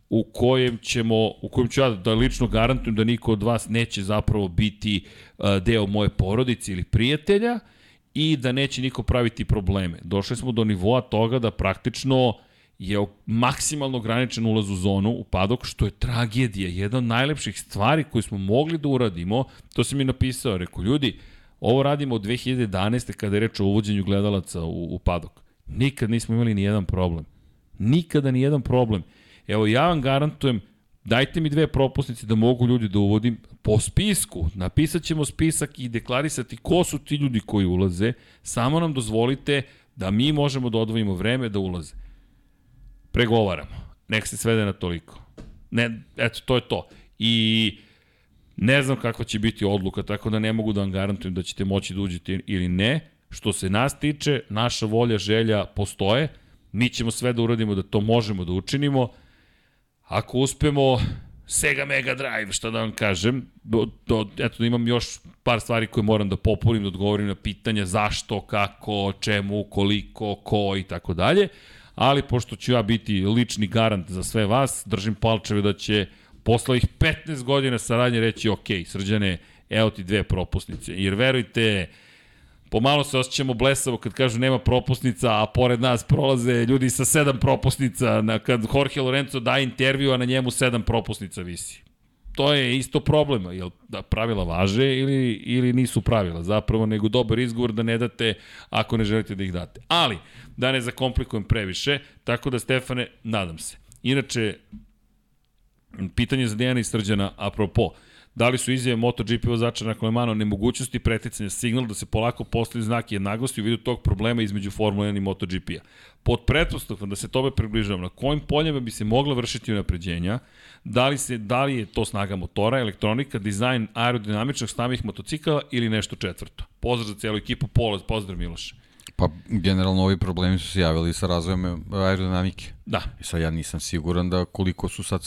S4: u kojem ćemo, u kojem ću ja da lično garantujem da niko od vas neće zapravo biti uh, deo moje porodice ili prijatelja i da neće niko praviti probleme. Došli smo do nivoa toga da praktično je maksimalno ograničen ulaz u zonu, u padok, što je tragedija. Jedna od najlepših stvari koje smo mogli da uradimo, to sam mi napisao, rekao, ljudi, ovo radimo od 2011. kada je reč o uvođenju gledalaca u, u padok. Nikad nismo imali ni jedan problem. Nikada ni jedan problem. Evo, ja vam garantujem, dajte mi dve propusnice da mogu ljudi da uvodim po spisku. Napisat ćemo spisak i deklarisati ko su ti ljudi koji ulaze. Samo nam dozvolite da mi možemo da odvojimo vreme da ulaze. Pregovaramo. Nek se svede na toliko. Ne, eto, to je to. I ne znam kakva će biti odluka, tako da ne mogu da vam garantujem da ćete moći da uđete ili ne. Što se nas tiče, naša volja, želja postoje. Mi ćemo sve da uradimo da to možemo da učinimo. Ako uspemo, Sega Mega Drive, šta da vam kažem, do, do, eto imam još par stvari koje moram da popunim, da odgovorim na pitanja zašto, kako, čemu, koliko, ko i tako dalje, ali pošto ću ja biti lični garant za sve vas, držim palčeve da će posle ovih 15 godina saradnje reći ok, srđane, evo ti dve propusnice, jer verujte, Pomalo se osjećamo blesavo kad kažu nema propusnica, a pored nas prolaze ljudi sa sedam propusnica, na, kad Jorge Lorenzo daje intervju, a na njemu sedam propusnica visi. To je isto problem, jel da pravila važe ili, ili nisu pravila, zapravo nego dobar izgovor da ne date ako ne želite da ih date. Ali, da ne zakomplikujem previše, tako da Stefane, nadam se. Inače, pitanje za Dejana i Srđana, apropo, Da li su izjave MotoGP vozača na Lemano nemogućnosti preticanja signal da se polako postavi znak jednagosti u vidu tog problema između Formula 1 i MotoGP-a? Pod pretpostavkom da se tome približavamo, na kojim poljama bi se mogla vršiti unapređenja, da li, se, da li je to snaga motora, elektronika, dizajn aerodinamičnog stavih motocikala ili nešto četvrto? Pozdrav za cijelu ekipu, polaz, pozdrav Miloše.
S5: Pa, generalno ovi problemi su se javili sa razvojem aerodinamike.
S4: Da,
S5: I sad ja nisam siguran da koliko su sad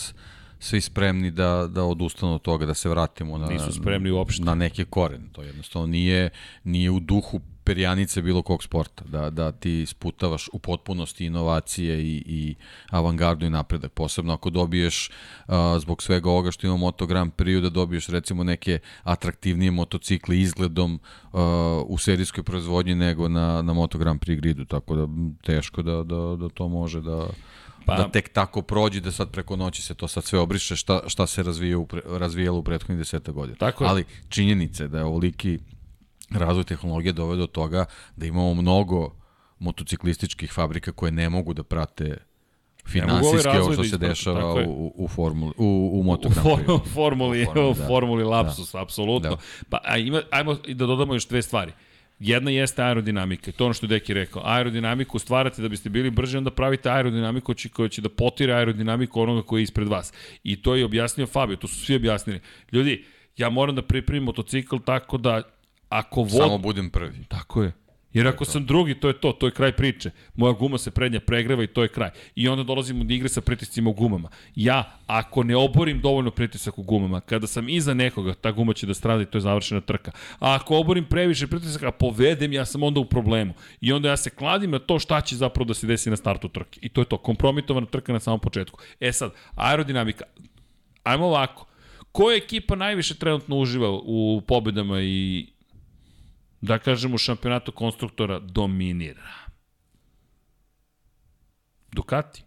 S5: svi spremni da, da odustanu od toga, da se vratimo na,
S4: Nisu spremni uopšte.
S5: na neke korene. To jednostavno nije, nije u duhu perjanice bilo kog sporta, da, da ti sputavaš u potpunosti inovacije i, i avangardu i napredak, posebno ako dobiješ uh, zbog svega ovoga što ima Moto Grand Prix, da dobiješ recimo neke atraktivnije motocikle izgledom uh, u serijskoj proizvodnji nego na, na Moto Grand Prix gridu, tako da teško da, da, da to može da
S4: Pa-
S5: da tek tako prođe, da sad preko noći se to sad sve obriše, šta, šta se razvija u pre, razvijalo u prethodnih deseta godina.
S4: Tako je.
S5: Ali činjenice da je ovoliki razvoj tehnologije doveo do toga da imamo mnogo motociklističkih fabrika koje ne mogu da prate
S4: ovaj
S5: finansijski
S4: razvoj
S5: ovo što
S4: da
S5: se dešava u, u, formuli, u, u Moto
S4: U
S5: Grand <laughs>
S4: formuli,
S5: U formuli,
S4: u
S5: da.
S4: formuli lapsus, apsolutno.
S5: Da.
S4: Pa a ima, ajmo i da dodamo još dve stvari. Jedna jeste aerodinamika, to ono što je Deki rekao. Aerodinamiku stvarate da biste bili brži, onda pravite aerodinamiku koja će da potire aerodinamiku onoga koji je ispred vas. I to je objasnio Fabio, to su svi objasnili. Ljudi, ja moram da pripremim motocikl tako da ako vod...
S5: Samo budem prvi.
S4: Tako je. Jer ako sam drugi, to je to, to je kraj priče. Moja guma se prednja pregreva i to je kraj. I onda dolazimo do igre sa pritiscima u gumama. Ja, ako ne oborim dovoljno pritisak u gumama, kada sam iza nekoga, ta guma će da strada i to je završena trka. A ako oborim previše pritisaka, a povedem, ja sam onda u problemu. I onda ja se kladim na to šta će zapravo da se desi na startu trke. I to je to, kompromitovana trka na samom početku. E sad, aerodinamika. Ajmo ovako. Koja ekipa najviše trenutno uživa u pobedama i da kažem u šampionatu konstruktora dominira. Ducati.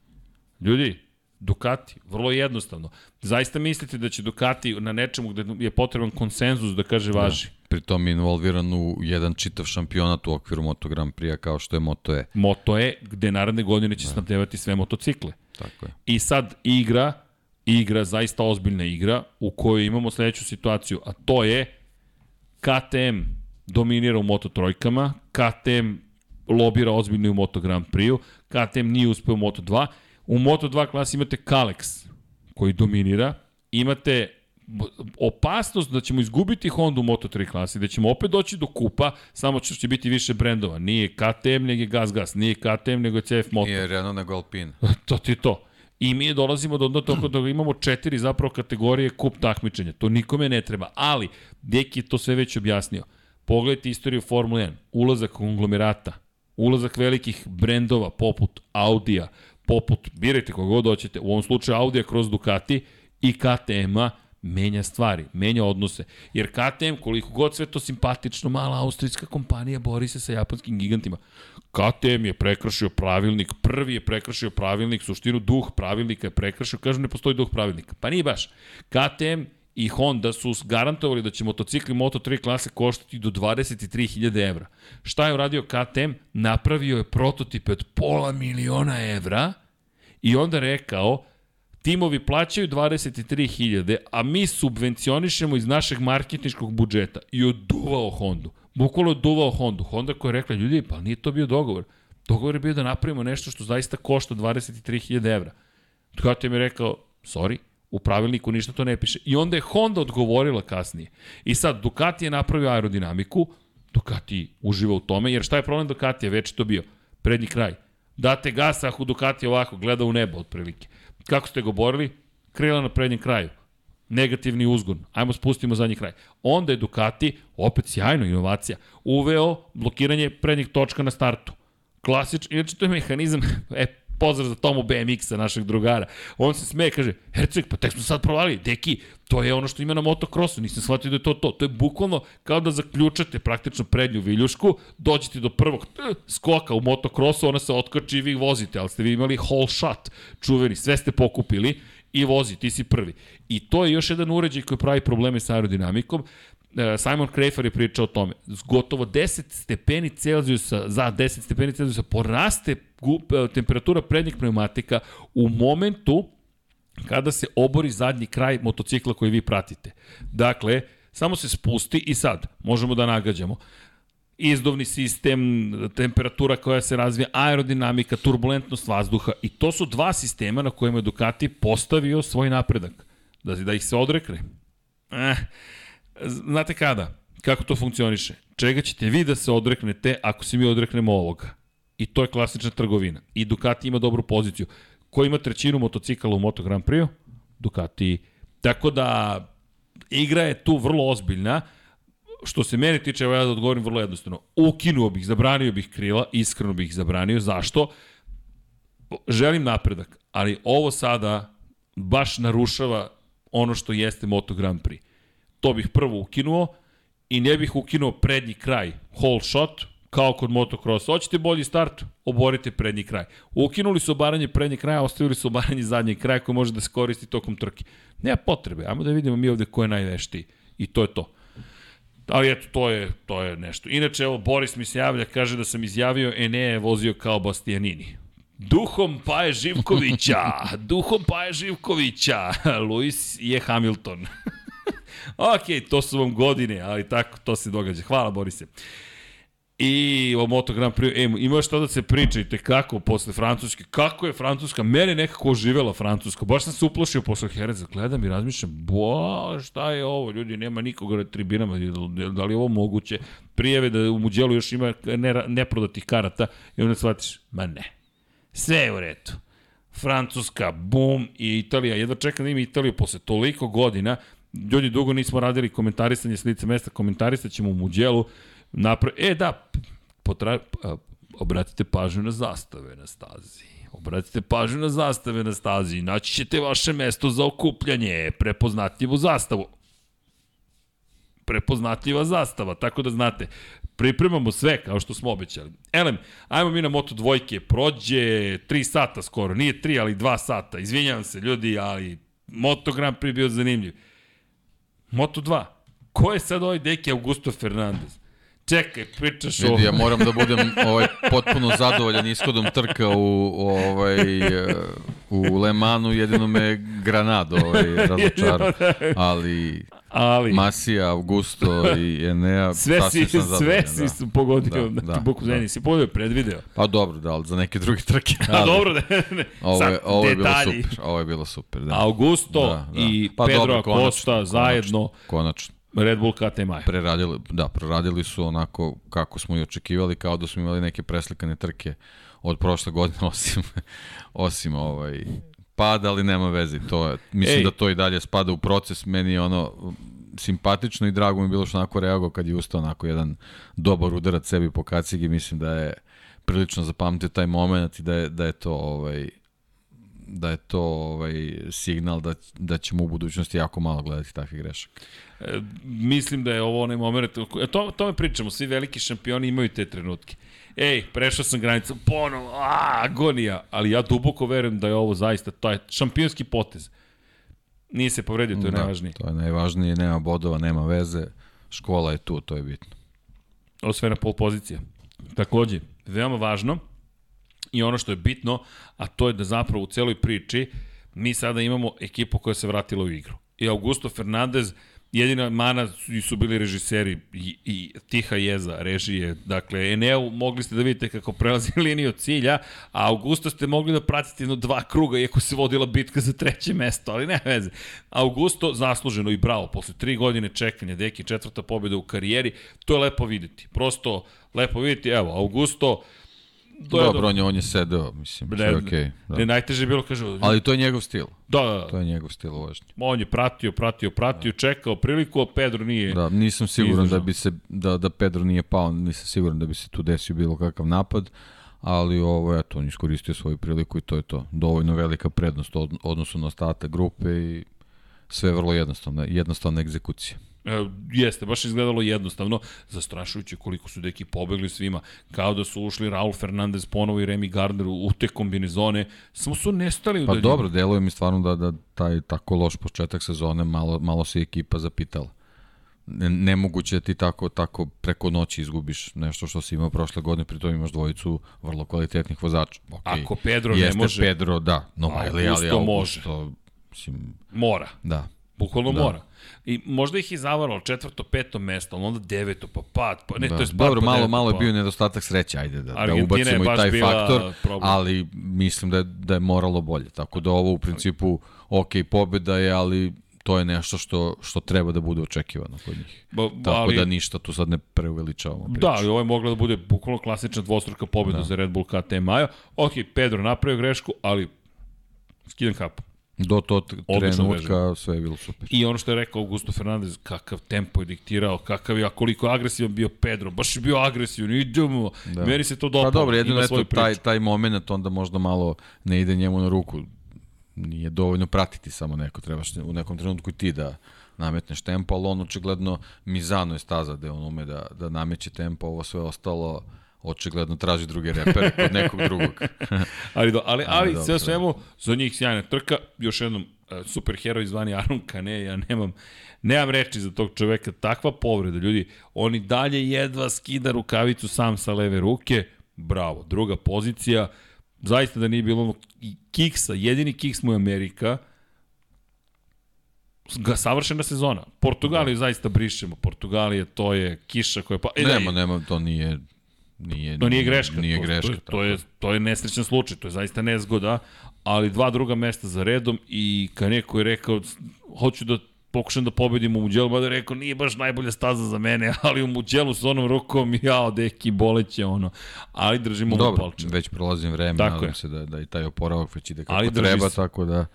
S4: Ljudi, Ducati, vrlo jednostavno. Zaista mislite da će Ducati na nečemu gde je potreban konsenzus da kaže važi?
S5: Pritom je involviran u jedan čitav šampionat u okviru Moto Grand Prix-a kao što je Moto E.
S4: Moto E, gde naredne godine će snabdevati sve motocikle.
S5: Tako je.
S4: I sad igra, igra, zaista ozbiljna igra, u kojoj imamo sledeću situaciju, a to je KTM dominira u Moto trojkama, KTM lobira ozbiljno u Moto Grand Prix-u, KTM nije uspeo u Moto 2, u Moto 2 klasi imate Kalex, koji dominira, imate opasnost da ćemo izgubiti Honda u Moto3 klasi, da ćemo opet doći do kupa, samo što će biti više brendova. Nije KTM, nego je Gas Gas, nije KTM, nego je CF Moto.
S5: Nije Renault nego Alpine. <laughs>
S4: to ti to. I mi dolazimo do, do toga da imamo četiri zapravo kategorije kup takmičenja. To nikome ne treba. Ali, Deki je to sve već objasnio. Pogledajte istoriju Formule 1. Ulazak konglomerata, ulazak velikih brendova poput Audija, poput, birajte kogod hoćete, u ovom slučaju Audija kroz Ducati i KTM-a, menja stvari, menja odnose. Jer KTM, koliko god sve to simpatično, mala austrijska kompanija bori se sa japanskim gigantima. KTM je prekršio pravilnik, prvi je prekršio pravilnik, suštinu duh pravilnika je prekršio, kažu ne postoji duh pravilnika. Pa nije baš. KTM i Honda su garantovali da će motocikli Moto3 klase koštati do 23.000 evra. Šta je uradio KTM? Napravio je prototipe od pola miliona evra i onda rekao timovi plaćaju 23.000, a mi subvencionišemo iz našeg marketničkog budžeta i oduvao Hondu. Bukvalo oduvao Hondu. Honda koja je rekla, ljudi, pa nije to bio dogovor. Dogovor je bio da napravimo nešto što zaista košta 23.000 evra. KTM je rekao, sorry, u pravilniku ništa to ne piše. I onda je Honda odgovorila kasnije. I sad, Ducati je napravio aerodinamiku, Ducati uživa u tome, jer šta je problem Ducatija, već je to bio, prednji kraj. Date gasa ako Ducati ovako gleda u nebo otprilike. Kako ste ga borili? Krila na prednjem kraju. Negativni uzgon. Ajmo spustimo zadnji kraj. Onda je Ducati, opet sjajno inovacija, uveo blokiranje prednjih točka na startu. Klasično, inače to je mehanizam, <laughs> e, pozdrav za Tomu BMX-a, našeg drugara. On se smeje, kaže, Herceg, pa tek smo sad provali, deki, to je ono što ima na motokrosu, nisam shvatio da je to to. To je bukvalno kao da zaključate praktično prednju viljušku, dođete do prvog skoka u motokrosu, ona se otkači i vi vozite, ali ste vi imali whole shot, čuveni, sve ste pokupili i vozi, ti si prvi. I to je još jedan uređaj koji pravi probleme sa aerodinamikom. E, Simon Krafer je pričao o tome. Gotovo 10 stepeni Celzijusa, za 10 stepeni Celzijusa poraste gu- e, temperatura prednjeg pneumatika u momentu kada se obori zadnji kraj motocikla koji vi pratite. Dakle, samo se spusti i sad možemo da nagađamo izduvni sistem, temperatura koja se razvija, aerodinamika, turbulentnost vazduha i to su dva sistema na kojima je Ducati postavio svoj napredak. Da, da ih se odrekne. Eh, znate kada? Kako to funkcioniše? Čega ćete vi da se odreknete ako se mi odreknemo ovoga? I to je klasična trgovina. I Ducati ima dobru poziciju. Ko ima trećinu motocikala u Moto Grand Prix-u? Ducati. Tako da, igra je tu vrlo ozbiljna. Što se mene tiče, evo ja da odgovorim vrlo jednostavno. Ukinuo bih, zabranio bih krila, iskreno bih ih zabranio. Zašto? Želim napredak, ali ovo sada baš narušava ono što jeste Moto Grand Prix. To bih prvo ukinuo i ne bih ukinuo prednji kraj, whole shot, kao kod motocrossa. Hoćete bolji start? Oborite prednji kraj. Ukinuli su obaranje prednjeg kraja, ostavili su obaranje zadnjeg kraja koji može da se koristi tokom trke. Nema potrebe, ajmo da vidimo mi ovde ko je najveštiji. I to je to. Ali eto, to je, to je nešto. Inače, evo, Boris mi se javlja, kaže da sam izjavio, Ene je vozio kao Bastianini. Duhom Paje Živkovića, <laughs> duhom Paje Živkovića, <laughs> Luis je Hamilton. <laughs> ok, to su vam godine, ali tako to se događa. Hvala Borise. I o Moto Grand Prix, e, ima što da se pričajte kako posle Francuske, kako je Francuska, mene nekako oživela Francuska, baš sam se uplašio posle Hereza, gledam i razmišljam, bo, šta je ovo, ljudi, nema nikoga na tribinama, da li je ovo moguće, prijeve da u Muđelu još ima ne, neprodatih karata i onda shvatiš, ma ne, sve je u redu. Francuska, bum, i Italija, jedva čekam da ima Italiju posle toliko godina, ljudi dugo nismo radili komentarisanje s lice mesta, komentarisat ćemo u Muđelu, Napra... E, da, potra... obratite pažnju na zastave na stazi. Obratite pažnju na zastave na stazi. Naći ćete vaše mesto za okupljanje, prepoznatljivu zastavu. Prepoznatljiva zastava, tako da znate. Pripremamo sve, kao što smo obećali. Elem, ajmo mi na Moto dvojke. Prođe 3 sata skoro. Nije 3, ali 2 sata. Izvinjavam se, ljudi, ali Moto Grand Prix bio zanimljiv. Moto 2. Ko je sad ovaj deki Augusto Fernandez? Čekaj, pričaš o...
S5: Vidi, ja moram da budem ovaj, potpuno zadovoljan ishodom trka u, ovaj, u Le Manu, jedino me Granado ovaj, <laughs> razočar, ali, ali Masija, Augusto i Enea, <laughs>
S4: sve si, sam sve si da. pogodio, da, da, buku da. si pogodio, predvideo.
S5: Pa dobro, da, ali za neke druge trke.
S4: Ali, A dobro, da, ne,
S5: ovo, je, ovo je bilo super, ovo je bilo super, da.
S4: Augusto da, da. i pa Pedro dobro, Acosta konačno, zajedno.
S5: Konačno, konačno.
S4: Red Bull KTM.
S5: Preradili, da, preradili su onako kako smo i očekivali, kao da smo imali neke preslikane trke od prošle godine, <laughs> osim, osim ovaj, pada, ali nema veze. To je, mislim Ej. da to i dalje spada u proces. Meni je ono simpatično i drago mi je bilo što onako reago kad je ustao onako jedan dobar udarac sebi po kacigi. Mislim da je prilično zapamtio taj moment i da je, da je to ovaj, da je to ovaj signal da, da ćemo u budućnosti jako malo gledati takvih grešaka.
S4: Mislim da je ovo onaj moment, e, to, to me pričamo, svi veliki šampioni imaju te trenutke. Ej, prešao sam granicu, ponovo, a, agonija, ali ja duboko verujem da je ovo zaista, to je šampionski potez. Nije se povredio, to je da, najvažnije.
S5: To je najvažnije, nema bodova, nema veze, škola je tu, to je bitno.
S4: Osvena pol pozicija. Takođe, veoma važno, i ono što je bitno, a to je da zapravo u celoj priči mi sada imamo ekipu koja se vratila u igru. I Augusto Fernandez, jedina mana su bili režiseri i, i tiha jeza režije. Dakle, Eneu mogli ste da vidite kako prelazi <laughs> liniju cilja, a Augusto ste mogli da pratite jedno dva kruga, iako se vodila bitka za treće mesto, ali ne veze. Augusto zasluženo i bravo, posle tri godine čekanja, deki četvrta pobjeda u karijeri, to je lepo videti. Prosto lepo videti, evo, Augusto,
S5: To Dobro, on je, on je sedeo, mislim, ne, sve je okej. Okay,
S4: da. Ne, najteže je bilo, kažu...
S5: Ali to je njegov stil.
S4: Da, da, da.
S5: To je njegov stil vožnje.
S4: On je pratio, pratio, pratio, da. čekao priliku, a Pedro nije...
S5: Da, nisam siguran da bi se, da, da Pedro nije pao, nisam siguran da bi se tu desio bilo kakav napad, ali ovo, eto, on iskoristio svoju priliku i to je to. Dovoljno velika prednost od, odnosu na ostatak grupe i sve vrlo jednostavno, jednostavna egzekucija.
S4: E, jeste, baš izgledalo jednostavno, zastrašujuće koliko su deki pobegli svima, kao da su ušli Raul Fernandez ponovo i Remy Gardner u, te kombinezone, samo su nestali u
S5: Pa dobro, deluje mi stvarno da, da taj tako loš početak sezone malo, malo se ekipa zapitala. Ne, nemoguće da ti tako, tako preko noći izgubiš nešto što si imao prošle godine, pritom imaš dvojicu vrlo kvalitetnih vozača.
S4: Okay. Ako Pedro ne može...
S5: Pedro, da. No, ali, ali, ali Augusto može.
S4: Mislim, mora.
S5: Da.
S4: Bukvalno da. mora. I možda ih je zavaralo četvrto, peto mesto, ali onda deveto, pa pad, pa ne, da. to je pad
S5: Dobro, pa malo, deveto, malo je pa- bio nedostatak sreće, ajde da, da ubacimo i taj faktor, problem. ali mislim da je, da je moralo bolje. Tako da ovo u principu, ok, pobeda je, ali to je nešto što, što treba da bude očekivano kod njih. Ba, Tako ali, da ništa tu sad ne preuveličavamo priču.
S4: Da, i ovo je mogla da bude bukvalno klasična dvostruka pobeda da. za Red Bull KTM Maja. Ok, Pedro napravio grešku, ali skidam kapu.
S5: Do tog trenutka sve je bilo super.
S4: I ono što je rekao Augusto Fernandez, kakav tempo je diktirao, kakav je, a koliko je agresivan bio Pedro, baš je bio agresivan, idemo, da. meni se to dopalo.
S5: Pa dobro, jedino eto, taj, taj moment onda možda malo ne ide njemu na ruku. Nije dovoljno pratiti samo neko, trebaš u nekom trenutku i ti da nametneš tempo, ali on očigledno Mizano je staza gde on ume da, da nameće tempo, ovo sve ostalo očigledno traži druge repere kod nekog drugog. <laughs>
S4: Ali, do, ali, ali,
S5: dobro,
S4: sve
S5: da.
S4: svemu, za njih sjajna trka, još jednom, e, superheroj zvani Aron Kane, ja nemam, nemam reči za tog čoveka, takva povreda, ljudi, on i dalje jedva skida rukavicu sam sa leve ruke, bravo, druga pozicija, zaista da nije bilo onog kiksa, jedini kiks mu je Amerika, ga savršena sezona. Portugaliju zaista brišemo. Portugalije, to je kiša koja pa... E, da,
S5: nema, nema, to nije nije,
S4: To nije greška.
S5: Nije
S4: to,
S5: greška.
S4: To, je- to, je, to je nesrećan slučaj, to je zaista nezgoda, ali dva druga mesta za redom i kad neko je rekao, hoću da pokušam da pobedim u Muđelu, mada je rekao, nije baš najbolja staza za mene, <laughs> ali u Muđelu s onom rukom, jao, deki, boleće ono. Ali držimo mu
S5: Dobro,
S4: palče.
S5: već prolazim vreme,
S4: Tako
S5: nadam
S4: je.
S5: se da, da i taj oporavak već ide kako
S4: Ali
S5: treba,
S4: se.
S5: tako da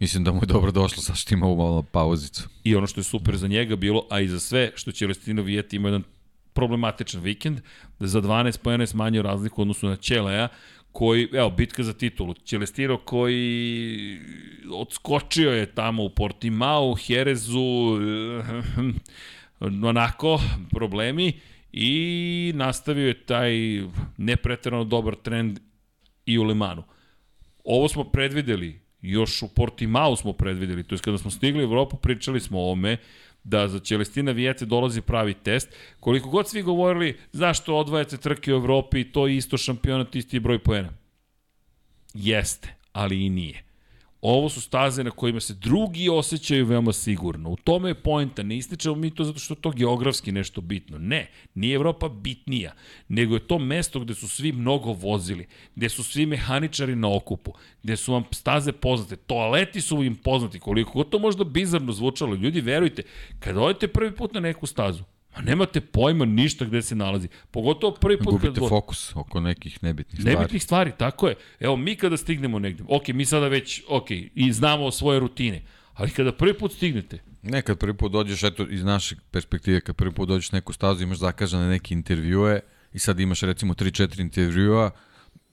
S5: mislim da mu je dobro došlo sa što ima ovu malo pauzicu.
S4: I ono što je super za njega bilo, a i za sve, što će Lestino Vijeti ima jedan problematičan vikend, da za 12 pojene smanjio razliku odnosu na Ćeleja, koji, evo, bitka za titulu. Celestino koji odskočio je tamo u Portimao, Herezu, onako, problemi i nastavio je taj nepreterano dobar trend i u Lemanu. Ovo smo predvideli, još u Portimao smo predvideli, to je kada smo stigli u Evropu, pričali smo o ome, da za Celestina Vijete dolazi pravi test. Koliko god svi govorili zašto odvajate trke u Evropi, to je isto šampionat, isti broj poena. Jeste, ali i nije. Ovo su staze na kojima se drugi osjećaju veoma sigurno. U tome je pojenta. Ne ističemo mi to zato što to geografski nešto bitno. Ne, nije Evropa bitnija, nego je to mesto gde su svi mnogo vozili, gde su svi mehaničari na okupu, gde su vam staze poznate, toaleti su im poznati, koliko to možda bizarno zvučalo. Ljudi, verujte, kada odete prvi put na neku stazu, Ma nemate pojma ništa gde se nalazi. Pogotovo prvi put
S5: Gubite
S4: kad...
S5: fokus oko nekih nebitnih stvari.
S4: Nebitnih stvari, tako je. Evo, mi kada stignemo negde, ok, mi sada već, ok, i znamo svoje rutine, ali kada prvi put stignete,
S5: Nekad prvi put dođeš, eto, iz naše perspektive, kad prvi put dođeš neku stazu, imaš zakazane neke intervjue i sad imaš recimo 3-4 intervjua,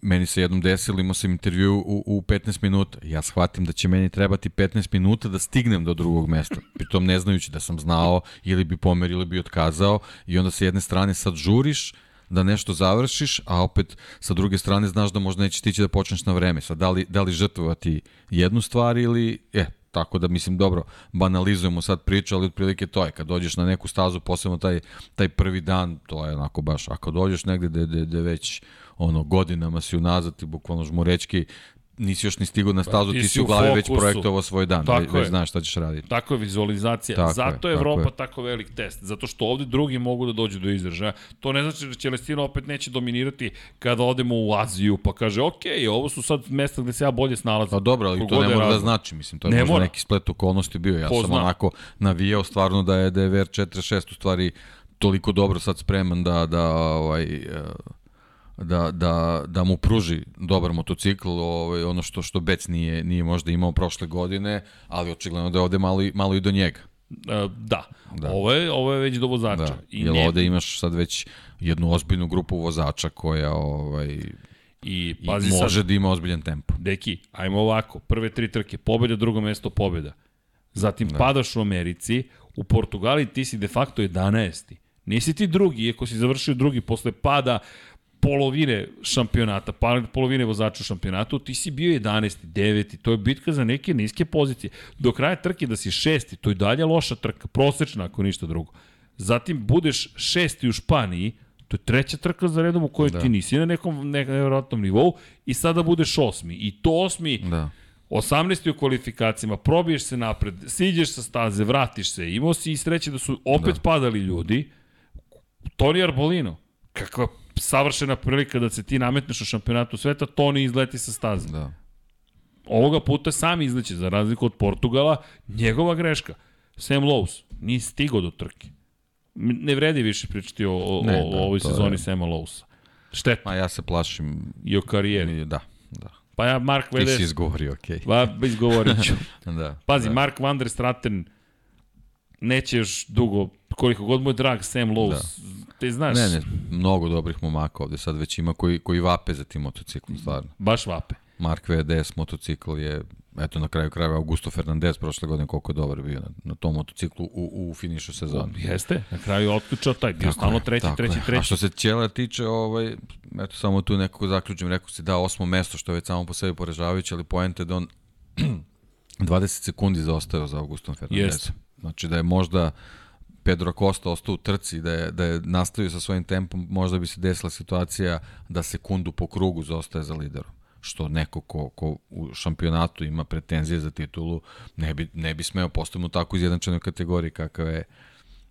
S5: meni se jednom desilo, imao sam intervju u, u 15 minuta. Ja shvatim da će meni trebati 15 minuta da stignem do drugog mesta. Pritom ne znajući da sam znao ili bi pomer ili bi otkazao i onda sa jedne strane sad žuriš, da nešto završiš, a opet sa druge strane znaš da možda neće stići da počneš na vreme. Sad, da li, da li žrtvovati jednu stvar ili, e, tako da mislim dobro, banalizujemo sad priču, ali otprilike to je, kad dođeš na neku stazu, posebno taj, taj prvi dan, to je onako baš, a kad dođeš negde gde, gde, gde već ono, godinama si unazad i bukvalno žmurečki, nisi još ni stigao na stazu,
S4: Pa ti
S5: ti
S4: si
S5: u glavi već projektovao svoj dan,
S4: Tako
S5: već, već znaš šta ćeš raditi.
S4: Tako je vizualizacija.
S5: Tako
S4: Zato je
S5: tako
S4: Evropa
S5: je.
S4: tako velik test. Zato što ovde drugi mogu da dođu do izražaja. To ne znači da Celestino opet neće dominirati kada odemo u Aziju, pa kaže, ok, ovo su sad mesta gde se ja bolje snalazim.
S5: Pa dobro, ali to ne mora da znači, mislim, to je
S4: Ne
S5: možda
S4: mora.
S5: neki splet okolnosti bio. Ja
S4: Ko
S5: sam
S4: zna.
S5: onako navijao stvarno da je, je VR46 u stvari toliko dobro sad spreman da, da ovaj, eh, da, da, da mu pruži dobar motocikl, ovaj, ono što što Bec nije, nije možda imao prošle godine, ali očigledno da je ovde malo, i- malo i do njega.
S4: E, da.
S5: Da.
S4: Ovo, je, ovo je već do vozača.
S5: Da.
S4: I,
S5: Jer
S4: ne,
S5: ovde imaš sad već jednu ozbiljnu grupu vozača koja ovaj,
S4: I
S5: i
S4: pazi
S5: može
S4: sad,
S5: da ima ozbiljan tempo.
S4: deki, ajmo ovako, prve tri trke, pobeda, drugo mesto, pobeda. Zatim da. padaš u Americi, u Portugali ti si de facto 11. Nisi ti drugi, iako si završio drugi posle pada polovine šampionata, pa- polovine vozača u šampionatu, ti si bio 11. 9. To je bitka za neke niske pozicije. Do kraja trke da si šesti, to je dalje loša trka, prosečna ako ništa drugo. Zatim budeš šesti u Španiji, to je treća trka za redom u kojoj da. ti nisi na nekom ne- nevjerojatnom nivou i sada budeš osmi. I to osmi,
S5: Da.
S4: 18. u kvalifikacijama, probiješ se napred, siđeš sa staze, vratiš se, imao si i sreće da su opet da. padali ljudi. Toni Arbolino, kakva savršena prilika da se ti nametneš u šampionatu sveta, Toni izleti sa staze.
S5: Da.
S4: Ovoga puta sam izleće, za razliku od Portugala, njegova greška. Sam Lowe's nije stigao do trke. Ne vredi više pričati o, o,
S5: Ne,
S4: o
S5: da,
S4: ovoj
S5: to je-
S4: sezoni Sama Lowesa. Šteta.
S5: Ma ja se plašim
S4: I o karijeri.
S5: Da, da.
S4: Pa ja Mark
S5: Ti si
S4: Vedes,
S5: izgovorio, okej.
S4: pa izgovorit ću. <laughs>
S5: Da.
S4: Pazi,
S5: da.
S4: Mark Van der Straten neće još dugo, koliko god mu je drag Sam Lowe's, da. ti znaš,
S5: Ne, ne, mnogo dobrih momaka ovde sad već ima koji, koji vape za tim motociklom, stvarno.
S4: baš vape.
S5: Mark VDS motocikl je, eto na kraju krajeva Augusto Fernandez prošle godine koliko je dobar bio na, na tom motociklu u, u finišu sezone.
S4: Jeste, na kraju je otključao taj, bio stalno treći,
S5: tako
S4: treći,
S5: je. A
S4: treći.
S5: što se Ćela tiče, ovaj, eto samo tu nekako zaključim, rekao si da osmo mesto, što je već samo po sebi poražavajuće, ali poenta je da on <clears throat> 20 sekundi zaostao za Augustom Fernandezom.
S4: Jeste.
S5: Znači da je možda Pedro Costa ostao u trci, da je, da je nastavio sa svojim tempom, možda bi se desila situacija da sekundu po krugu zaostaje za liderom što neko ko, ko u šampionatu ima pretenzije za titulu ne bi, ne bi smeo postaviti u tako izjednačenoj kategoriji kakav je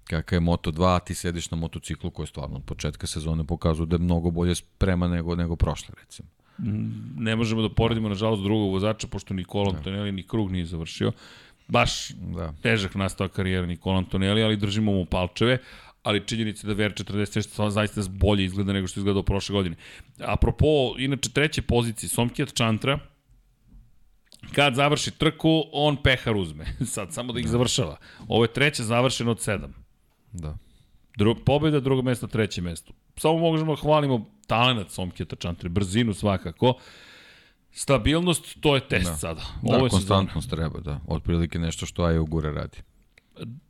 S5: kakav je Moto2, a ti sediš na motociklu koji stvarno od početka sezone pokazuje da je mnogo bolje sprema nego, nego prošle, recimo.
S4: Ne možemo da poredimo, nažalost, drugog vozača, pošto Nikola Antonelli ni krug nije završio. Baš
S5: Da.
S4: težak nastava karijera Nikola Antonelli, ali držimo mu palčeve ali činjenica da VR46 zaista bolje izgleda nego što je izgledao prošle godine. Apropo, inače treće pozicije, Somkijat Čantra, kad završi trku, on pehar uzme. <laughs> Sad samo da ih završava. Ovo je treće završeno od sedam.
S5: Da.
S4: Dru, pobjeda, drugo mesto, treće mesto. Samo možemo da hvalimo talenat Somkijata Čantre, brzinu svakako. Stabilnost, to je test
S5: Da.
S4: sada.
S5: Da,
S4: Ovo je
S5: konstantnost treba, da. Otprilike nešto što Aja Ugure radi.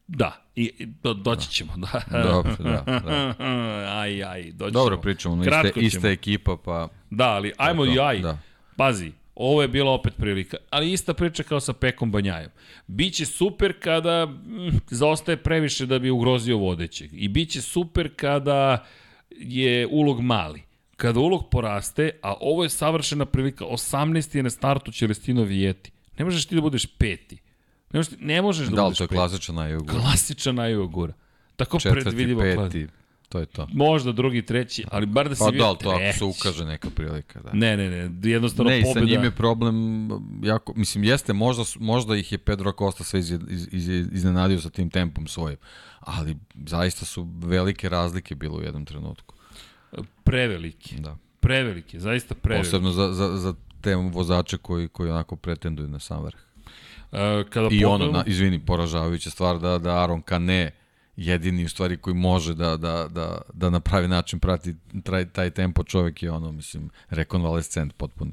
S4: Da, i, i do, doći ćemo. Da. <laughs>
S5: Dobro, da, da. <laughs>
S4: aj, aj, doći
S5: Dobro
S4: ćemo.
S5: pričamo, no, iste,
S4: ćemo.
S5: ista ekipa, pa...
S4: Da, ali ajmo i aj.
S5: da.
S4: Pazi, ovo je bila opet prilika, ali ista priča kao sa Pekom Banjajom. Biće super kada mm, zaostaje previše da bi ugrozio vodećeg. I biće super kada je ulog mali. Kada ulog poraste, a ovo je savršena prilika, 18. je na startu Celestino Vijeti. Ne možeš ti da budeš peti. Ne možeš, ne možeš da,
S5: Da,
S4: budeš
S5: to je
S4: peti.
S5: klasičan Aja Ugure.
S4: Klasičan Ajogura. Tako
S5: Četvrti,
S4: predvidivo klasičan.
S5: peti, to je to.
S4: Možda drugi, treći, ali bar da si
S5: Pa
S4: bio
S5: da, to ako se ukaže neka prilika, da.
S4: Ne, ne, ne, jednostavno
S5: Ne, i sa
S4: pobjeda.
S5: njim je problem, jako, mislim, jeste, možda, možda ih je Pedro Costa sve iz, iz, iz, iznenadio sa tim tempom svojim, ali zaista su velike razlike bilo u jednom trenutku.
S4: Preveliki.
S5: Da.
S4: Preveliki, zaista preveliki.
S5: Posebno za, za, za te vozače koji, koji onako pretenduju na sam vrh.
S4: E, kada
S5: I ono, na, izvini, poražavajuća stvar da, da Aron Kane jedini u stvari koji može da, da, da, da na pravi način prati taj, taj tempo čovjek je ono, mislim, rekonvalescent potpuni.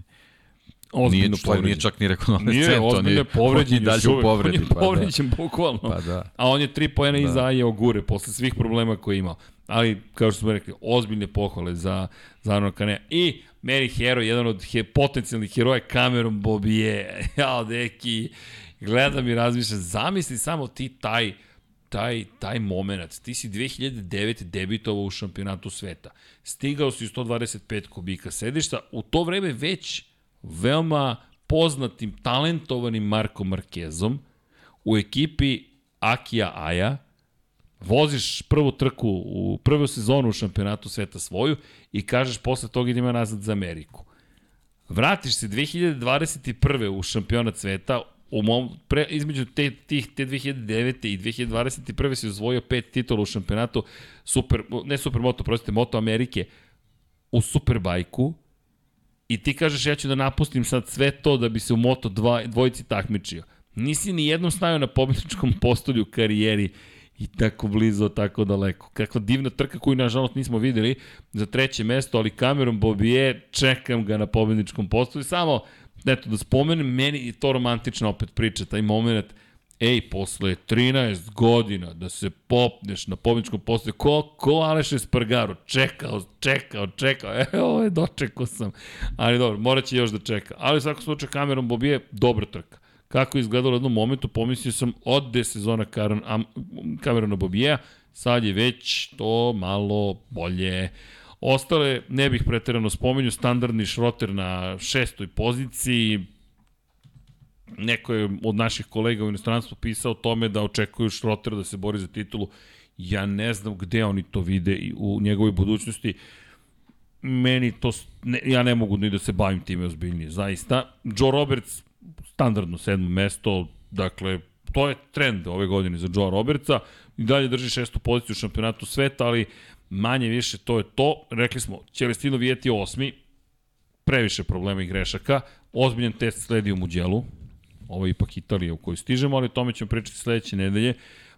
S5: Nije,
S4: ozbiljno
S5: nije
S4: povređen.
S5: čak ni rekonvalescent.
S4: Nije, ozbiljno je povređen
S5: on je dalje u povredi.
S4: On je
S5: pa da.
S4: povređen, bukvalno.
S5: Pa da.
S4: A on je tri pojena da. iza Aje Ogure, posle svih problema koje je imao. Ali, kao što smo rekli, ozbiljne pohvale za, za Kanea. I Mary Hero, jedan od he, potencijalnih heroja, Cameron Bobije. <laughs> Jao, deki, gledam i razmišljam, zamisli samo ti taj taj, taj moment. Ti si 2009. debitovao u šampionatu sveta. Stigao si u 125 kubika sedišta. U to vreme već veoma poznatim, talentovanim Markom Markezom u ekipi Akija Aja, voziš prvu trku u prvu sezonu u šampionatu sveta svoju i kažeš posle toga idemo nazad za Ameriku. Vratiš se 2021. u šampionat sveta, u mom, pre, između te, tih, te 2009. i 2021. si osvojio pet titula u šampionatu, super, ne Supermoto, prostite, Moto Amerike, u Superbajku, i ti kažeš ja ću da napustim sad sve to da bi se u Moto 2, dvojici takmičio. Nisi ni jednom stavio na pobjedičkom postolju u karijeri i tako blizu, tako daleko. Kakva divna trka koju nažalost nismo videli za treće mesto, ali Cameron Bobije, čekam ga na pobedničkom postolju. Samo, eto, da spomenem, meni je to romantična opet priča, taj moment, ej, posle 13 godina da se popneš na pobedničkom postolju, ko, ko Aleš Espargaro, čekao, čekao, čekao, evo je, dočekao sam. Ali dobro, morat će još da čeka. Ali u svakom slučaju Cameron Bobije, dobra trka kako je izgledalo u jednom momentu, pomislio sam od sezona Karan, Am, Camerona Bobija, sad je već to malo bolje. Ostale, ne bih preterano spomenju, standardni šroter na šestoj poziciji, neko je od naših kolega u inostranstvu pisao o tome da očekuju šroter da se bori za titulu. Ja ne znam gde oni to vide u njegovoj budućnosti. Meni to, ne, ja ne mogu ni da se bavim time ozbiljnije, zaista. Joe Roberts, standardno sedmo mesto, dakle, to je trend ove godine za Joe Robertsa, i dalje drži šestu poziciju u šampionatu sveta, ali manje više to je to. Rekli smo, Celestino Vijeti osmi, previše problema i grešaka. Ozbiljan test sledi u Muđelu. Ovo je ipak Italija u kojoj stižemo, ali o tome ćemo pričati sledeće nedelje.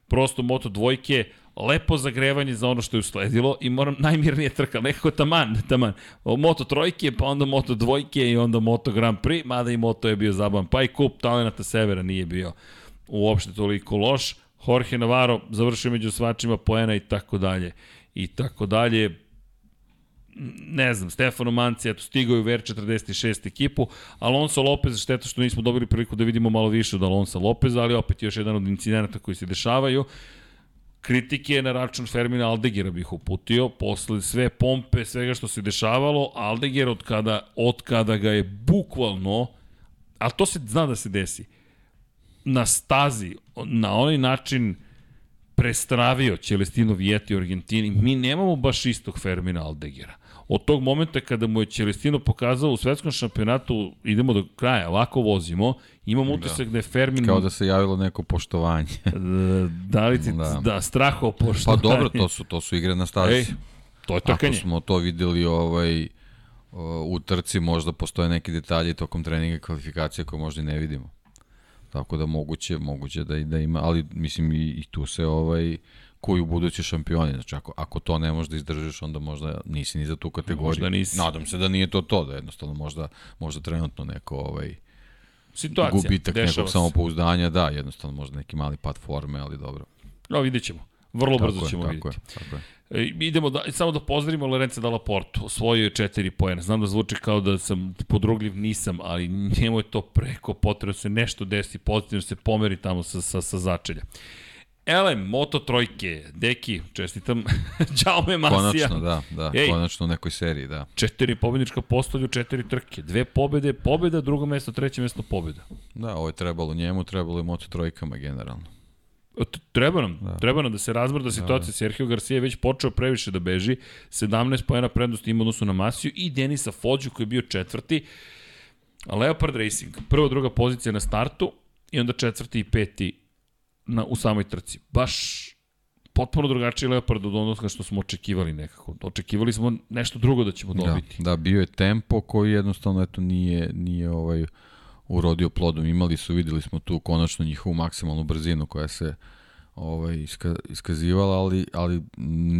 S4: Prosto Moto dvojke, lepo zagrevanje za ono što je usledilo i moram najmirnije trka, nekako taman, taman. Moto trojke, pa onda Moto dvojke i onda Moto Grand Prix, mada i Moto je bio zabavan. Pa i kup talenata Severa nije bio uopšte toliko loš. Jorge Navarro završio među svačima poena i tako dalje. I tako dalje ne znam, Stefano Manci, eto, stigao je u VR46 ekipu, Alonso Lopez, šteta što nismo dobili priliku da vidimo malo više od Alonso Lopeza, ali opet još jedan od incidenata koji se dešavaju. Kritike na račun Fermina Aldegira bih uputio, posle sve pompe, svega što se dešavalo, Aldegira od kada, od kada ga je bukvalno, ali to se zna da se desi, na stazi, na onaj način prestravio Celestino Vijeti u Argentini, mi nemamo baš istog Fermina Aldegira od tog momenta kada mu je Celestino pokazao u svetskom šampionatu, idemo do kraja, ovako vozimo, imam utisak da, da je Fermin...
S5: Kao da se javilo neko poštovanje. <laughs>
S4: da li ti, da, da straho poštovanje.
S5: Pa dobro, to su, to su igre na stazi. Ej,
S4: to je trkanje.
S5: Ako smo to videli ovaj, u trci, možda postoje neki detalji tokom treninga kvalifikacije koje možda i ne vidimo. Tako da moguće, moguće da, da ima, ali mislim i, i tu se ovaj koji u budući šampioni. Znači, ako, ako to ne možeš da izdržiš, onda možda nisi ni za tu kategoriju. Možda nisi. Nadam se da nije to to, da jednostavno možda, možda trenutno neko ovaj,
S4: Situacija,
S5: gubitak nekog se. samopouzdanja, da, jednostavno možda neki mali pad forme, ali dobro.
S4: No, vidjet ćemo. Vrlo tako brzo
S5: je,
S4: ćemo
S5: tako
S4: vidjeti.
S5: Je, tako je.
S4: E, idemo da, samo da pozdravimo Lorenza Dalla Porto. Osvojio je četiri pojene. Znam da zvuči kao da sam podrugljiv, nisam, ali njemu je to preko potrebno da se nešto desi, pozitivno se pomeri tamo sa, sa, sa začelja. Elem, Moto trojke, deki, čestitam, <laughs> Jaume Masija.
S5: Konačno, da, da, Ej, konačno u nekoj seriji, da.
S4: Četiri pobednička postolju, četiri trke, dve pobede, pobeda, drugo mesto, treće mesto, pobeda.
S5: Da, ovo je trebalo njemu, trebalo i Moto trojkama generalno.
S4: Treba nam, da. treba nam da se razbrda situacija. Da, da. Sergio Garcia je već počeo previše da beži, 17 pojena prednosti ima odnosu na Masiju i Denisa Fođu koji je bio četvrti. Leopard Racing, prva, druga pozicija na startu i onda četvrti i peti na, u samoj trci. Baš potpuno drugačiji Leopard od onoga što smo očekivali nekako. Očekivali smo nešto drugo da ćemo da, dobiti.
S5: Da, da bio je tempo koji jednostavno eto nije nije ovaj urodio plodom. Imali su, videli smo tu konačno njihovu maksimalnu brzinu koja se ovaj iska, iskazivala, ali ali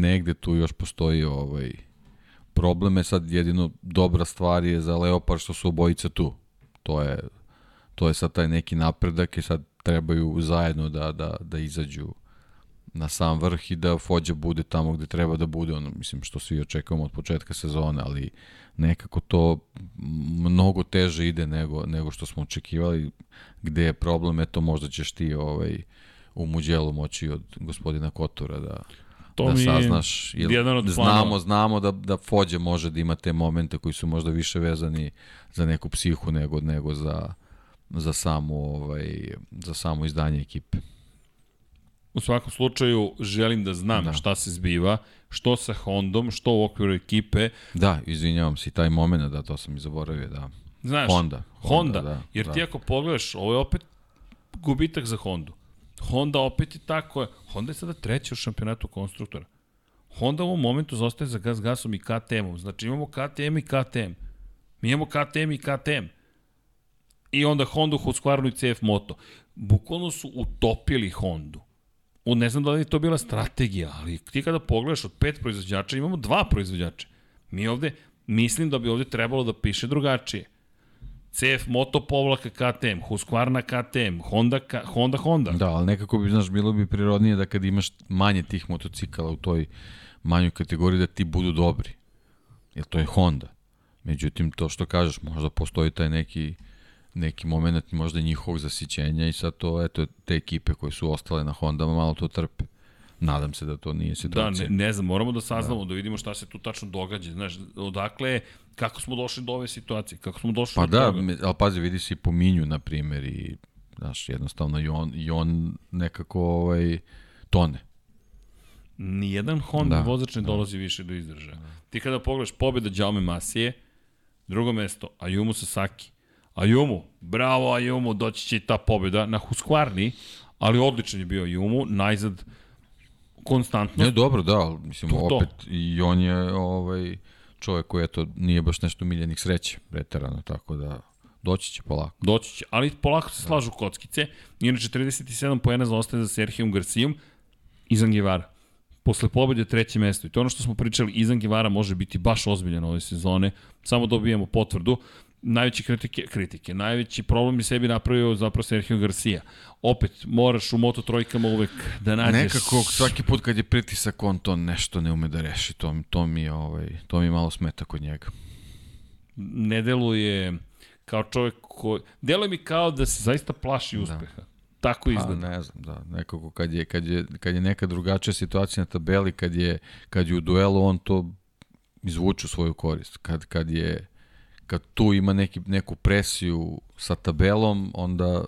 S5: negde tu još postoji ovaj probleme sad jedino dobra stvar je za Leopard što su obojica tu. To je to je sad taj neki napredak i sad trebaju zajedno da, da, da izađu na sam vrh i da Fođa bude tamo gde treba da bude, ono, mislim, što svi očekujemo od početka sezone, ali nekako to mnogo teže ide nego, nego što smo očekivali, gde je problem, eto, možda ćeš ti ovaj, u muđelu moći od gospodina Kotora da, to da saznaš. Jer
S4: jedan od
S5: znamo, znamo da, da Fođa može da ima te momente koji su možda više vezani za neku psihu nego, nego za, za samo, ovaj, za samo izdanje ekipe.
S4: U svakom slučaju želim da znam da. šta se zbiva, što sa Hondom, što u okviru ekipe.
S5: Da, izvinjavam se taj moment, da, to sam i zaboravio, da.
S4: Znaš,
S5: Honda.
S4: Honda, Honda
S5: da,
S4: jer
S5: da.
S4: ti ako pogledaš, ovo je opet gubitak za Hondu. Honda opet je tako, Honda je sada treća u šampionatu konstruktora. Honda u ovom momentu zostaje za gas gasom i KTM-om. Znači imamo KTM i KTM. Mi imamo KTM i KTM i onda Honda, Husqvarna i CF Moto. Bukvalno su utopili Hondu. U, ne znam da li je to bila strategija, ali ti kada pogledaš od pet proizvođača, imamo dva proizvođača. Mi ovde, mislim da bi ovde trebalo da piše drugačije. CF Moto povlaka KTM, Husqvarna KTM, Honda, Honda, Honda.
S5: Da, ali nekako bi, znaš, bilo bi prirodnije da kad imaš manje tih motocikala u toj manjoj kategoriji da ti budu dobri. Jer to je Honda. Međutim, to što kažeš, možda postoji taj neki neki moment možda njihovog zasićenja i sad to, eto, te ekipe koje su ostale na Hondama malo to trpe. Nadam se da to nije situacija.
S4: Da, ne, ne znam, moramo da saznamo, da. da vidimo šta se tu tačno događa. Znaš, odakle, kako smo došli do ove situacije, kako smo došli
S5: pa
S4: do
S5: da,
S4: toga.
S5: Pa da, ali pazi, vidi se i po Minju, na primjer, i, znaš, jednostavno i on, i on nekako ovaj, tone.
S4: Nijedan Honda da, vozač ne da. dolazi više do izdržaja. Da. Ti kada pogledaš pobjeda Jaume Masije, drugo mesto, Ayumu Sasaki, Ajumu, bravo Ajumu, doći će i ta pobjeda na Husqvarni, ali odličan je bio Ajumu, najzad konstantno.
S5: Ne, dobro, da, mislim, to, opet to. i on je ovaj, čovjek koji eto nije baš nešto miljenih sreće preterano, tako da doći će polako.
S4: Doći će, ali polako se slažu kockice. Inače, 37 poena zaostaje za Serhijom Garcijom izan Givara. Posle pobede treće mesto. I to ono što smo pričali, izan Givara može biti baš ozbiljan ove sezone. Samo dobijemo potvrdu najveće kritike, kritike, najveći problem bi sebi napravio zapravo Sergio Garcia. Opet, moraš u Moto trojkama uvek da nađeš...
S5: Nekako svaki put kad je pritisak, on to nešto ne ume da reši. To, to, mi, ovaj, to mi malo smeta kod njega.
S4: Ne deluje kao čovjek ko... Deluje mi kao da se zaista plaši uspeha. Da. Tako izgleda.
S5: Pa, ne znam, da. Nekako kad je, kad je, kad je neka drugačija situacija na tabeli, kad je, kad je u duelu, on to izvuče u svoju korist. Kad, kad je kad tu ima neki, neku presiju sa tabelom, onda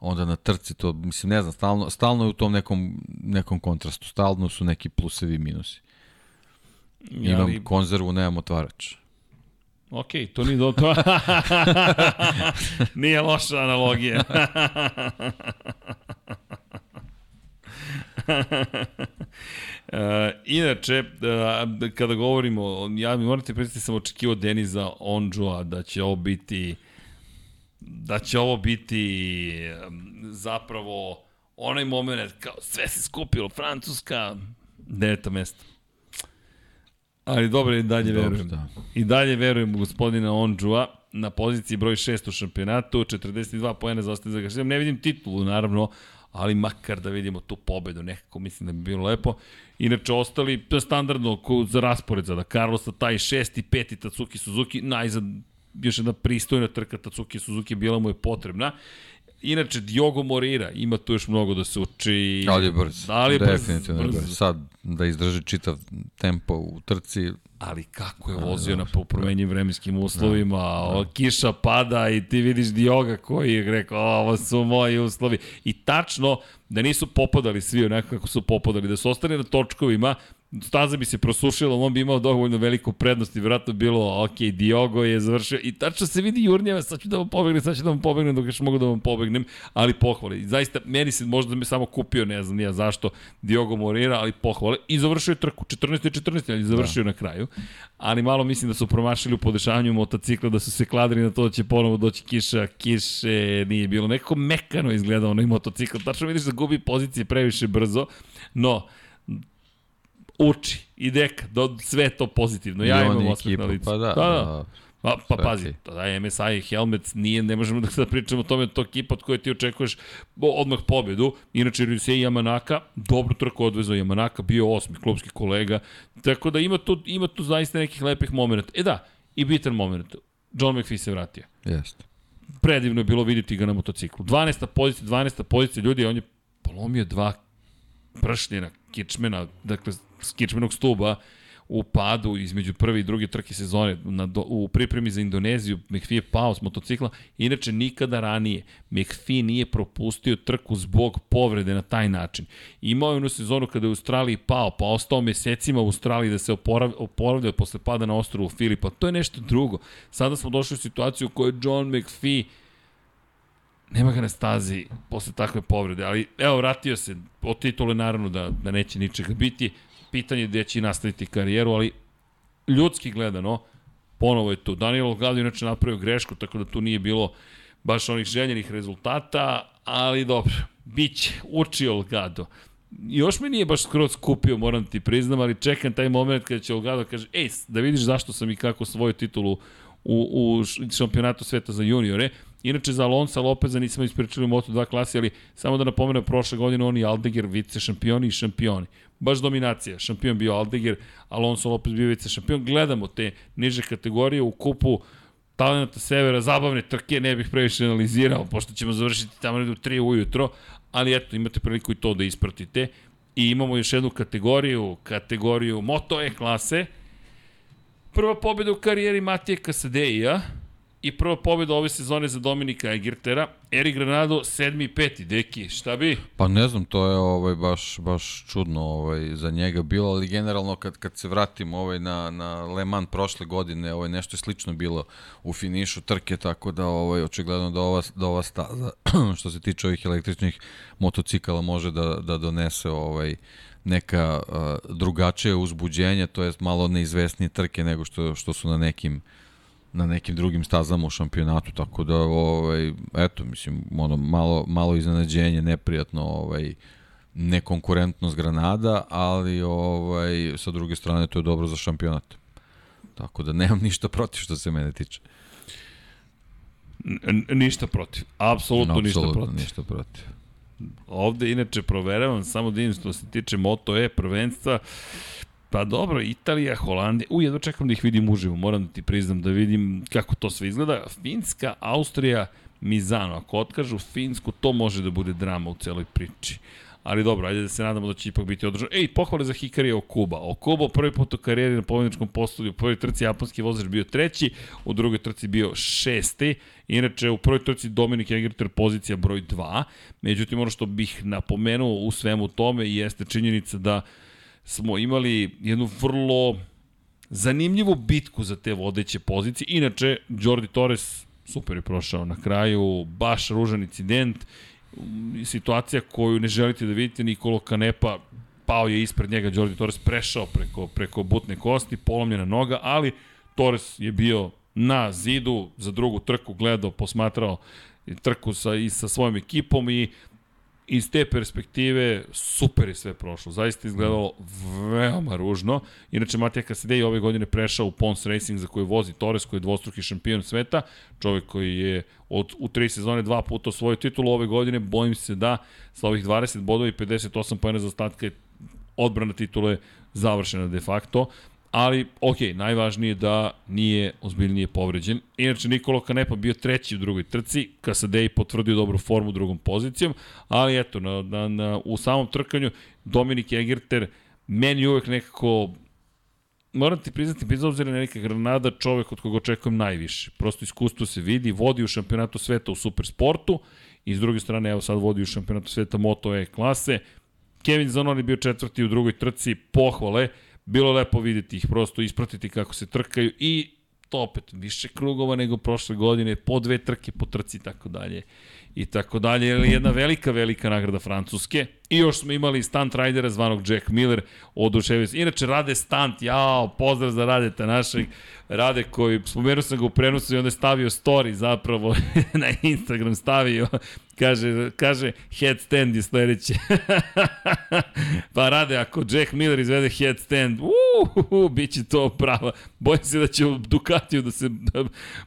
S5: onda na trci to, mislim, ne znam, stalno, stalno je u tom nekom, nekom kontrastu, stalno su neki plusevi i minusi. Imam Ali... konzervu, nemam otvarač.
S4: Ok, to nije do to. <laughs> nije loša analogija. <laughs> Uh, inače, uh, kada govorimo, ja mi morate predstaviti sam očekivao Deniza Onđua da će ovo biti da će ovo biti um, zapravo onaj moment kao sve se skupilo, Francuska, deveta mesta. Ali dobro, i dalje dobro, verujem. Da. I dalje verujem u gospodina Onđua na poziciji broj 6 u šampionatu, 42 pojene za ostaje za Gašijem. Ne vidim titulu, naravno, ali makar da vidimo tu pobedu, nekako mislim da bi bilo lepo. Inače, ostali, standardno za raspored za da Carlosa, taj šesti, peti Tatsuki Suzuki, najzad još jedna pristojna trka Tatsuki Suzuki bila mu je potrebna. Inače, Diogo Morira, ima tu još mnogo da se uči.
S5: Ali je brz. Ali je. Definitivno brz. brz. Sad, da izdrži čitav tempo u trci,
S4: ali kako je vozio na promenjivim vremenskim uslovima, da, da. kiša pada i ti vidiš Dioga koji je rekao, ovo su moji uslovi. I tačno, da nisu popadali svi onako kako su popadali, da su ostali na točkovima, staza bi se prosušila, on bi imao dovoljno veliku prednost i vjerojatno bilo, ok, Diogo je završio i tačno se vidi Jurnjeva, sad ću da vam pobegnem, sad ću da vam pobegnem dok još mogu da vam pobegnem, ali pohvale. I zaista, meni se možda da me samo kupio, ne znam nija zašto, Diogo Morira, ali pohvale. I završio je trku, 14. 14. ali završio da. na kraju. Ali malo mislim da su promašili u podešavanju motocikla, da su se kladili na to da će ponovo doći kiša, kiše nije bilo. Nekako mekano izgledao onaj motocikl. Tačno vidiš da gubi pozicije previše brzo, no, uči, deka, do, sve to pozitivno. Ja imam osmet na licu.
S5: Pa da, da, da.
S4: Pa, pa pazi, da MSI helmet nije, ne možemo da sada <laughs> pričamo o tome, to kipa od koje ti očekuješ odmah pobedu. Inače, Ryusei Yamanaka, dobro trko odvezao Yamanaka, bio osmi klubski kolega, tako da ima tu, ima tu zaista nekih lepih momenta. E da, i bitan moment, John McPhee se vratio.
S5: Jeste.
S4: Predivno je bilo vidjeti ga na motociklu. 12. pozicija, 12. pozicija, ljudi, on je polomio dva pršljena kičmena, dakle, s kičmenog stuba, u padu između prve i druge trke sezone na, do, u pripremi za Indoneziju McPhee je pao s motocikla inače nikada ranije McPhee nije propustio trku zbog povrede na taj način. Imao je onu sezonu kada je u Australiji pao pa ostao mesecima u Australiji da se oporav, oporavlja posle pada na ostrovu Filipa. To je nešto drugo. Sada smo došli u situaciju u kojoj John McPhee nema ga na stazi posle takve povrede, ali evo, vratio se, od titule naravno da, da neće ničega biti, pitanje gde će nastaviti karijeru, ali ljudski gledano, ponovo je tu. Daniel Olgado inače napravio grešku, tako da tu nije bilo baš onih željenih rezultata, ali dobro, biće, uči Olgado. Još mi nije baš skroz kupio, moram ti priznam, ali čekam taj moment kada će Olgado kaže, ej, da vidiš zašto sam i kako svoju titulu u, u šampionatu sveta za juniore. Inače, za Alonso Lopeza nismo ispričali u Moto2 klasi, ali samo da napomenem, prošle godine oni Aldeger, vice šampioni i šampioni baš dominacija. Šampion bio Aldeger, Alonso Lopez bio vice šampion. Gledamo te niže kategorije u kupu talenata severa, zabavne trke, ne bih previše analizirao, pošto ćemo završiti tamo u 3 ujutro, ali eto, imate priliku i to da ispratite. I imamo još jednu kategoriju, kategoriju Moto E klase. Prva pobjeda u karijeri Matije Kasadeija, i prva pobjeda ove sezone za Dominika Egertera. Eri Granado, sedmi i peti. Deki, šta bi?
S5: Pa ne znam, to je ovaj baš baš čudno ovaj za njega bilo, ali generalno kad kad se vratimo ovaj na na Le Mans prošle godine, ovaj nešto je slično bilo u finišu trke, tako da ovaj očigledno da ova da ova staza <clears throat> što se tiče ovih električnih motocikala može da da donese ovaj neka uh, drugačije uzbuđenje, to jest malo neizvesnije trke nego što što su na nekim na nekim drugim stazama u šampionatu, tako da ovaj eto mislim ono malo malo iznenađenje, neprijatno ovaj nekonkurentnost Granada, ali ovaj sa druge strane to je dobro za šampionat. Tako da nemam ništa protiv što se mene tiče.
S4: N ništa protiv. Apsolutno
S5: No,
S4: ništa protiv.
S5: ništa protiv.
S4: Ovde inače proveravam samo da što se tiče Moto E prvenstva. Pa dobro, Italija, Holandija, u jedno čekam da ih vidim uživo, moram da ti priznam da vidim kako to sve izgleda. Finska, Austrija, Mizano, ako otkažu Finsku, to može da bude drama u celoj priči. Ali dobro, ajde da se nadamo da će ipak biti održano. Ej, pohvale za Hikarija Okuba. Okuba prvi put u karijeri na pobjedničkom postolju, u prvoj trci japanski vozač bio treći, u drugoj trci bio šesti. Inače, u prvoj trci Dominik Egerter pozicija broj 2. Međutim, ono što bih napomenuo u svemu tome jeste činjenica da smo imali jednu vrlo zanimljivu bitku za te vodeće pozicije. Inače, Jordi Torres super je prošao na kraju, baš ružan incident, situacija koju ne želite da vidite, Nikolo Kanepa pao je ispred njega, Jordi Torres prešao preko, preko butne kosti, polomljena noga, ali Torres je bio na zidu za drugu trku, gledao, posmatrao trku sa, i sa svojom ekipom i iz te perspektive super je sve prošlo. Zaista izgledalo veoma ružno. Inače, Matija Kasadej ove godine prešao u Pons Racing za koji vozi Torres, koji je dvostruki šampion sveta, čovjek koji je od, u tri sezone dva puta osvojio titulu ove godine, bojim se da sa ovih 20 bodova i 58 pojena za ostatka je odbrana titule završena de facto ali ok, najvažnije je da nije ozbiljnije povređen. Inače, Nikolo Kanepa bio treći u drugoj trci, Kasadej potvrdio dobru formu drugom pozicijom, ali eto, na, na, na, u samom trkanju Dominik Egerter meni uvek nekako moram ti priznati, bez obzira na neka Granada, čovek od koga očekujem najviše. Prosto iskustvo se vidi, vodi u šampionatu sveta u supersportu i s druge strane, evo sad vodi u šampionatu sveta Moto E klase. Kevin Zanoni bio četvrti u drugoj trci, pohvale, bilo lepo videti ih, prosto ispratiti kako se trkaju i to opet više krugova nego prošle godine, po dve trke po trci i tako dalje i tako dalje, ili jedna velika, velika nagrada Francuske. I još smo imali stunt ridera zvanog Jack Miller, oduševio se. Inače, Rade stunt, jao, pozdrav za Radeta našeg, Rade koji, spomenuo sam ga u prenosu i onda je stavio story zapravo <laughs> na Instagram stavio, kaže, kaže headstand je sledeće. <laughs> pa Rade, ako Jack Miller izvede headstand, uuu, bit će to prava. Bojim se da će u Ducatiju da se da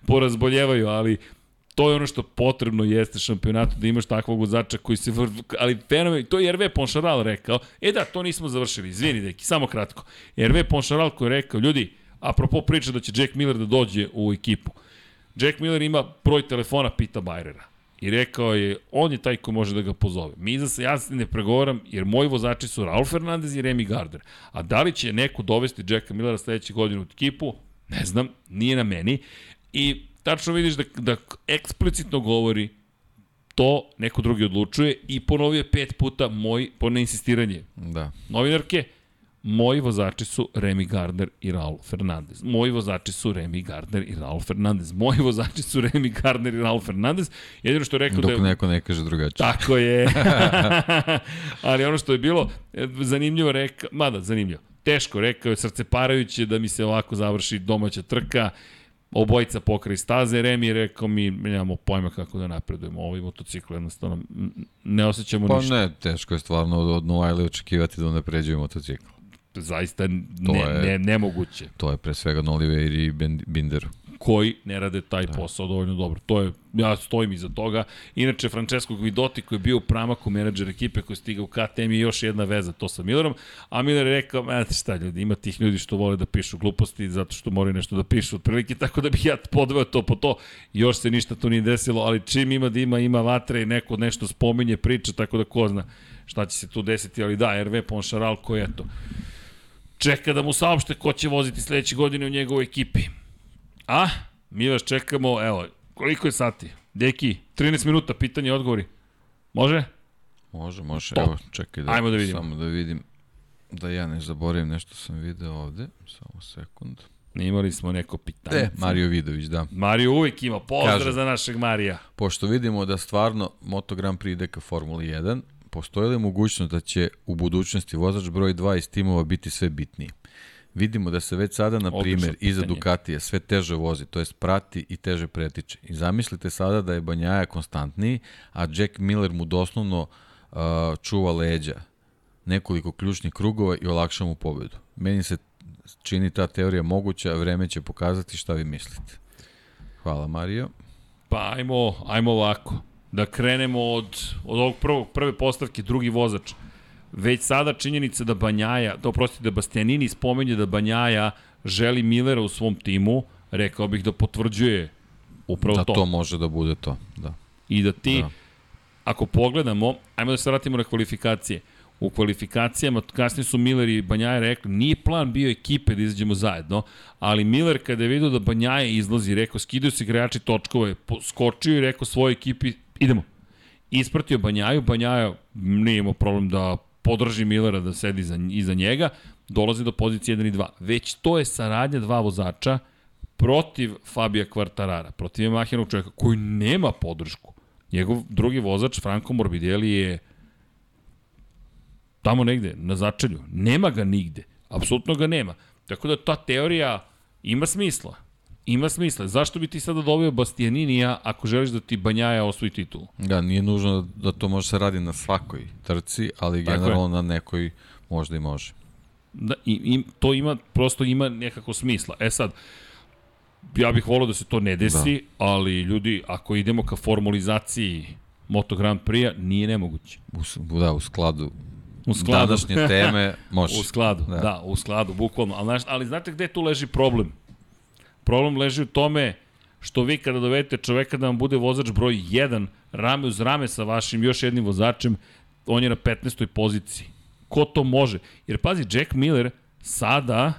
S4: porazboljevaju, ali to je ono što potrebno jeste šampionatu da imaš takvog vozača koji se vr... ali fenomen, to je RV Ponšaral rekao. E da, to nismo završili. Izvini, deki, samo kratko. RV Ponšaral koji je rekao, ljudi, apropo priča da će Jack Miller da dođe u ekipu. Jack Miller ima broj telefona Pita Bajrera. I rekao je, on je taj ko može da ga pozove. Mi za se ja se ne pregovaram, jer moji vozači su Raul Fernandez i Remy Gardner. A da li će neko dovesti Jacka Millera sledeće godine u ekipu? Ne znam, nije na meni. I tačno vidiš da, da eksplicitno govori to neko drugi odlučuje i ponovio pet puta moj, po neinsistiranje
S5: Da.
S4: novinarke, moji vozači su Remy Gardner i Raul Fernandez. Moji vozači su Remy Gardner i Raul Fernandez. Moji vozači su Remy Gardner i Raul Fernandez. Jedino što je rekao
S5: Dok
S4: da je...
S5: neko ne kaže drugačije.
S4: Tako je. <laughs> <laughs> Ali ono što je bilo e, zanimljivo reka, mada zanimljivo, teško rekao je srceparajuće da mi se ovako završi domaća trka, obojica pokraj staze, Remi je rekao mi nemamo pojma kako da napredujemo ovaj motocikl, jednostavno ne osjećamo
S5: Pa
S4: ništa.
S5: ne, teško je stvarno od, od Novajle očekivati da unapređuju motocikl.
S4: Zaista ne,
S5: je-
S4: ne, nemoguće.
S5: To je pre svega na Oliveri i Binderu.
S4: Koji ne rade taj posao dovoljno dobro. To je, ja stojim iza toga. Inače, Francesco Guidotti koji je bio u pramaku menadžer ekipe koji je stigao u KTM je još jedna veza to sa Millerom, a Miller je rekao, znate šta ljudi, ima tih ljudi što vole da pišu gluposti zato što moraju nešto da pišu otprilike, tako da bih ja podveo to po to. Još se ništa tu nije desilo, ali čim ima da ima, ima vatre i neko nešto spominje, priča, tako da ko zna šta će se tu desiti, ali da, RV Ponšaral koji eto, čeka da mu saopšte ko će voziti sledeće godine u njegovoj ekipi. A, Mi vas čekamo, evo, koliko je sati? Deki, 13 minuta, pitanje odgovori. Može?
S5: Može, može.
S4: Top.
S5: Evo, čekaj da,
S4: Ajmo da vidimo.
S5: samo da vidim da ja ne zaboravim nešto sam video ovde. Samo sekund.
S4: Imali smo neko pitanje.
S5: E, Mario Vidović, da.
S4: Mario uvijek ima pozdrav
S5: Kaže.
S4: za našeg Marija.
S5: Pošto vidimo da stvarno Moto Grand Prix ide ka Formuli 1, postoji li mogućnost da će u budućnosti vozač broj 2 iz timova biti sve bitniji? Vidimo da se već sada, na primjer, iza Ducatija sve teže vozi, to jest prati i teže pretiče. I zamislite sada da je Banjaja konstantniji, a Jack Miller mu doslovno uh, čuva leđa nekoliko ključnih krugova i olakša mu pobedu. Meni se čini ta teorija moguća, vreme će pokazati šta vi mislite. Hvala Mario.
S4: Pa ajmo, ajmo ovako. Da krenemo od, od ovog prvog, prve postavke, drugi vozač. Već sada činjenica da Banjaja, da oprosti da Bastianini spomenje da Banjaja želi Millera u svom timu, rekao bih da potvrđuje upravo
S5: Da
S4: to.
S5: to može da bude to, da.
S4: I da ti,
S5: Da.
S4: ako pogledamo, ajmo da se vratimo na kvalifikacije. U kvalifikacijama, kasnije su Miller i Banjaja rekli, nije plan bio ekipe da izađemo zajedno, ali Miller kada je vidio da Banjaja izlazi, rekao, skidaju se igrači točkove, skočio i rekao svojoj ekipi, idemo. Ispratio Banjaju, Banjaja nije imao problem da podrži Millera da sedi za, iza njega, dolazi do pozicije 1 i 2. Već to je saradnja dva vozača protiv Fabija Kvartarara, protiv Mahinog čovjeka koji nema podršku. Njegov drugi vozač, Franco Morbidelli, je tamo negde, na začelju. Nema ga nigde. Apsolutno ga nema. Tako da ta teorija ima smisla. Ima smisla. Zašto bi ti sada dobio Bastianinija ako želiš da ti Banjaja osvoji titulu?
S5: Da, nije nužno da to može se radi na svakoj trci, ali
S4: Tako je.
S5: generalno na nekoj možda i može.
S4: Da, i, i, to ima, prosto ima nekako smisla. E sad, ja bih volio da se to ne desi, da. ali ljudi, ako idemo ka formulizaciji Moto Grand Prix-a, nije nemoguće.
S5: U, da, u skladu
S4: U skladu.
S5: današnje teme <laughs> može.
S4: U skladu, da. da, u skladu, bukvalno. Ali, ali znate gde tu leži problem? Problem leži u tome što vi kada dovedete čoveka da vam bude vozač broj 1, rame uz rame sa vašim još jednim vozačem, on je na 15. poziciji. Ko to može? Jer pazi, Jack Miller sada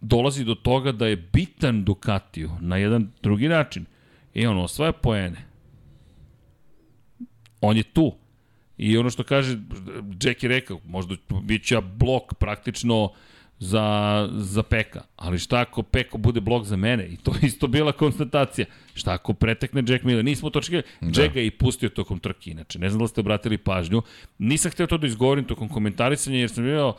S4: dolazi do toga da je bitan Ducatiju na jedan drugi način. I on osvaja poene. On je tu. I ono što kaže, Jack je rekao, možda bit će blok praktično za, za Peka. Ali šta ako Peko bude blok za mene? I to je isto bila konstatacija. Šta ako pretekne Jack Miller? Nismo to očekivali. Da. Jack ga je i pustio tokom trke, inače. Ne znam da ste obratili pažnju. Nisam hteo to da izgovorim tokom komentarisanja, jer sam bio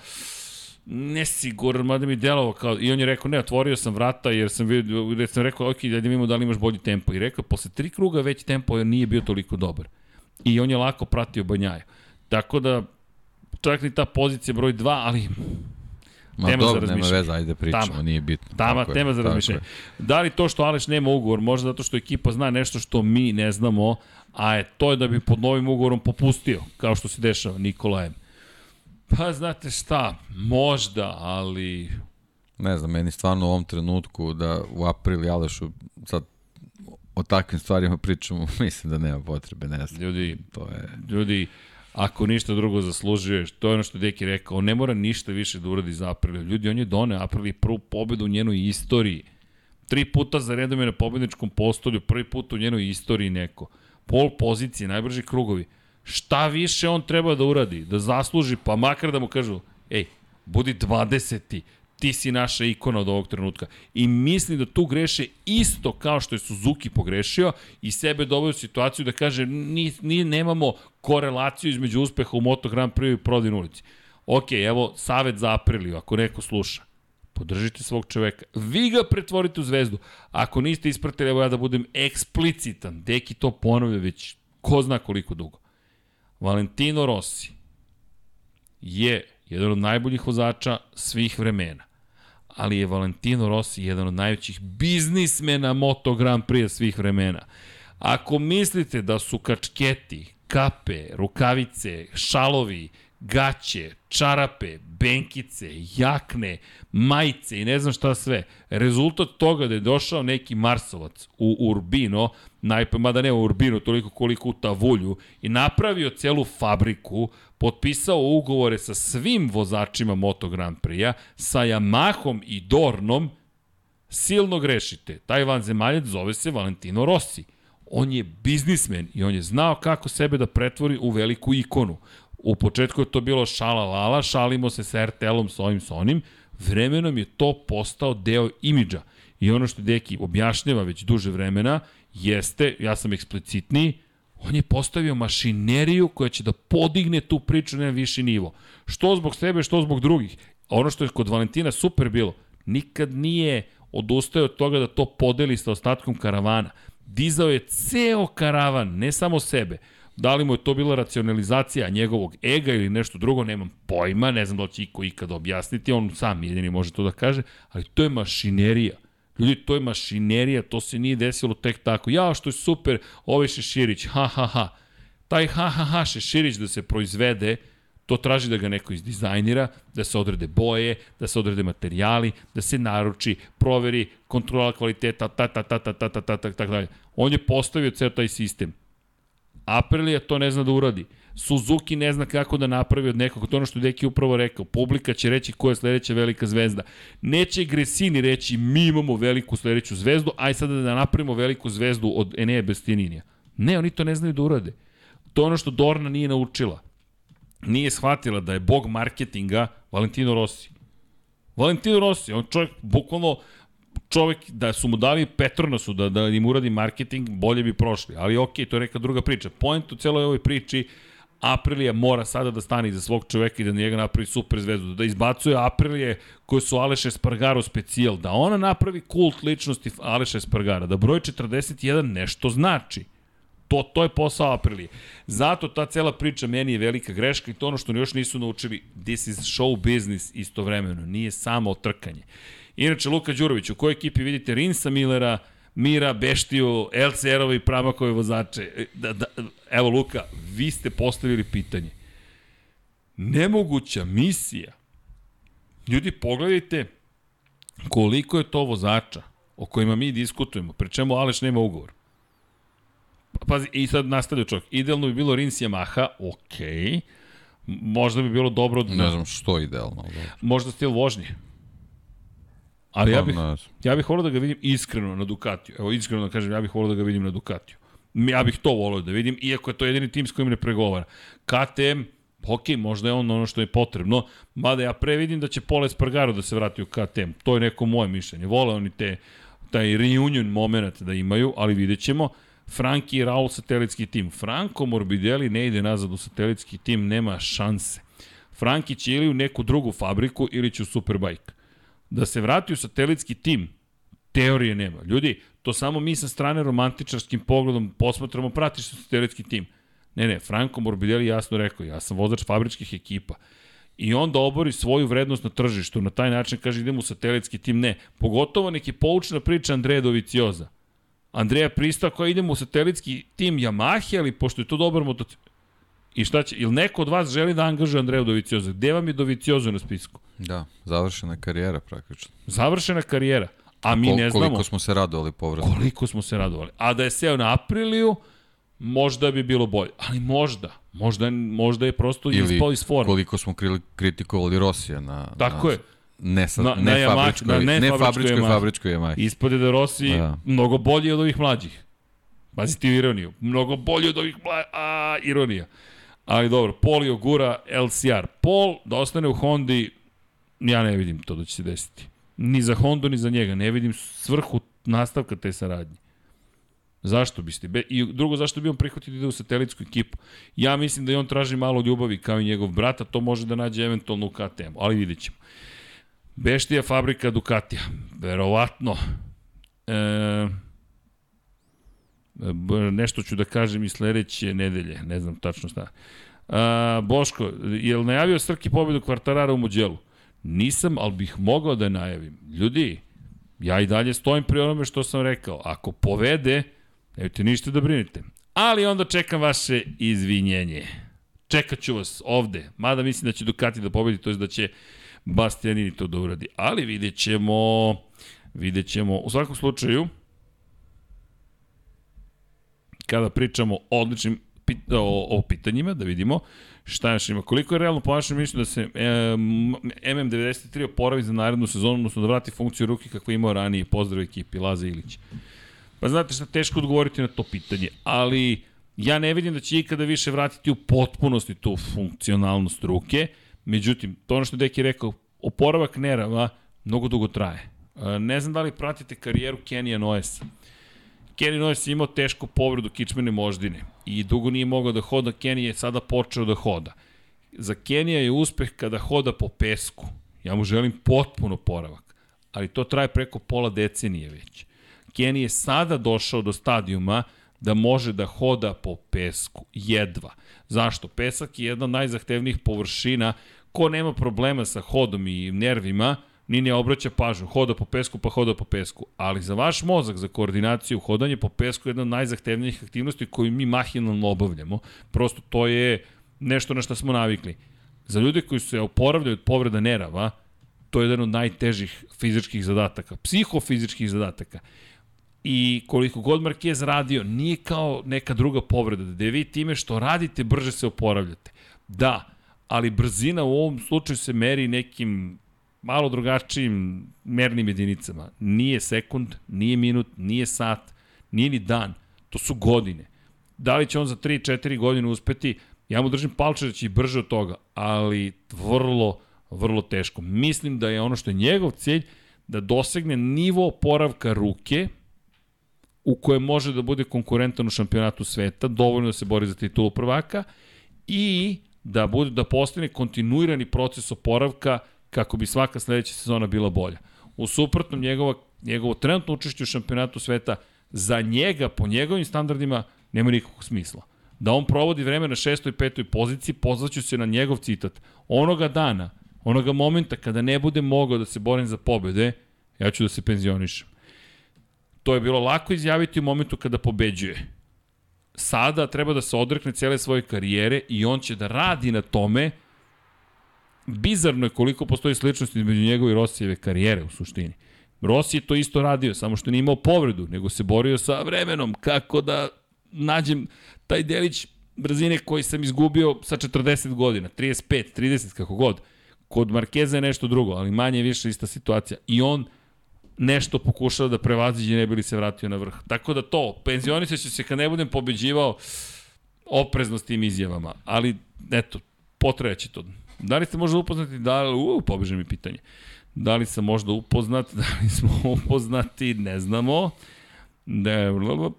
S4: nesiguran, mada mi je delovao kao, i on je rekao, ne, otvorio sam vrata jer sam, vidio, jer sam rekao, ok, da vidimo da li imaš bolji tempo. I rekao, posle tri kruga već tempo nije bio toliko dobar. I on je lako pratio Banjaju. Tako da, čak ni ta pozicija broj 2, ali
S5: Ma
S4: tema za
S5: dobro, nema
S4: razmišljanje.
S5: veze, ajde pričamo,
S4: Tama.
S5: nije bitno.
S4: Tama,
S5: Tako je,
S4: tema za
S5: tako
S4: razmišljanje.
S5: je.
S4: Da li to što Aleš nema ugovor, možda zato što ekipa zna nešto što mi ne znamo, a je to je da bi pod novim ugovorom popustio, kao što se dešava Nikolajem. Pa znate šta, možda, ali
S5: Ne znam, meni stvarno u ovom trenutku da u april i Alešu sad o takvim stvarima pričamo, <laughs> mislim da nema potrebe, ne znam.
S4: ljudi,
S5: To je...
S4: ljudi, ako ništa drugo zaslužuješ, to je ono što Deki rekao, on ne mora ništa više da uradi za Aprilia. Ljudi, on je doneo Aprilia prvu pobedu u njenoj istoriji. Tri puta za redom je na pobedničkom postolju, prvi put u njenoj istoriji neko. Pol pozicije, najbrži krugovi. Šta više on treba da uradi? Da zasluži, pa makar da mu kažu, ej, budi 20 ti si naša ikona od ovog trenutka. I mislim da tu greše isto kao što je Suzuki pogrešio i sebe doveo u situaciju da kaže ni, ni, nemamo korelaciju između uspeha u Moto Grand Prix i prodajnoj ulici. Ok, evo, savet za Apriliju, ako neko sluša. Podržite svog čoveka. Vi ga pretvorite u zvezdu. Ako niste ispratili, evo ja da budem eksplicitan. Deki to ponavlja već ko zna koliko dugo. Valentino Rossi je jedan od najboljih vozača svih vremena. Ali je Valentino Rossi jedan od najvećih biznismena Moto Grand Prix svih vremena. Ako mislite da su kačketi, kape, rukavice, šalovi, gaće, čarape, benkice, jakne, majice i ne znam šta sve. Rezultat toga da je došao neki Marsovac u Urbino, najpe, mada ne u Urbino, toliko koliko u Tavulju, i napravio celu fabriku, potpisao ugovore sa svim vozačima Moto Grand Prix-a, sa Yamahom i Dornom, Silno grešite. Taj vanzemaljac zove se Valentino Rossi. On je biznismen i on je znao kako sebe da pretvori u veliku ikonu. U početku je to bilo šala lala, šalimo se sa RTL-om, s ovim, s onim. Vremenom je to postao deo imidža. I ono što Deki objašnjava već duže vremena jeste, ja sam eksplicitniji, on je postavio mašineriju koja će da podigne tu priču na viši nivo. Što zbog sebe, što zbog drugih. Ono što je kod Valentina super bilo, nikad nije odustao od toga da to podeli sa ostatkom karavana. Dizao je ceo karavan, ne samo sebe. Da li mu je to bila racionalizacija njegovog ega ili nešto drugo, nemam pojma, ne znam da li će iko ikada objasniti, on sam jedini može to da kaže, ali to je mašinerija. Ljudi, to je mašinerija, to se nije desilo tek tako. Ja, što je super, ovaj Šeširić, ha, ha, ha. Taj ha, ha, ha, Šeširić da se proizvede, to traži da ga neko izdizajnira, da se odrede boje, da se odrede materijali, da se naruči, proveri, kontrola kvaliteta, ta, ta, ta, ta, ta, ta, ta, ta, ta, ta. On je postavio ceo taj sistem. Aprilia to ne zna da uradi. Suzuki ne zna kako da napravi od nekog, to ono što Deki upravo rekao, publika će reći ko je sledeća velika zvezda. Neće Gresini reći mi imamo veliku sledeću zvezdu, aj sada da napravimo veliku zvezdu od Enea Bestininija. Ne, oni to ne znaju da urade. To ono što Dorna nije naučila. Nije shvatila da je bog marketinga Valentino Rossi. Valentino Rossi, on čovjek, bukvalno, čovek, da su mu dali Petronasu da, da im uradi marketing, bolje bi prošli. Ali okay, to je neka druga priča. Point u celoj ovoj priči Aprilija mora sada da stane iza svog čoveka i da njega napravi super zvezdu, da izbacuje Aprilije koje su Aleš Espargaro specijal, da ona napravi kult ličnosti Aleša Espargara, da broj 41 nešto znači. To, to je posao Aprilije. Zato ta cela priča meni je velika greška i to ono što još nisu naučili, this is show business istovremeno, nije samo trkanje. Inače, Luka Đurović, u kojoj ekipi vidite Rinsa Millera, Mira, Beštiju, LCR-ove i Pramakove vozače. Da, da, evo Luka, vi ste postavili pitanje. Nemoguća misija. Ljudi, pogledajte koliko je to vozača o kojima mi diskutujemo, pri čemu Aleš nema ugovor. Pazi, i sad nastavlja čovjek. Idealno bi bilo Rins Yamaha, okej. Okay. Možda bi bilo dobro... Da...
S5: Ne znam što idealno. Da.
S4: Možda stil vožnje. Ali ja bih, ja bih volio da ga vidim iskreno na Ducatiju. Evo, iskreno da kažem, ja bih volio da ga vidim na Ducatiju. Ja bih to volio da vidim, iako je to jedini tim s kojim ne pregovara. KTM, ok, možda je on ono što je potrebno, mada ja pre vidim da će Pole Spargaro da se vrati u KTM. To je neko moje mišljenje. Vole oni te, taj reunion moment da imaju, ali vidjet ćemo. Franki i Raul satelitski tim. Franco Morbidelli ne ide nazad u satelitski tim, nema šanse. Franki će ili u neku drugu fabriku ili će u Superbike da se vrati u satelitski tim, teorije nema. Ljudi, to samo mi sa strane romantičarskim pogledom posmatramo, pratiš satelitski tim. Ne, ne, Franco Morbidelli jasno rekao, ja sam vozač fabričkih ekipa. I onda obori svoju vrednost na tržištu, na taj način kaže idemo u satelitski tim, ne. Pogotovo neki poučna priča Andreja Dovicioza. Andreja Prista koja idemo u satelitski tim Yamaha, ali pošto je to dobar motocikl, I šta će, ili neko od vas želi da angažuje Andreju Dovicioza? Gde vam je Dovicioza na spisku?
S5: Da, završena karijera praktično.
S4: Završena karijera. A mi Kol, ne znamo...
S5: Koliko smo se radovali povratno.
S4: Koliko smo se radovali. A da je seo na Apriliju, možda bi bilo bolje. Ali možda. Možda, možda je prosto
S5: Ili
S4: ispao iz forma.
S5: koliko smo kritikovali Rosija na...
S4: Tako
S5: na,
S4: je.
S5: Ne, sa, na, ne, na fabričkoj, na ne, ne fabričkoj, fabričkoj Yamaha.
S4: Ispade da Rossi da. mnogo bolji od ovih mlađih. Pazite ironiju. Mnogo bolji od ovih mlađih. A, ironija. Ali dobro, Pol i Ogura, LCR. Pol da ostane u Hondi, ja ne vidim to da će se desiti. Ni za Hondu, ni za njega. Ne vidim svrhu nastavka te saradnje. Zašto biste? Be, I drugo, zašto bi on prihvatio da ide u satelitsku ekipu? Ja mislim da i on traži malo ljubavi kao i njegov brat, to može da nađe eventualno u KTM-u, ali vidjet ćemo. Beštija fabrika Ducatija. Verovatno. E, nešto ću da kažem i sledeće nedelje, ne znam tačno šta. A, Boško, je li najavio Srki pobedu Kvartarara u Muđelu? Nisam, ali bih mogao da najavim. Ljudi, ja i dalje stojim pri onome što sam rekao. Ako povede, nemojte ništa da brinete. Ali onda čekam vaše izvinjenje. Čekat ću vas ovde. Mada mislim da će Ducati da pobedi, to je da će Bastianini to da uradi. Ali vidjet ćemo, vidjet ćemo. U svakom slučaju, kada pričamo o odličnim o, o pitanjima, da vidimo šta još ima. Koliko je realno po vašem mišljenju da se e, MM93 oporavi za narednu sezonu, odnosno da vrati funkciju ruke kakvu je imao ranije. Pozdrav ekipi, Laza Ilić. Pa znate šta, teško odgovoriti na to pitanje, ali ja ne vidim da će ikada više vratiti u potpunosti tu funkcionalnost ruke. Međutim, to ono što je Deki rekao, oporavak nerava mnogo dugo traje. E, ne znam da li pratite karijeru Kenija Noesa. Kenny Noes je imao tešku povredu kičmene moždine i dugo nije mogao da hoda, Kenny je sada počeo da hoda. Za Kenija je uspeh kada hoda po pesku. Ja mu želim potpuno poravak, ali to traje preko pola decenije već. Kenny je sada došao do stadijuma da može da hoda po pesku, jedva. Zašto? Pesak je jedna od najzahtevnijih površina, ko nema problema sa hodom i nervima, ni ne obraća pažnju, hoda po pesku pa hoda po pesku. Ali za vaš mozak, za koordinaciju, hodanje po pesku je jedna od najzahtevnijih aktivnosti koju mi mahinalno obavljamo. Prosto to je nešto na što smo navikli. Za ljude koji se oporavljaju od povreda nerava, to je jedan od najtežih fizičkih zadataka, psihofizičkih zadataka. I koliko god Marquez radio, nije kao neka druga povreda, da vi time što radite brže se oporavljate. Da, ali brzina u ovom slučaju se meri nekim malo drugačijim mernim jedinicama. Nije sekund, nije minut, nije sat, nije ni dan. To su godine. Da li će on za 3-4 godine uspeti? Ja mu držim palče da će i brže od toga, ali vrlo, vrlo teško. Mislim da je ono što je njegov cilj da dosegne nivo poravka ruke u kojem može da bude konkurentan u šampionatu sveta, dovoljno da se bori za titulu prvaka i da bude da postane kontinuirani proces oporavka kako bi svaka sledeća sezona bila bolja. U suprotnom, njegova, njegovo trenutno učešće u šampionatu sveta za njega, po njegovim standardima, nema nikakvog smisla. Da on provodi vreme na šestoj i petoj poziciji, pozvaću se na njegov citat. Onoga dana, onoga momenta kada ne bude mogao da se borim za pobede, ja ću da se penzionišem. To je bilo lako izjaviti u momentu kada pobeđuje. Sada treba da se odrekne cele svoje karijere i on će da radi na tome bizarno je koliko postoji sličnost između njegove i Rosijeve karijere u suštini. Rossi je to isto radio, samo što nije imao povredu, nego se borio sa vremenom, kako da nađem taj delić brzine koji sam izgubio sa 40 godina, 35, 30, kako god. Kod Markeza je nešto drugo, ali manje više ista situacija. I on nešto pokušava da prevaziđe ne bi li se vratio na vrh. Tako da to, penzionisat se kad ne budem pobeđivao oprezno s tim izjavama. Ali, eto, potrebaće to. Da li ste možda upoznati, da li, u, pobeže mi pitanje. Da li sam možda upoznat, <laughs> da li smo upoznati, ne znamo. Da,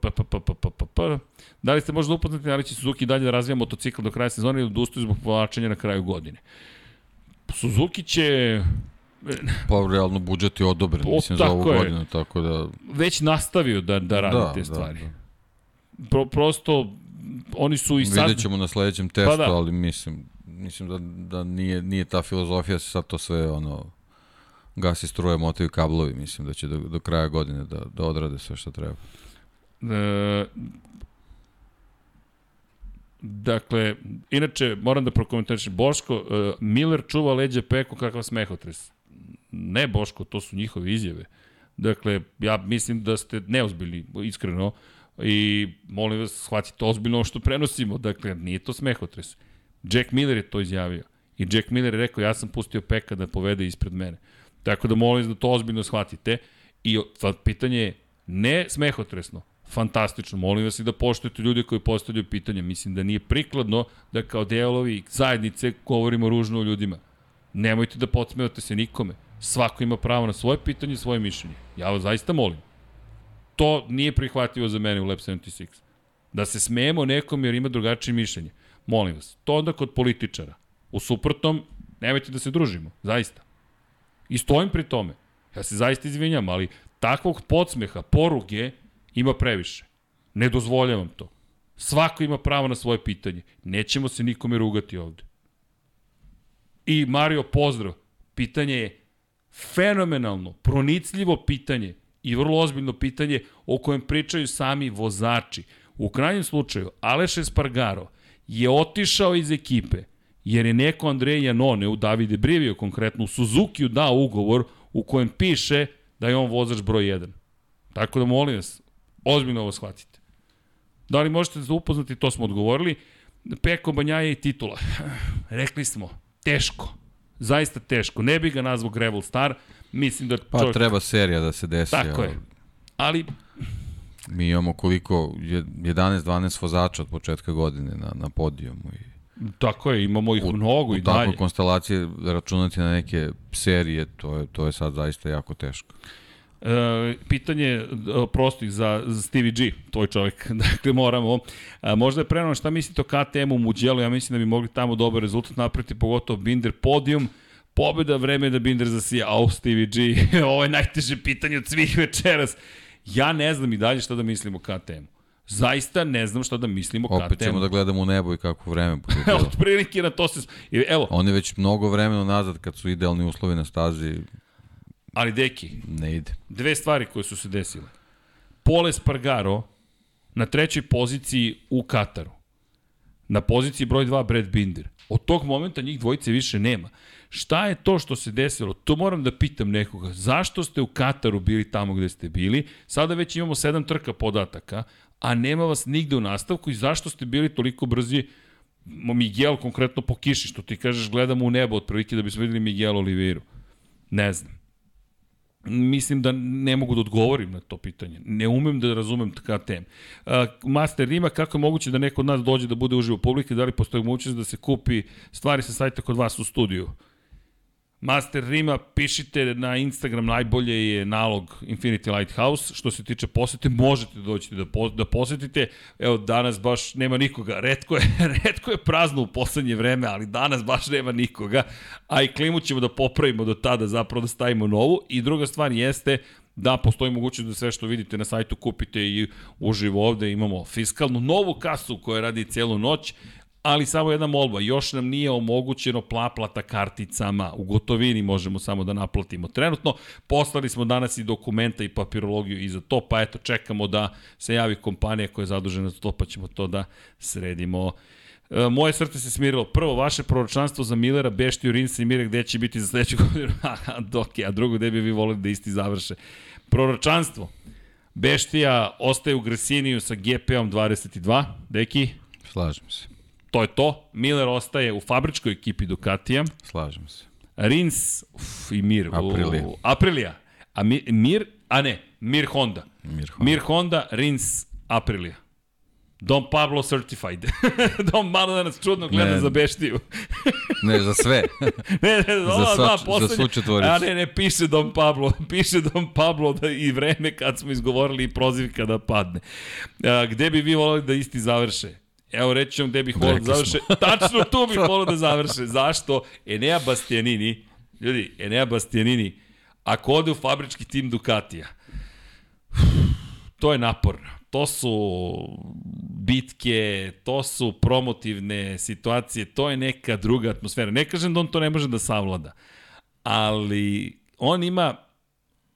S4: pa, pa, pa, pa, pa, pa, pa. Da li ste možda upoznati da li će Suzuki dalje da razvija motocikl do kraja sezone ili odustaju zbog povlačenja na kraju godine? Suzuki će
S5: Pa realno budžet je odobren, o, mislim, za ovu je. godinu, tako da...
S4: Već nastavio da, da radi da, te da, stvari. Da, da. Pro, prosto, oni su i sad...
S5: Vidjet ćemo na sledećem testu, pa da. ali mislim, mislim da, da nije, nije ta filozofija sad to sve ono gasi struje, motaju kablovi, mislim da će do, do kraja godine da, da odrade sve što treba. E,
S4: dakle, inače, moram da prokomentarišem, Boško, uh, Miller čuva leđe Peko kakav smehotres. Ne, Boško, to su njihove izjave. Dakle, ja mislim da ste neozbiljni, iskreno, i molim vas, shvatite ozbiljno što prenosimo. Dakle, nije to smehotres. Jack Miller je to izjavio. I Jack Miller je rekao, ja sam pustio Peka da povede ispred mene. Tako da molim da to ozbiljno shvatite. I sad pitanje je, ne smehotresno, fantastično. Molim vas i da poštujete ljude koji postavljaju pitanja. Mislim da nije prikladno da kao delovi zajednice govorimo ružno o ljudima. Nemojte da podsmevate se nikome. Svako ima pravo na svoje pitanje i svoje mišljenje. Ja vas zaista molim. To nije prihvatljivo za mene u Lab 76. Da se smijemo nekom jer ima drugačije mišljenje. Molim vas. To onda kod političara. U suprotnom, nemojte da se družimo. Zaista. I stojim pri tome. Ja se zaista izvinjam, ali takvog podsmeha, poruge ima previše. Ne dozvoljavam to. Svako ima pravo na svoje pitanje. Nećemo se nikome rugati ovde. I Mario, pozdrav. Pitanje je fenomenalno, pronicljivo pitanje i vrlo ozbiljno pitanje o kojem pričaju sami vozači. U krajnjem slučaju, Aleš Espargaro je otišao iz ekipe, jer je neko Andrej Janone u Davide Brivio konkretno u Suzuki dao ugovor u kojem piše da je on vozač broj 1. Tako da molim vas, ozbiljno ovo shvatite. Da li možete se upoznati, to smo odgovorili. Peko Banjaje i titula. <sighs> Rekli smo, teško. Zaista teško. Ne bi ga nazvao Gravel Star. Mislim da
S5: Pa
S4: čovjek...
S5: treba serija da se desi.
S4: Tako
S5: a
S4: je. Ali
S5: Mi imamo koliko, je- 11-12 vozača od početka godine na, na podijumu. I
S4: tako je, imamo ih mnogo
S5: u
S4: i dalje.
S5: takvoj konstelacije računati na neke serije, to je, to je sad zaista jako teško.
S4: E, pitanje e, prostih za, za Stevie G, tvoj čovjek. <laughs> Dakle, moramo. A, možda je preno šta mislite o KTM-u u Muđelu, ja mislim da bi mogli tamo dobar rezultat napraviti, pogotovo Binder podijum. Pobjeda, vreme je da Binder zasija. Au, Stevie G, <laughs> ovo je najteže pitanje od svih večeras. Ja ne znam i dalje šta da mislim o KTM-u. Zaista ne znam šta da mislim o
S5: Opet
S4: KTM-u.
S5: ćemo da gledamo u nebo i kako vreme bude <laughs> bilo.
S4: Od prilike na to se... Evo,
S5: Oni već mnogo vremena nazad, kad su idealni uslovi na stazi,
S4: ali deki,
S5: ne ide.
S4: dve stvari koje su se desile. Pole Spargaro na trećoj poziciji u Kataru. Na poziciji broj 2 Brad Binder. Od tog momenta njih dvojice više nema. Šta je to što se desilo? To moram da pitam nekoga. Zašto ste u Kataru bili tamo gde ste bili? Sada već imamo sedam trka podataka, a nema vas nigde u nastavku i zašto ste bili toliko brzi Miguel konkretno po kiši, što ti kažeš gledamo u nebo otprilike da bismo videli Miguel Oliveira. Ne znam mislim da ne mogu da odgovorim na to pitanje. Ne umem da razumem KTM. Uh, Master Rima, kako je moguće da neko od nas dođe da bude uživo publike, da li postoji mogućnost da se kupi stvari sa sajta kod vas u studiju? Master Rima, pišite na Instagram, najbolje je nalog Infinity Lighthouse. Što se tiče posete, možete dođete da, po, da posetite. Evo, danas baš nema nikoga. Redko je, <laughs> redko je prazno u poslednje vreme, ali danas baš nema nikoga. A i klimu ćemo da popravimo do tada, zapravo da stavimo novu. I druga stvar jeste da postoji mogućnost da sve što vidite na sajtu kupite i uživo ovde. Imamo fiskalnu novu kasu koja radi celu noć ali samo jedna molba, još nam nije omogućeno plaplata karticama, u gotovini možemo samo da naplatimo. Trenutno poslali smo danas i dokumenta i papirologiju i za to, pa eto čekamo da se javi kompanija koja je zadužena za to, pa ćemo to da sredimo. E, moje srce se smirilo. Prvo, vaše proročanstvo za Millera, Beštiju, Rinsa i Mire, gde će biti za sledeću <laughs> godinu? Je, a drugo, gde bi vi volili da isti završe? Proročanstvo. Beštija ostaje u Gresiniju sa GP-om 22. Deki?
S5: Slažem se,
S4: To je to. Miller ostaje u fabričkoj ekipi Ducatija.
S5: slažem se.
S4: Rins uf, i Mir.
S5: Aprilia.
S4: U, Aprilia. A mi, Mir, a ne, Mir Honda.
S5: Mir Honda.
S4: Mir Honda, Rins, Aprilia. Don Pablo Certified. Don malo da nas čudno gleda
S5: Ne.
S4: za beštiju. <laughs>
S5: Ne, za sve. <laughs>
S4: ne, ne, za,
S5: sva-
S4: da,
S5: za svu četvoricu.
S4: A ne, ne, piše Don Pablo. <laughs> Piše Don Pablo da i vreme kad smo izgovorili i prozivka da padne. A, gde bi vi volali da isti završe? Evo reći ću vam gde bih volao da završe. Tačno tu bih volao da završe. Zašto? Enea Bastianini, ljudi, Enea Bastianini, ako ode u fabrički tim Ducatija, to je naporno. To su bitke, to su promotivne situacije, to je neka druga atmosfera. Ne kažem da on to ne može da savlada, ali on ima,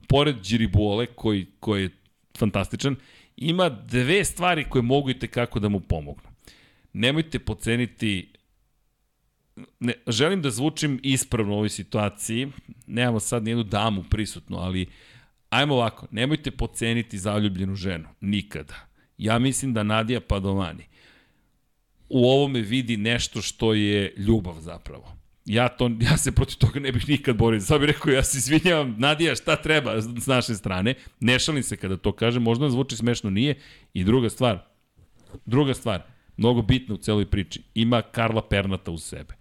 S4: pored Điribuole, koji, koji je fantastičan, ima dve stvari koje mogu i tekako da mu pomognu. Nemojte poceniti ne, želim da zvučim ispravno u ovoj situaciji, nemamo sad nijednu damu prisutnu, ali ajmo ovako, nemojte poceniti zaljubljenu ženu, nikada. Ja mislim da Nadija Padovani u ovome vidi nešto što je ljubav zapravo. Ja, to, ja se protiv toga ne bih nikad borio. Sad bih rekao, ja se izvinjavam, Nadija, šta treba s naše strane? Ne šalim se kada to kažem, možda zvuči smešno, nije. I druga stvar, druga stvar, mnogo bitna u celoj priči, ima Karla Pernata u sebe.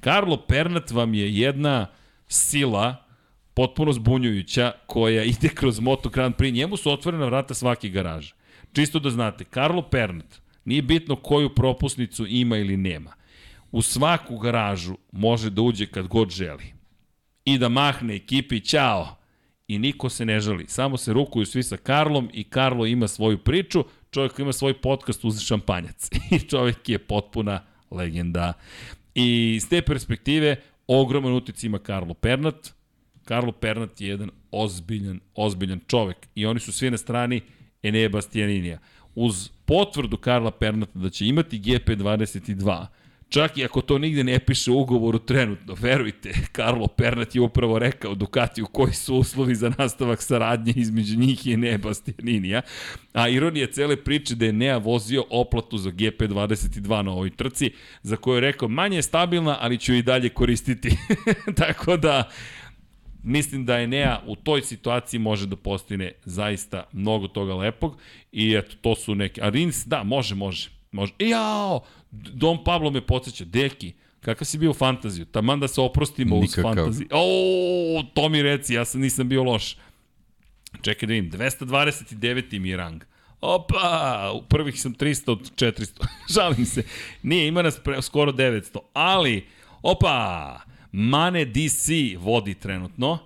S4: Karlo Pernat vam je jedna sila potpuno zbunjujuća koja <laughs> ide kroz Moto Grand Prix. Njemu su otvorena vrata svake garaže. Čisto da znate, Karlo Pernat, nije bitno koju propusnicu ima ili nema. U svaku garažu može da uđe kad god želi. I da mahne ekipi, ćao. I niko se ne žali. Samo se rukuju svi sa Karlom i Karlo ima svoju priču. Čovjek ima svoj podcast uz šampanjac. <laughs> I čovjek je potpuna legenda. I s te perspektive, ogroman utic ima Karlo Pernat. Karlo Pernat je jedan ozbiljan, ozbiljan čovek. I oni su svi na strani Enea Bastianinija. Uz potvrdu Karla Pernata da će imati GP22, Čak i ako to nigde ne piše u ugovoru trenutno, verujte, Karlo Pernat je upravo rekao Ducatiju koji su uslovi za nastavak saradnje između njih i Nea Bastianinija. A ironija cele priče da je Nea vozio oplatu za GP22 na ovoj trci, za koju je rekao manje je stabilna, ali ću i dalje koristiti. <laughs> Tako da, mislim da Enea u toj situaciji može da postine zaista mnogo toga lepog i eto, to su neke, a Rins, da, može, može, može. I jao, Dom Pablo me podsjeća, deki, kakav si bio u fantaziju? Taman da se oprostimo
S5: Nikakav.
S4: uz fantaziju. O, to mi reci, ja sam nisam bio loš. Čekaj da vidim, 229. mi je rang. Opa, u prvih sam 300 od 400. <laughs> Žalim se. Nije, ima nas pre, skoro 900. Ali, opa, Mane DC vodi trenutno.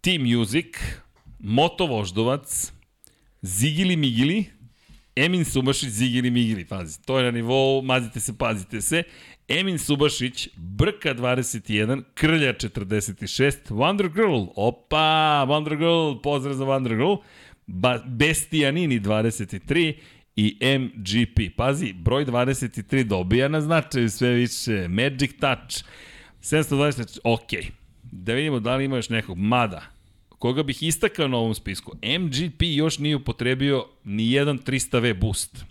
S4: Team Music, Moto Voždovac, Zigili Migili, Emin Subašić, Zigili Migili, pazi, to je na nivou, mazite se, pazite se. Emin Subašić, Brka 21, Krlja 46, Wonder Girl, opa, Wonder Girl, pozdrav za Wonder Girl, ba, Bestijanini 23 i MGP. Pazi, broj 23 dobija na značaju sve više. Magic Touch, 720, ok. Da vidimo da li ima još nekog. Mada, koga bih istakao na ovom spisku, MGP još nije upotrebio ni jedan 300V boost.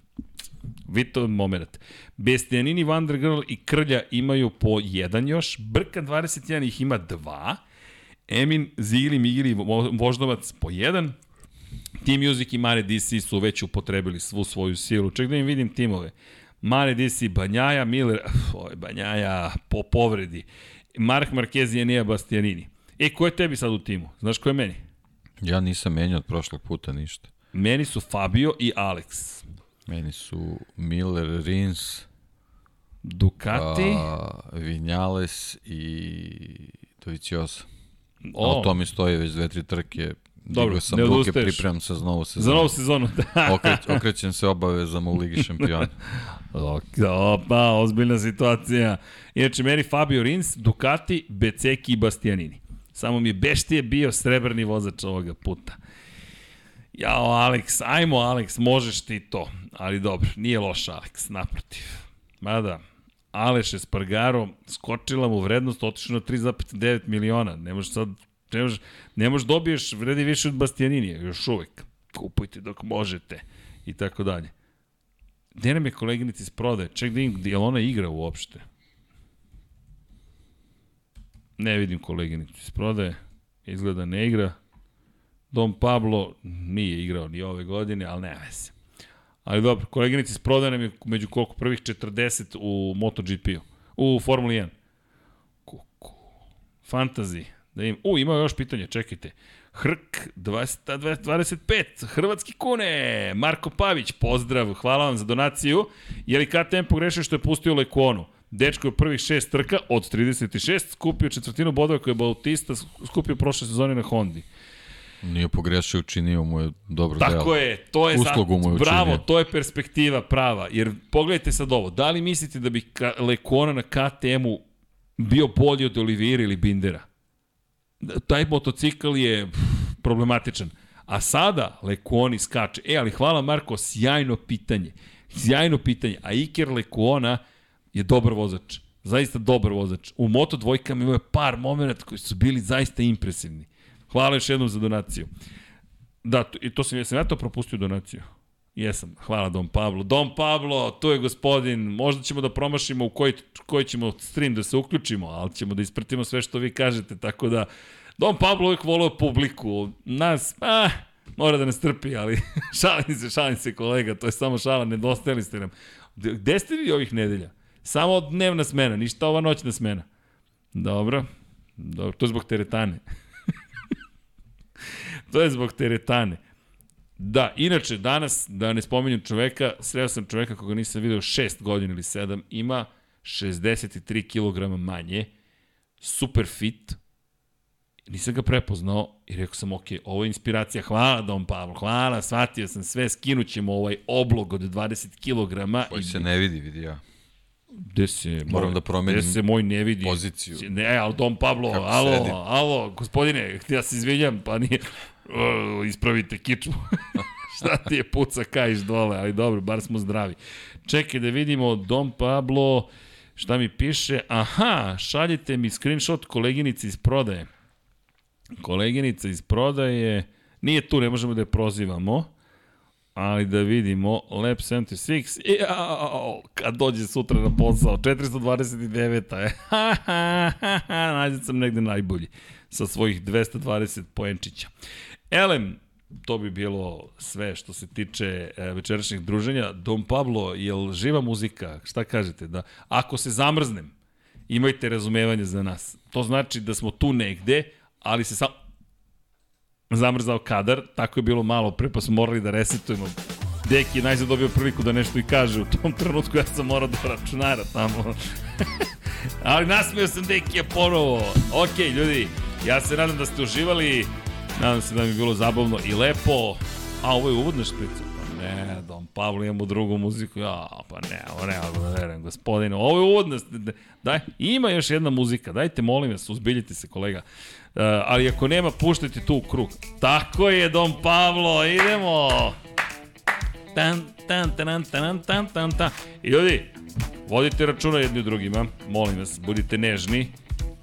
S4: Vito moment. Bestijanini, Wonder Girl i Krlja imaju po jedan još, Brka 21 ih ima dva, Emin, Zigili, Migili, Vo- Voždovac po jedan, Team Music i Mare DC su već upotrebili svu svoju silu. Ček da im vidim timove. Mare DC, Banjaja, Miller, <sighs> oj, Banjaja po povredi. Mark Marquez i Enea Bastianini. E, ko je tebi sad u timu? Znaš ko je meni?
S5: Ja nisam menjao od prošlog puta ništa.
S4: Meni su Fabio i Alex.
S5: Meni su Miller, Rins,
S4: Ducati.
S5: a, Vinales i Dovicioza.
S4: o,
S5: O, to mi stoji već dve, tri trke.
S4: Dobro,
S5: sam
S4: ne
S5: ruke,
S4: odustaješ.
S5: pripremam se za novu
S4: za
S5: sezonu.
S4: novu sezonu. Da. <laughs>
S5: Okreć, okrećem se obavezama u Ligi šampiona. <laughs>
S4: Opa, ozbiljna situacija. Inače, meni Fabio Rins, Ducati, Beceki i Bastianini. Samo mi je Beštije bio srebrni vozač ovoga puta. Jao, Alex, ajmo, Alex, možeš ti to. Ali dobro, nije loš Alex, naprotiv. Mada, Aleš Espargaro, skočila mu vrednost, otišla na 3,9 miliona. Ne možeš sad, ne možeš, ne možeš dobiješ, vredi više od Bastianinija, još uvek. Kupujte dok možete i tako dalje. Gde nam je koleginica iz prodaje? Ček da vidim, je ona igra uopšte? Ne vidim koleginicu iz prodaje. Izgleda ne igra. Dom Pablo nije igrao ni ove godine, ali ne veze. Ali dobro, koleginica iz prodaje nam je među koliko prvih 40 u MotoGP-u. U Formuli 1. Kuku. Fantasy. Da im, u, ima još pitanje, čekajte. Hrk 20, 25, Hrvatski kune, Marko Pavić, pozdrav, hvala vam za donaciju. Je li KTM pogrešio što je pustio Lekonu? Dečko je prvih šest trka od 36 skupio četvrtinu bodova koje je Bautista skupio prošle sezone na Hondi.
S5: Nije pogrešio, učinio mu je dobro delo.
S4: Tako je, to je
S5: Uslugu mu je
S4: Bravo,
S5: učinio.
S4: to je perspektiva prava. Jer pogledajte sad ovo, da li mislite da bi Lekona na KTM-u bio bolji od Olivira ili Bindera? Taj motocikl je pff, problematičan. A sada Lekoni skače. E, ali hvala Marko, sjajno pitanje. Sjajno pitanje. A Iker Lekona je dobar vozač. Zaista dobar vozač. U Moto dvojkama imao je par momenta koji su bili zaista impresivni. Hvala još jednom za donaciju. Da, to, i to sam, jesam ja to propustio donaciju? Jesam, hvala Dom Pablo. Dom Pablo, tu je gospodin, možda ćemo da promašimo u koji, koji ćemo stream da se uključimo, ali ćemo da ispratimo sve što vi kažete, tako da Dom Pablo uvijek volio publiku, nas, ah, mora da nas trpi, ali <laughs> šalim se, šalim se kolega, to je samo šala, nedostajali ste nam. Gde ste vi ovih nedelja? Samo dnevna smena, ništa ova noćna smena. Dobro, dobro, to je zbog teretane. <laughs> to je zbog teretane. Da, inače, danas, da ne spominjem čoveka, sreo sam čoveka koga nisam video šest godina ili sedam, ima 63 kg manje, super fit, nisam ga prepoznao i rekao sam, ok, ovo je inspiracija, hvala Dom Pavlo, hvala, shvatio sam sve, skinut ćemo ovaj oblog od 20 kg.
S5: Koji se ne vidi, vidi ja.
S4: Gde se
S5: Moram
S4: moj,
S5: da promenim
S4: gde se moj ne vidi
S5: poziciju.
S4: Ne, ali Dom Pablo,
S5: Kako
S4: alo,
S5: sedim.
S4: alo, gospodine, ja se izvinjam, pa nije, o, ispravite kičmu. <laughs> Šta ti je puca kajš dole, ali dobro, bar smo zdravi. Čekaj da vidimo, Dom Pablo, Šta mi piše? Aha, šaljite mi screenshot koleginici iz prodaje. Koleginica iz prodaje, nije tu, ne možemo da je prozivamo, ali da vidimo, Lab 76, jao, kad dođe sutra na posao, 429. je, ha, ha, ha, ha, sam negde najbolji, sa svojih 220 poenčića. Elem, to bi bilo sve što se tiče e, večerašnjeg druženja. Dom Pablo, je li živa muzika? Šta kažete? Da, ako se zamrznem, imajte razumevanje za nas. To znači da smo tu negde, ali se sam zamrzao kadar, tako je bilo malo pre, pa smo morali da resetujemo. Deki je najzad dobio priliku da nešto i kaže u tom trenutku, ja sam morao da računara tamo. <laughs> ali nasmio sam Dekija ponovo. Ok, ljudi, ja se nadam da ste uživali, nadam se da mi je bilo zabavno i lepo. A, ovo je uvodna šprica. Pa ne, Dom Pavlo imamo drugu muziku. Ja, pa ne, ovo ne, ovo ne verujem, gospodine. Ovo je uvodna, daj, ima još jedna muzika, dajte, molim vas, uzbiljite se, kolega. Uh, ali ako nema, puštajte tu krug. Tako je, Dom Pavlo, idemo! Tan, tan, tan, tan, tan, tan, tan. I ljudi, vodite računa jedni u drugima, molim vas, budite nežni,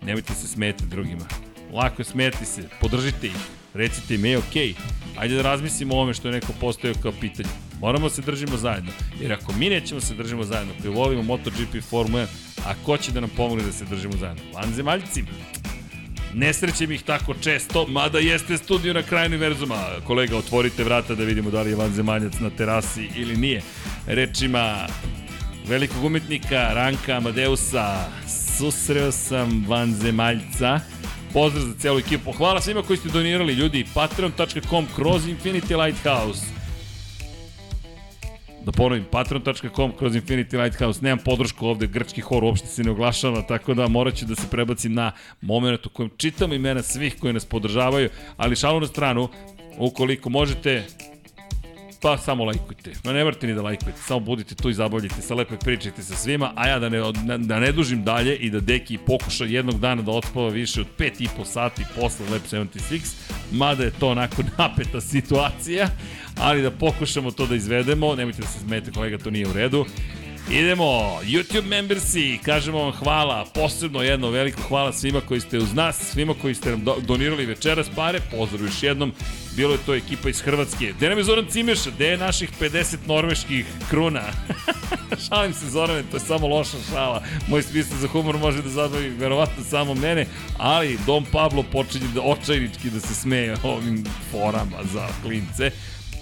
S4: nemojte se smeti drugima. Lako je smeti se, podržite ih, recite im, ej, okej, okay, ajde da razmislimo o ovome što je neko postavio kao pitanje. Moramo se držimo zajedno, jer ako mi nećemo se držimo zajedno, koji volimo MotoGP Formula 1, a ko će da nam pomogne da se držimo zajedno? Vanzemaljci, Ne srećem ih tako često, mada jeste studio na kraju univerzuma. Kolega, otvorite vrata da vidimo da li je vanzemaljac na terasi ili nije. Rečima velikog umetnika Ranka Amadeusa, susreo sam vanzemaljca. Pozdrav za celu ekipu. Hvala svima koji ste donirali, ljudi. Patreon.com kroz Infinity Lighthouse Da ponovim, patreon.com kroz Infinity Lighthouse, nemam podršku ovde, grčki hor uopšte se ne oglašava, tako da morat ću da se prebacim na moment u kojem čitam imena svih koji nas podržavaju, ali šalu na stranu, ukoliko možete, pa samo lajkujte. Ma ne morate ni da lajkujete, samo budite tu i zabavljite se, lepo pričajte sa svima, a ja da ne, da ne dužim dalje i da Deki pokuša jednog dana da otspava više od 5 i po sati posle Lab 76, mada je to onako <laughs> napeta situacija, ali da pokušamo to da izvedemo, nemojte da se smete kolega, to nije u redu. Idemo, YouTube membersi, kažemo vam hvala, posebno jedno veliko hvala svima koji ste uz nas, svima koji ste nam donirali večeras pare, pozdrav još jednom, bilo je to ekipa iz Hrvatske. Gde nam je Zoran Cimeša, gde je naših 50 norveških kruna? <laughs> Šalim se Zorane, to je samo loša šala. Moj smisla za humor može da zabavi verovatno samo mene, ali Dom Pablo počinje da očajnički da se smeje ovim forama za klince.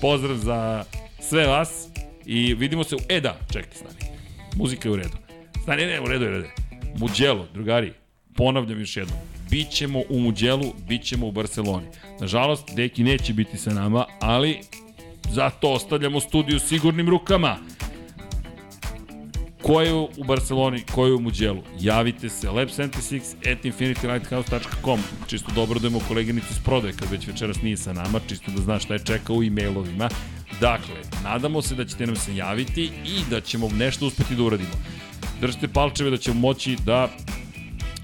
S4: Pozdrav za sve vas i vidimo se u... E da, čekaj, stani. Muzika je u redu. Stani, ne, u redu je, u redu je. Muđelo, drugari, ponavljam još jednom. Bićemo u Muđelu, bićemo u Barceloni. Nažalost, Deki neće biti sa nama, ali zato ostavljamo studiju sigurnim rukama. Ko je u Barceloni, ko je u Muđelu? Javite se lab76 at infinitylighthouse.com Čisto dobro da imamo koleginicu iz prodaje kad već večeras nije sa nama, čisto da zna šta je čeka u e-mailovima. Dakle, nadamo se da ćete nam se javiti i da ćemo nešto uspeti da uradimo. Držite palčeve da ćemo moći da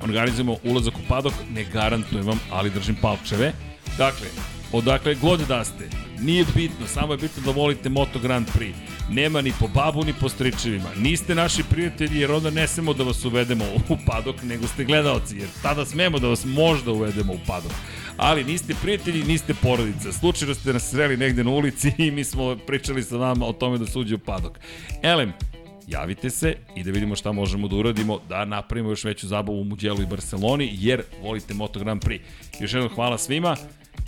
S4: organizujemo ulazak u padok, ne garantujem vam, ali držim palčeve. Dakle, odakle god da ste, nije bitno, samo je bitno da volite Moto Grand Prix. Nema ni po babu, ni po stričevima. Niste naši prijatelji, jer onda ne smemo da vas uvedemo u padok, nego ste gledalci, jer tada smemo da vas možda uvedemo u padok. Ali niste prijatelji, niste porodica. Slučajno ste nas sreli negde na ulici <laughs> i mi smo pričali sa vama o tome da se uđe u padok. Elem, javite se i da vidimo šta možemo da uradimo, da napravimo još veću zabavu u Muđelu i Barceloni, jer volite Moto Grand Prix. Još jednom hvala svima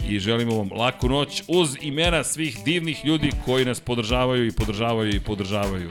S4: i želimo vam laku noć uz imena svih divnih ljudi koji nas podržavaju i podržavaju i podržavaju.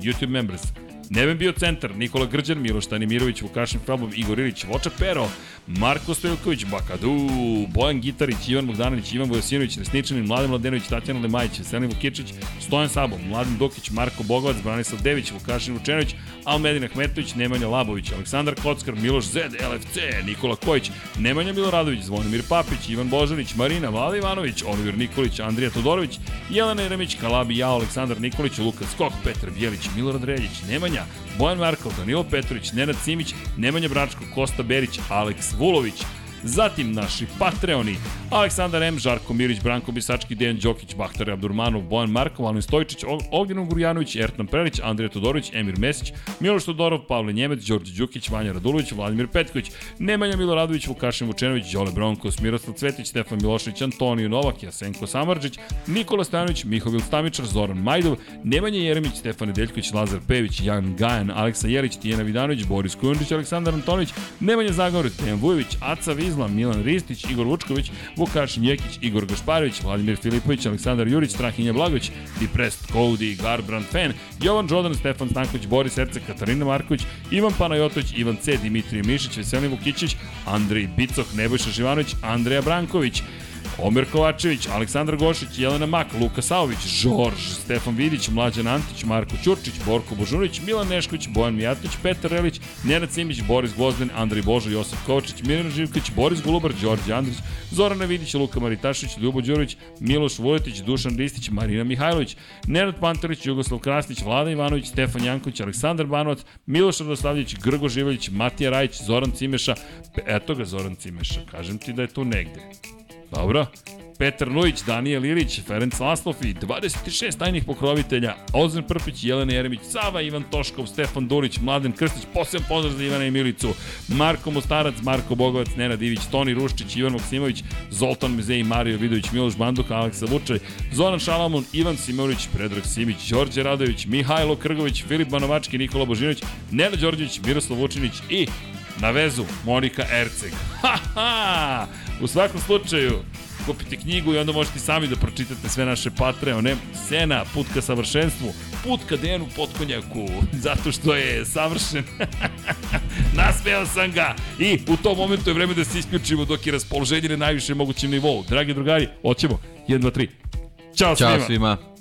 S4: YouTube members. Neven bio centar, Nikola Grđan, Miloš Tanimirović, Vukašin Felbom, Igor Ilić, Voča Pero, Marko Stojilković, Bakadu, Bojan Gitarić, Ivan Bogdanović, Ivan Vojosinović, Resničanin, Mladen Mladenović, Tatjana Lemajić, Veselin Vukičić, Stojan Sabo, Mladen Dokić, Marko Bogovac, Branislav Dević, Vukašin Vučenović, Almedin Ahmetović, Nemanja Labović, Aleksandar Kockar, Miloš Zed, LFC, Nikola Kojić, Nemanja Miloradović, Zvonimir Papić, Ivan Božanić, Marina Vlada Ivanović, Oliver Nikolić, Andrija Todorović, Jelena Jeremić, Kalabi Jao, Aleksandar Nikolić, Lukas Skok, Petar Bjelić, Milorad Reljić, Nemanja, Bojan Markov, Danilo Petrović, Nenad Simić, Nemanja Bračko, Kosta Berić, Aleks Vulović, Zatim naši Patreoni, Aleksandar M, Žarko Mirić, Branko Bisački, Dejan Đokić, Bahtar Abdurmanov, Bojan Markov, Alen Stojčić, Ognjen Gurjanović, Ertan Prelić, Andrija Todorović, Emir Mesić, Miloš Todorov, Pavle Njemec, Đorđe Đukić, Vanja Radulović, Vladimir Petković, Nemanja Miloradović, Vukašin Vučenović, Đole Bronkos, Miroslav Cvetić, Stefan Milošević, Antonio Novak, Jasenko Samarđić, Nikola Stanović, Mihovil Stamičar, Zoran Majdov, Nemanja Jeremić, Stefan Nedeljković, Lazar Pević, Jan Gajan, Aleksa Jelić, Tijena Vidanović, Boris Kujundžić, Aleksandar Antonić, Nemanja Zagor, Tejan Vujović, Aca Vizla, Milan Ristić, Igor Vučković, Vukašin Jekić, Igor Gašparović, Vladimir Filipović, Aleksandar Jurić, Strahinja Blagović, Depressed Cody, Garbrand Fan, Jovan Đodan, Stefan Stanković, Boris Erce, Katarina Marković, Ivan Panajotović, Ivan C, Dimitrije Mišić, Veselin Vukićić, Andrej Bicoh, Nebojša Živanović, Andreja Branković, Omer Kovačević, Aleksandar Gošić, Jelena Mak, Luka Saović, Žorž, Stefan Vidić, Mlađan Antić, Marko Ćurčić, Borko Božunić, Milan Nešković, Bojan Mijatović, Petar Relić, Nenad Simić, Boris Gvozden, Andrej Božo, Josip Kovačić, Mirjana Živković, Boris Golubar, Đorđe Andrić, Zorana Vidić, Luka Maritašić, Ljubo Đurović, Miloš Vujetić, Dušan Ristić, Marina Mihajlović, Nenad Pantelić, Jugoslav Krasnić, Vlada Ivanović, Stefan Janković, Aleksandar Banovac, Miloš Radoslavljević, Grgo Živaljić, Matija Rajić, Zoran Cimeša, eto ga Zoran Cimeša, kažem ti da je tu negde. Dobro. Petar Nujić, Daniel Ilić, Ferenc Laslofi, 26 tajnih pokrovitelja, Ozren Prpić, Jelena Jeremić, Sava, Ivan Toškov, Stefan Durić, Mladen Krstić, posebno pozdrav za Ivana i Milicu, Marko Mostarac, Marko Bogovac, Nenad Ivić, Toni Ruščić, Ivan Maksimović, Zoltan Mezej, Mario Vidović, Miloš Banduka, Aleksa Vučaj, Zoran Šalamun, Ivan Simović, Predrag Simić, Đorđe Radović, Mihajlo Krgović, Filip Banovački, Nikola Božinović, Nenad Đorđević, Miroslav Vučinić i na vezu Monika Erceg. Ha, ha! U svakom slučaju, kupite knjigu i onda možete sami da pročitate sve naše Patreone. Sena, put ka savršenstvu, put ka Dejanu Potkonjaku, <laughs> zato što je savršen. <laughs> Nasmejao sam ga i u tom momentu je vreme da se isključimo dok je raspoloženje na najvišem mogućem nivou. Dragi drugari, hoćemo. 1, 2, 3. Ćao,
S5: Ćao
S4: svima.
S5: svima.